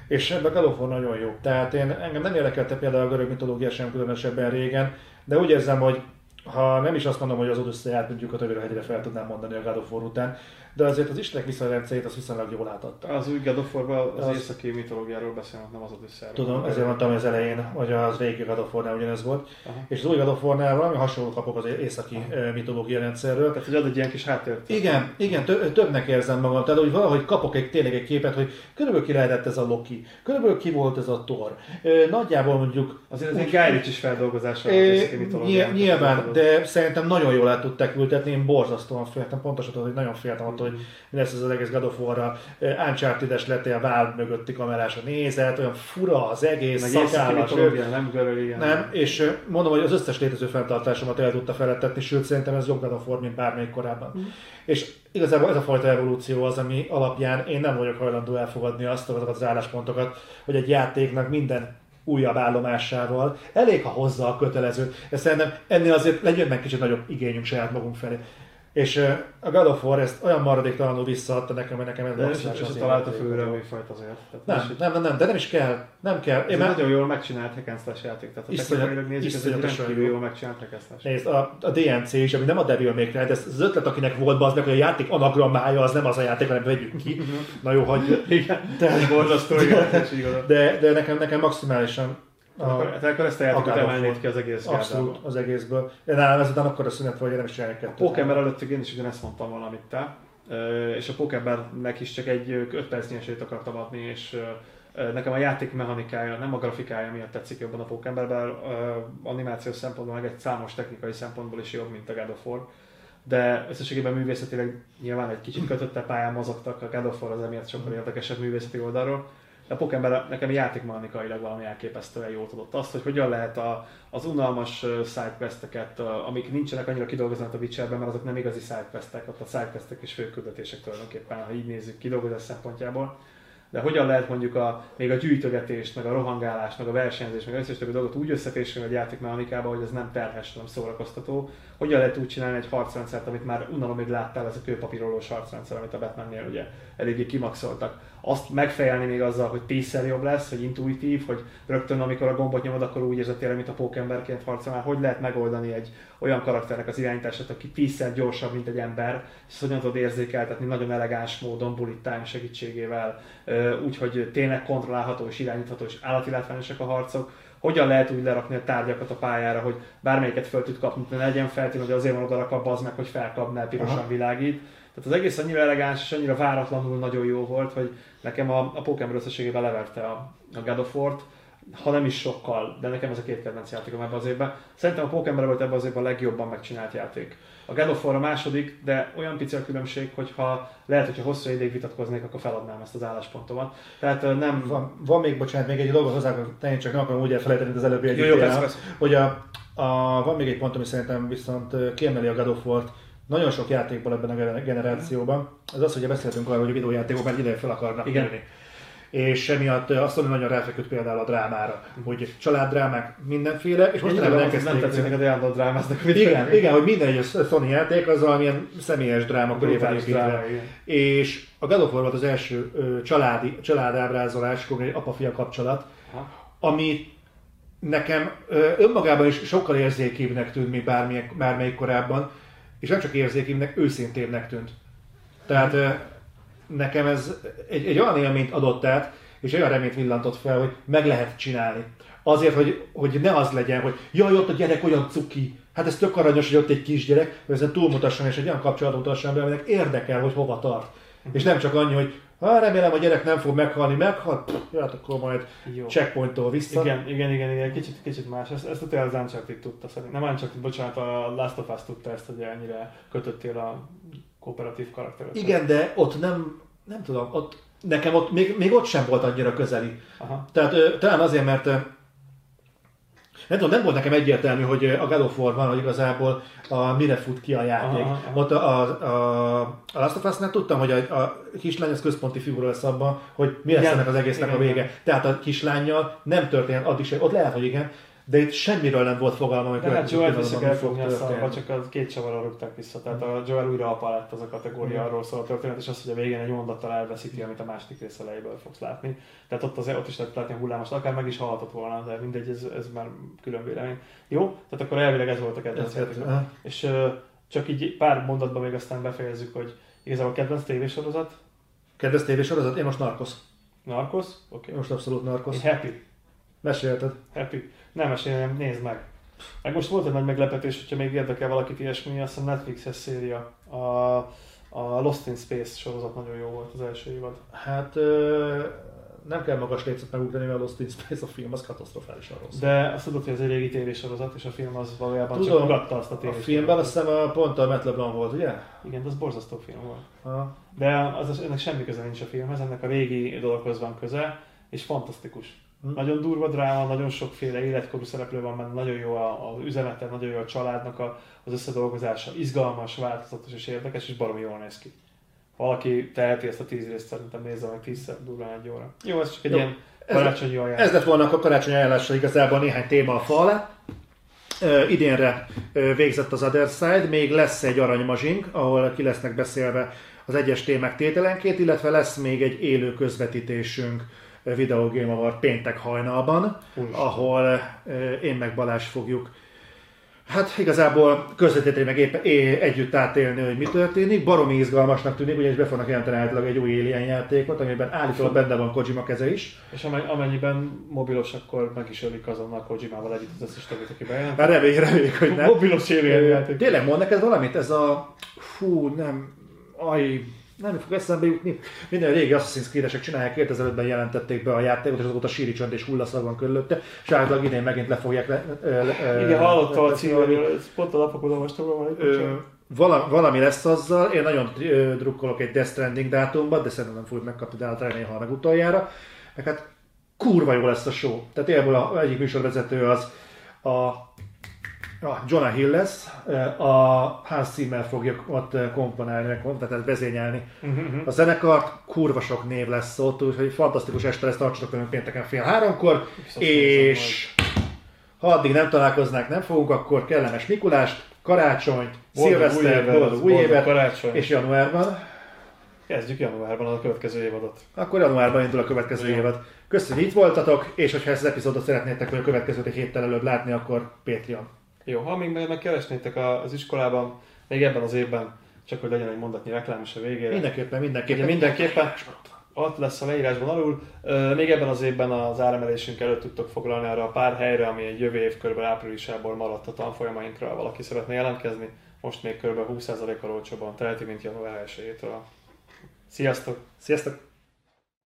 És ebben War nagyon jó. Tehát én, engem nem érdekelte például a görög mitológia sem különösebben régen, de úgy érzem, hogy ha nem is azt mondom, hogy az Odyssey-át mondjuk a többi hegyre fel tudnám mondani a God of War után, de azért az Istenek visszarendszerét az viszonylag jól átadta. Az új God of az, Az- északi mitológiáról beszélnek, nem az odyssey Tudom, ezért mondtam az elején, hogy az régi God of ugyanez volt. Aha. És az új God of valami hasonló kapok az északi ö, mitológia rendszerről. Tehát, hogy ad egy ilyen kis háttért. Igen, igen, tö- többnek érzem magam. Tehát, hogy valahogy kapok egy, tényleg egy képet, hogy körülbelül ki lehetett ez a Loki, körülbelül ki volt ez a Thor. Nagyjából mondjuk Azért ez egy Guy Ritchie-s feldolgozása az északi nyilván, de szerintem nagyon jól el tudták ültetni, én borzasztóan féltem, pontosan hogy nagyon féltem attól, hogy mi lesz ez az egész God of War-ra. Uncharted-es lett a Valve mögötti kamerás a nézet, olyan fura az egész, Meg szakállas, nem görög, igen. nem, és mondom, hogy az összes létező fenntartásomat el tudta felettetni, sőt szerintem ez jobb God of War, mint bármelyik korábban. Mhm. És igazából ez a fajta evolúció az, ami alapján én nem vagyok hajlandó elfogadni azt azokat az álláspontokat, hogy egy játéknak minden újabb állomásával elég, ha hozza a kötelezőt. De szerintem ennél azért legyen meg kicsit nagyobb igényünk saját magunk felé. És a God of War ezt olyan maradéktalanul visszaadta nekem, hogy nekem ez De maximális az a találta játékom. főre a műfajt azért. Tehát Nem, nem, nem, nem, de nem is kell. Nem kell. Én már, nagyon jól megcsinált hack and slash játék. Tehát ha technikailag nézzük, ez egy rendkívül jó. jól megcsinált hack and slash. Nézd, a, a DNC is, ami nem a Devil May Cry, de ez az ötlet, akinek volt az meg, hogy a játék anagrammája az nem az a játék, hanem vegyük ki. Na jó, hogy Igen, de, borzasztó, igazad. de, de nekem, nekem maximálisan a, Akkor, te akkor ezt a játékot a emelnéd ki az egész abszolút gárdából. az egészből. De nálam ezután akkor a szünet vagy, nem is csinálják A kettőt. Pókember előtt én is ugyanezt mondtam valamit te, és a Pókembernek is csak egy 5 percnyi esélyt akartam adni, és nekem a játék mechanikája, nem a grafikája miatt tetszik jobban a Pókember, bár ö, animációs szempontból, meg egy számos technikai szempontból is jobb, mint a God of War. De összességében művészetileg nyilván egy kicsit kötötte pályán mozogtak, a God of War az emiatt sokkal érdekesebb művészeti oldalról. A Pokémon nekem játékmechanikailag valami elképesztően jót adott. Azt, hogy hogyan lehet a, az unalmas sidequesteket, amik nincsenek annyira kidolgozva, mint a Witcherben, mert azok nem igazi sidequestek, ott a sidequestek és főküldetések tulajdonképpen, ha így nézzük kidolgozás szempontjából. De hogyan lehet mondjuk a, még a gyűjtögetést, meg a rohangálást, meg a versenyzést, meg az összes többi dolgot úgy összefésülni egy játékmechanikába, hogy ez nem terhes, hanem szórakoztató. Hogyan lehet úgy csinálni egy harcrendszert, amit már unalomig láttál, ez a kőpapírolós harcrendszer, amit a Batmannél ugye eléggé kimaxoltak. Azt megfejelni még azzal, hogy tízszer jobb lesz, hogy intuitív, hogy rögtön amikor a gombot nyomod, akkor úgy érzed tényleg, mint a pókemberként harcolnál. Hogy lehet megoldani egy olyan karakternek az irányítását, aki tízszer gyorsabb, mint egy ember, és hogyan tudod érzékeltetni nagyon elegáns módon, bullet time segítségével, úgyhogy tényleg kontrollálható és irányítható és állati látványosak a harcok, hogyan lehet úgy lerakni a tárgyakat a pályára, hogy bármelyiket fel tud kapni, de ne legyen feltétlenül, hogy azért van oda rakva az meg, hogy felkapnál, pirosan Aha. világít. Tehát az egész annyira elegáns és annyira váratlanul nagyon jó volt, hogy nekem a, a Pokémon összességében leverte a, a God of War-t, ha nem is sokkal, de nekem ez a két kedvenc játékom ebben az évben. Szerintem a Pokémon volt ebben az évben a legjobban megcsinált játék. A God of War a második, de olyan pici a különbség, hogyha lehet, hogyha hosszú ideig vitatkoznék, akkor feladnám ezt az álláspontomat. Tehát nem... Van, van még, bocsánat, még egy dolgot hozzá tenni, csak nem akarom úgy elfelejteni, mint az előbbi egy Jó, jó, persze, persze. hogy a, a, van még egy pont, ami szerintem viszont kiemeli a God of War-t nagyon sok játékból ebben a gener- generációban. Ez az, hogy beszéltünk arról, hogy a videójátékok már ideje fel akarnak Igen. jönni. És emiatt ö, azt mondom, nagyon ráfeküdt például a drámára, hogy családdrámák mindenféle, és most nem, nem elkezdték... tetszik neked állandó drámáznak. Igen, igen, hogy minden egyes Sony játék az valamilyen személyes dráma köré dráma. És a God of War volt az első családi, családábrázolás, konkrét egy apa-fia kapcsolat, Aha. ami nekem önmagában is sokkal érzékebbnek tűnt, mint bármelyik korábban, és nem csak érzékebbnek, őszintébbnek tűnt. Tehát nekem ez egy, egy olyan élményt adott át, és olyan reményt villantott fel, hogy meg lehet csinálni. Azért, hogy, hogy ne az legyen, hogy jaj, ott a gyerek olyan cuki, hát ez tök aranyos, hogy ott egy kisgyerek, hogy ezen túlmutasson, és egy olyan kapcsolatot mutasson be, aminek érdekel, hogy hova tart. És nem csak annyi, hogy ha remélem a gyerek nem fog meghalni, meghal, hát akkor majd Jó. checkpointtól vissza. Igen, igen, igen, igen, kicsit, kicsit más. Ezt, ezt a az Uncharted tudta szerintem. Nem Uncharted, bocsánat, a Last of Us tudta ezt, hogy ennyire kötöttél a kooperatív karakteret. Igen, de ott nem, nem tudom, ott, nekem ott, még, még ott sem volt annyira közeli. Aha. Tehát talán azért, mert nem tudom, nem volt nekem egyértelmű, hogy a God of War van, hogy igazából a, mire fut ki a játék. Aha, aha. Ott a, a, a, a Last of Us-nál tudtam, hogy a, a kislány az központi figura lesz abban, hogy mi lesz Igen, ennek az egésznek igen, a vége. Tehát a kislányjal nem történt addig sem, ott lehet, hogy igen, de itt semmiről nem volt fogalma, hogy hát Joel vissza kell fogni a szarba, csak az két csavarral rúgták vissza. Tehát a Joel újra apa lett az a kategória, Mhm. arról szól a történet, és az, hogy a végén egy mondattal elveszíti, amit a második rész elejéből fogsz látni. Tehát ott, azért, ott is lehet látni a hullámos, akár meg is halhatott volna, de mindegy, ez, ez már külön vélemény. Jó, tehát akkor elvileg ez volt a kedvenc aha. És csak így pár mondatban még aztán befejezzük, hogy igazából a kedvenc tévésorozat, Kedves tévésorozat? Én most Narcos. Narcos, oké. Okay. most abszolút Narcos. Én happy. Mesélted. Happy. Nem meséljem, nézd meg. Meg most volt egy nagy meglepetés, hogyha még érdekel valakit ilyesmi, azt hiszem Netflixes széria. A, a Lost in Space sorozat nagyon jó volt az első évad. Hát ö, nem kell magas lécet megugrani, mert a Lost in Space a film az katasztrofálisan rossz. De azt tudod, hogy ez egy régi tévésorozat, és a film az valójában Tudom, csak ugatta azt a a tévésorozatot. filmben azt hiszem a, pont a Matt LeBlanc volt, ugye? Igen, az borzasztó film volt. Ha. De az, ennek semmi köze nincs a filmhez, ennek a régi dologhoz van köze, és fantasztikus. Hm. Nagyon durva dráma, nagyon sokféle életkorú szereplő van benne, nagyon jó az üzenete, nagyon jó a családnak a, az összedolgozása, izgalmas, változatos és érdekes, és baromi jól néz ki. Valaki teheti ezt a tíz részt, szerintem nézze meg tízszer durván egy óra. Jó, ez csak egy Jó. ilyen karácsonyi ajánlás. Ez lett volna a karácsony ajánlása igazából néhány téma a fa alá. Idénre végzett az Other Side, még lesz egy aranymazsink, ahol ki lesznek beszélve az egyes témák tételenként, illetve lesz még egy élő közvetítésünk Video Game Award péntek hajnalban, Úristen. ahol ö, én meg Balázs fogjuk Hát igazából közvetíteni meg épp, é, együtt átélni, hogy mi történik. Baromi izgalmasnak tűnik, ugyanis be fognak jelenteni általában egy új Alien játékot, amiben állítólag benne van Kojima keze is. És amen- amennyiben mobilos, akkor meg is ölik azonnal Kojimával együtt az összes többit, aki bejelent. Már reméljük, reméljük, hogy nem. Mobilos élő játék. Tényleg mond neked valamit? Ez a... Fú, nem... Aj, nem fog eszembe jutni. Minden régi Assassin's Creed-esek csinálják, 2005-ben jelentették be a játékot, és azóta síri csönd és hullaszag van körülötte, és általában idén megint le fogják le, le, le, Igen, hallottam a ez pont a napokon olvastam róla, vala, valami lesz azzal, én nagyon drukkolok egy Death Stranding dátumban, de szerintem nem fogjuk megkapni, de hát remélem, ha meg utoljára. Meg hát kurva jó lesz a show. Tehát ebből a, egyik műsorvezető az a, a Jonah Hill lesz, a Hans Zimmer fogja ott komponálni, tehát vezényelni a zenekart, kurva sok név lesz ott, úgyhogy fantasztikus este lesz, tartsatok velünk pénteken fél háromkor, és ha addig nem találkoznánk, nem fogunk, akkor kellemes Mikulást, karácsonyt, szilveszter, boldog új évet, karácsony. és januárban, Kezdjük januárban a következő évadot. akkor januárban indul a következő Jó. évad. Köszönjük, hogy itt voltatok, és hogyha ezt az epizódot szeretnétek, vagy a következőt egy héttel előbb látni, akkor Patreon. Jó, ha még meg megkeresnétek az iskolában, még ebben az évben, csak hogy legyen egy mondatnyi reklám is a végére. Mindenképpen, mindenképpen. Ugye mindenképpen ott lesz a leírásban alul. Még ebben az évben az áremelésünk előtt tudtok foglalni arra a pár helyre, ami egy jövő év körben áprilisából maradt a tanfolyamainkra, ha valaki szeretne jelentkezni. Most még kb. 20%-kal olcsóban teheti, mint január 1-től. Sziasztok! Sziasztok!